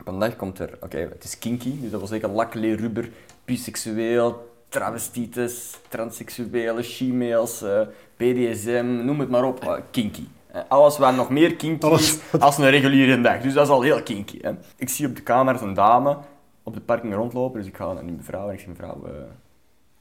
op een dag komt er... Oké, het is kinky, dus dat wil zeggen lak, leer, rubber, biseksueel, travestites, transseksuele, she-males, eh, BDSM, noem het maar op. eh, kinky. Eh, Alles wat nog meer kinky is als een reguliere dag. Dus dat is al heel kinky. Hè. Ik zie op de camera een dame op de parking rondlopen, dus ik ga naar die mevrouw en ik zeg mevrouw... eh,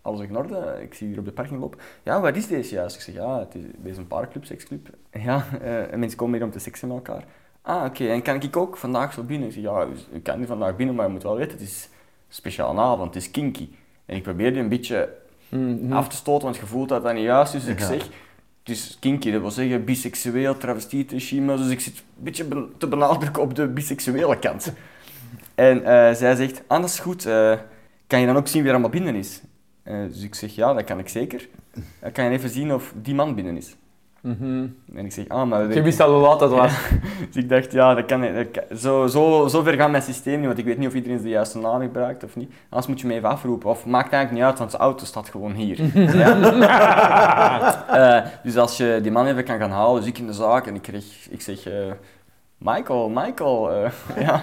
alles in orde, ik zie hier op de parking lopen. Ja, wat is deze juist? Ik zeg, ja, het is, dit is een paarclub, seksclub. Ja, eh, en mensen komen hier om te seksen met elkaar. Ah, oké, en kan ik ook vandaag zo binnen? Ik zeg, ja, u kan niet vandaag binnen, maar je moet wel weten, het is een speciale avond, het is kinky. En ik probeer die een beetje Mhm. af te stoten, want je voelt dat dat niet juist is. Dus ik zeg, is kinky, dat wil zeggen biseksueel, travestiet, shima. Dus ik zit een beetje te benadrukken op de biseksuele kant. En eh, zij zegt, is goed, eh, kan je dan ook zien wie er allemaal binnen is? Eh, dus ik zeg, ja, dat kan ik zeker. Eh, kan je even zien of die man binnen is? Mhm. En ik zeg, ah, maar... Je wist al hoe laat dat was. Dus ik dacht, ja, dat kan, dat kan- zo, zo, zo ver gaat mijn systeem niet, want ik weet niet of iedereen de juiste naam gebruikt of niet. Anders moet je me even afroepen. Of maakt eigenlijk niet uit, want de auto staat gewoon hier. Eh, dus als je die man even kan gaan halen, dus ik in de zaak en ik, kreeg, ik zeg... eh, Michael, Michael, eh, ja.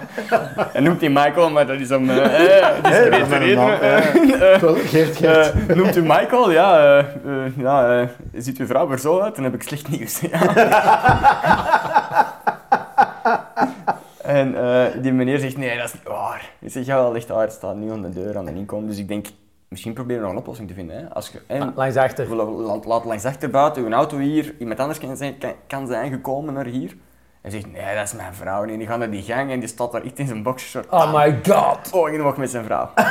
Hij noemt hij Michael, maar dat is om uh, reden. eh, eh, Geert, Geert. eh, noemt u Michael? Ja, ja ziet uw vrouw er zo uit? Dan heb ik slecht nieuws. en eh, die meneer zegt, nee, dat is niet waar. Ik zeg, ja, ligt daar, het staat nu aan de deur, aan de inkom. Dus ik denk, misschien proberen we nog een oplossing te vinden. Hè? Als je, en, Langs achter. we la- la- laat langs achterbouw, uw auto hier, iemand anders kan zijn, kan, kan zijn gekomen naar hier. Hij zegt, nee, dat is mijn vrouw. Nee, die gaat naar die gang en die staat daar echt in zijn boxershort. Oh my god. Oh, ik nog met zijn vrouw. En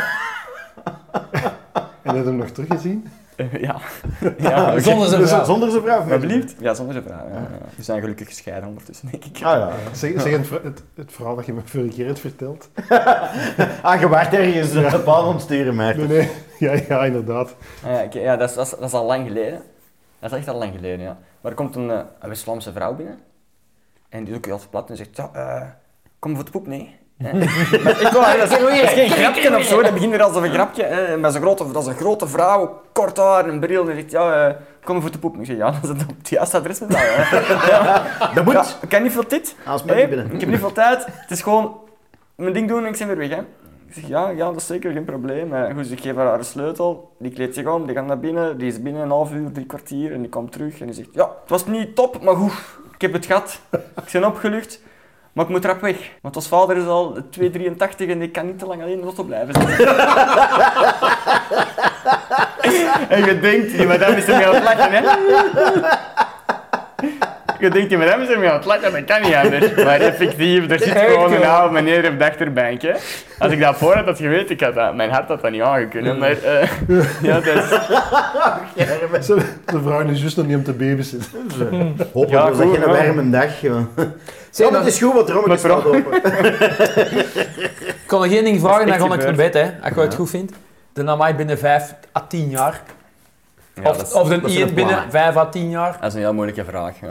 heb je hem nog teruggezien? Eh, ja. ja oké. Zonder zijn Dus vrouw. zonder zijn vrouw. Alsjeblieft? Ja, zonder zijn vrouw. Ja, ja. We zijn gelukkig gescheiden ondertussen, denk ik. Ah ja. Zeg, zeg het, het, het verhaal dat je me vorige keer hebt verteld. Ah, je waart ergens uh, een paal ontsturen, maar. Nee, nee. Ja, ja, inderdaad. Ah, ja, ja dat, is, dat, is, dat is al lang geleden. Dat is echt al lang geleden, ja. Maar er komt een, eh, een West-Vlaamse vrouw binnen. En die is ook heel plat en zegt, ja, eh, kom voor de poep, nee. Maar ik wou, dat is geen- dat is geen grapje of zo, dat begint er als een grapje. Hè. Maar zo'n grote, dat is een grote vrouw, kort haar, een bril. En die zegt, ja, eh, kom voor de poep. Ik zeg, ja, dat is het op het juiste adres met dat. hè. Ja. Dat moet. Ja, ik heb niet veel tijd. Als binnen. ik heb niet veel tijd. Het is gewoon mijn ding doen en ik ben weer weg. Hè. Ik zeg, ja, ja, dat is zeker geen probleem. Eh, goed, dus ik geef haar haar sleutel. Die kleedt zich om, die gaat naar binnen. Die is binnen een half uur, drie kwartier. En die komt terug en die zegt, ja, het was niet top, maar goed. Ik heb het gehad. Ik ben opgelucht. Maar ik moet rap weg. Want ons vader is al 283 en die kan niet te lang alleen in de auto blijven en je denkt, die madame is ermee aan het lachen, hè? Je denkt, die madame is ermee aan het lachen, dat kan niet anders. Maar effectief, er zit gewoon een oude meneer op de achterbank, hè. Als ik dat voor had, had geweten, ik had dat, mijn hart had dat niet aangekunnen, maar... eh, ja, dat is... Ze- De vrouw is juist nog niet om te babysitten. Hopelijk Ja, dat goed, geen ja. warme dag. Zeg, het is goed, want de rommel staat open. ik kon nog één ding vragen, Dat dan is ga ik naar bed, hè. Als je het goed vindt. De Namai binnen 5 à 10 jaar. Ja, of, dat is- of dat zijn Ian de binnen plannen. 5 à 10 jaar. Dat is een heel moeilijke vraag, ja.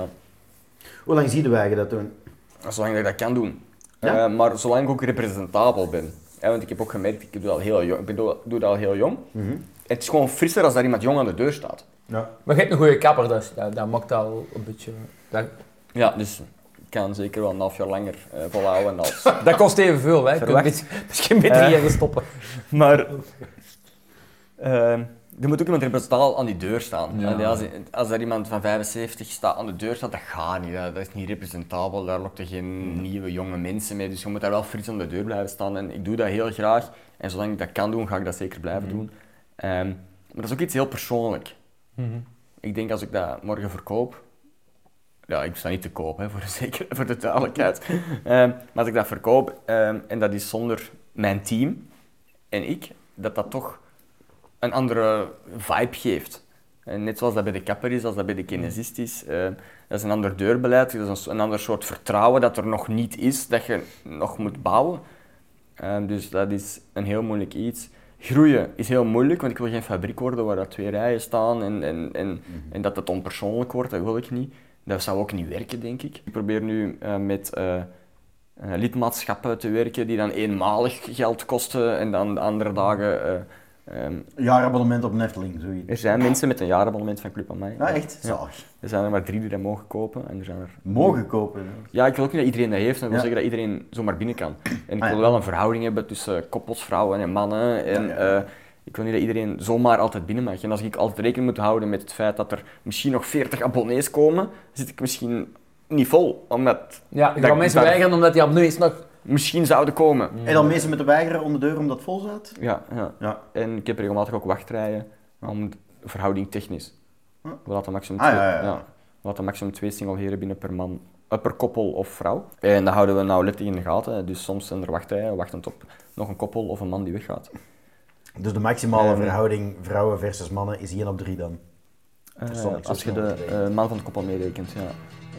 Hoe lang zie je wij dat doen? Zolang dat ik dat kan doen. Ja? Eh, maar zolang ik ook representabel ben. Ja, want ik heb ook gemerkt, ik doe dat al heel jong. Ik ik doe dat al heel jong. Mhm. Het is gewoon frisser als daar iemand jong aan de deur staat. Ja. Maar je hebt een goede kapper, dus dat, dat maakt al een beetje... Dat, Ja, dus ik kan zeker wel een half jaar langer eh, volhouden als... dat kost evenveel, hè. Je Verwacht. mis- misschien beter Eh. hier stoppen. Maar ehm, er moet ook iemand representaal aan die deur staan. Ja. Als, als er iemand van 75 staat aan de deur staat, dat gaat niet. Dat, is niet representabel. Daar lokt er geen nieuwe jonge mensen mee. Dus je moet daar wel fris aan de deur blijven staan. En ik doe dat heel graag. En zolang ik dat kan doen, ga ik dat zeker blijven doen. Ehm, maar dat is ook iets heel persoonlijk. Ik denk als ik dat morgen verkoop. Ja, ik sta niet te koop, hè, voor, de zeker, voor de duidelijkheid. Ehm, maar als ik dat verkoop ehm, en dat is zonder mijn team en ik, dat dat toch een andere vibe geeft. En net zoals dat bij de kapper is, als dat bij de kinesist is. ehm, dat is een ander deurbeleid, dat is een, ander soort vertrouwen dat er nog niet is, dat je nog moet bouwen. Ehm, dus dat is een heel moeilijk iets. Groeien is heel moeilijk, want ik wil geen fabriek worden waar dat twee rijen staan en, en, en, en dat het onpersoonlijk wordt, dat wil ik niet. Dat zou ook niet werken, denk ik. Ik probeer nu eh, met eh, eh, lidmaatschappen te werken die dan eenmalig geld kosten en dan de andere dagen eh, Ehm, Jaarabonnement op Netflix, zoiets. er zijn mensen met een jaarabonnement van Club Amai. Ja, echt? Ja. Zalig. Er zijn er maar drie die dat mogen kopen. En er zijn er... Mogen kopen. hè. Ja, ik wil ook niet dat iedereen dat heeft. Ik wil Ja. zeggen dat iedereen zomaar binnen kan. En ik Ah, wil wel een verhouding hebben tussen koppels, vrouwen en mannen. En Ja, ja. eh, ik wil niet dat iedereen zomaar altijd binnen mag. En als ik altijd rekening moet houden met het feit dat er misschien nog 40 abonnees komen, zit ik misschien niet vol. Omdat Ja, ik Dat- ga mensen weigeren omdat die abonnees nog... misschien zouden komen. En dan mensen met de weigeren om de deur omdat het vol zat? Ja, ja. Ja. En ik heb regelmatig ook wachtrijen om verhouding technisch. Ja. We laten maximum Ah, twee, ja, ja, ja. we laten maximum twee singleheren binnen per man, eh, per koppel of vrouw. En dat houden we nauwlettend in de gaten. Dus soms zijn er wachtrijen wachtend op nog een koppel of een man die weggaat. Dus de maximale Ehm. verhouding vrouwen versus mannen is 1 op 3 dan? Eh, als je de eh, man van het koppel meerekent, ja.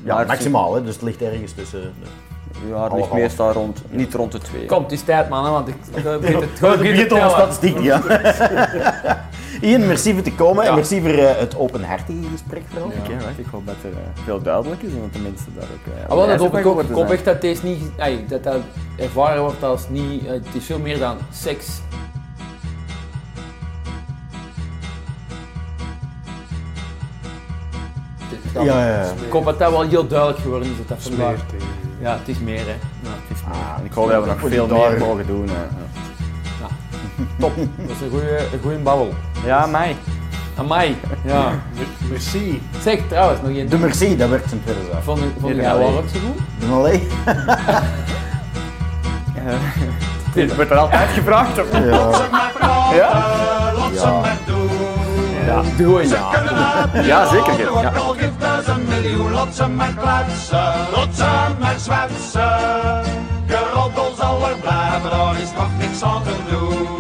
Ja, Maar maximaal, hè? dus het ligt ergens tussen. de- Ja, het ligt meestal rond, niet rond de twee. Kom, het is tijd mannen, want ik... ik begin het- Gewoon begin begint te over tellen. statistiek, ja. Ian, merci voor te komen en Ja. merci voor eh, het openhartige gesprek vooral. Wacht, ik hoop dat er eh, veel duidelijk is en dat de mensen daar ook... eh, Ah, wel, dat hoop ik ook. Ik hoop echt dat deze niet... dat dat ervaren wordt als niet... eh, het is veel meer dan seks. Ja, ja, ja. Ik hoop dat dat wel heel duidelijk geworden is. Dat dat. Ja, het is meer hè. Ja, het is meer. Ah, ik hoop dat we nog veel meer mogen doen. hè. Ja. Top. Dat is een goede, een goede babbel. Ja, mij. Amai. Ja. Merci. Zeg trouwens nog één De merci, dat werkt zijn tweede zaak. Vond, vond Ja, jij wel ook zo goed? Maar alleen. Dit wordt er altijd gevraagd. Of? Ja. Ze ze maar doen. Ja. Doe ja. Kunnen het Ja, zeker, niet ja. Laat ze maar kletsen, ze maar zwetsen. Geroddel zal er blijven, daar is nog niks aan te doen.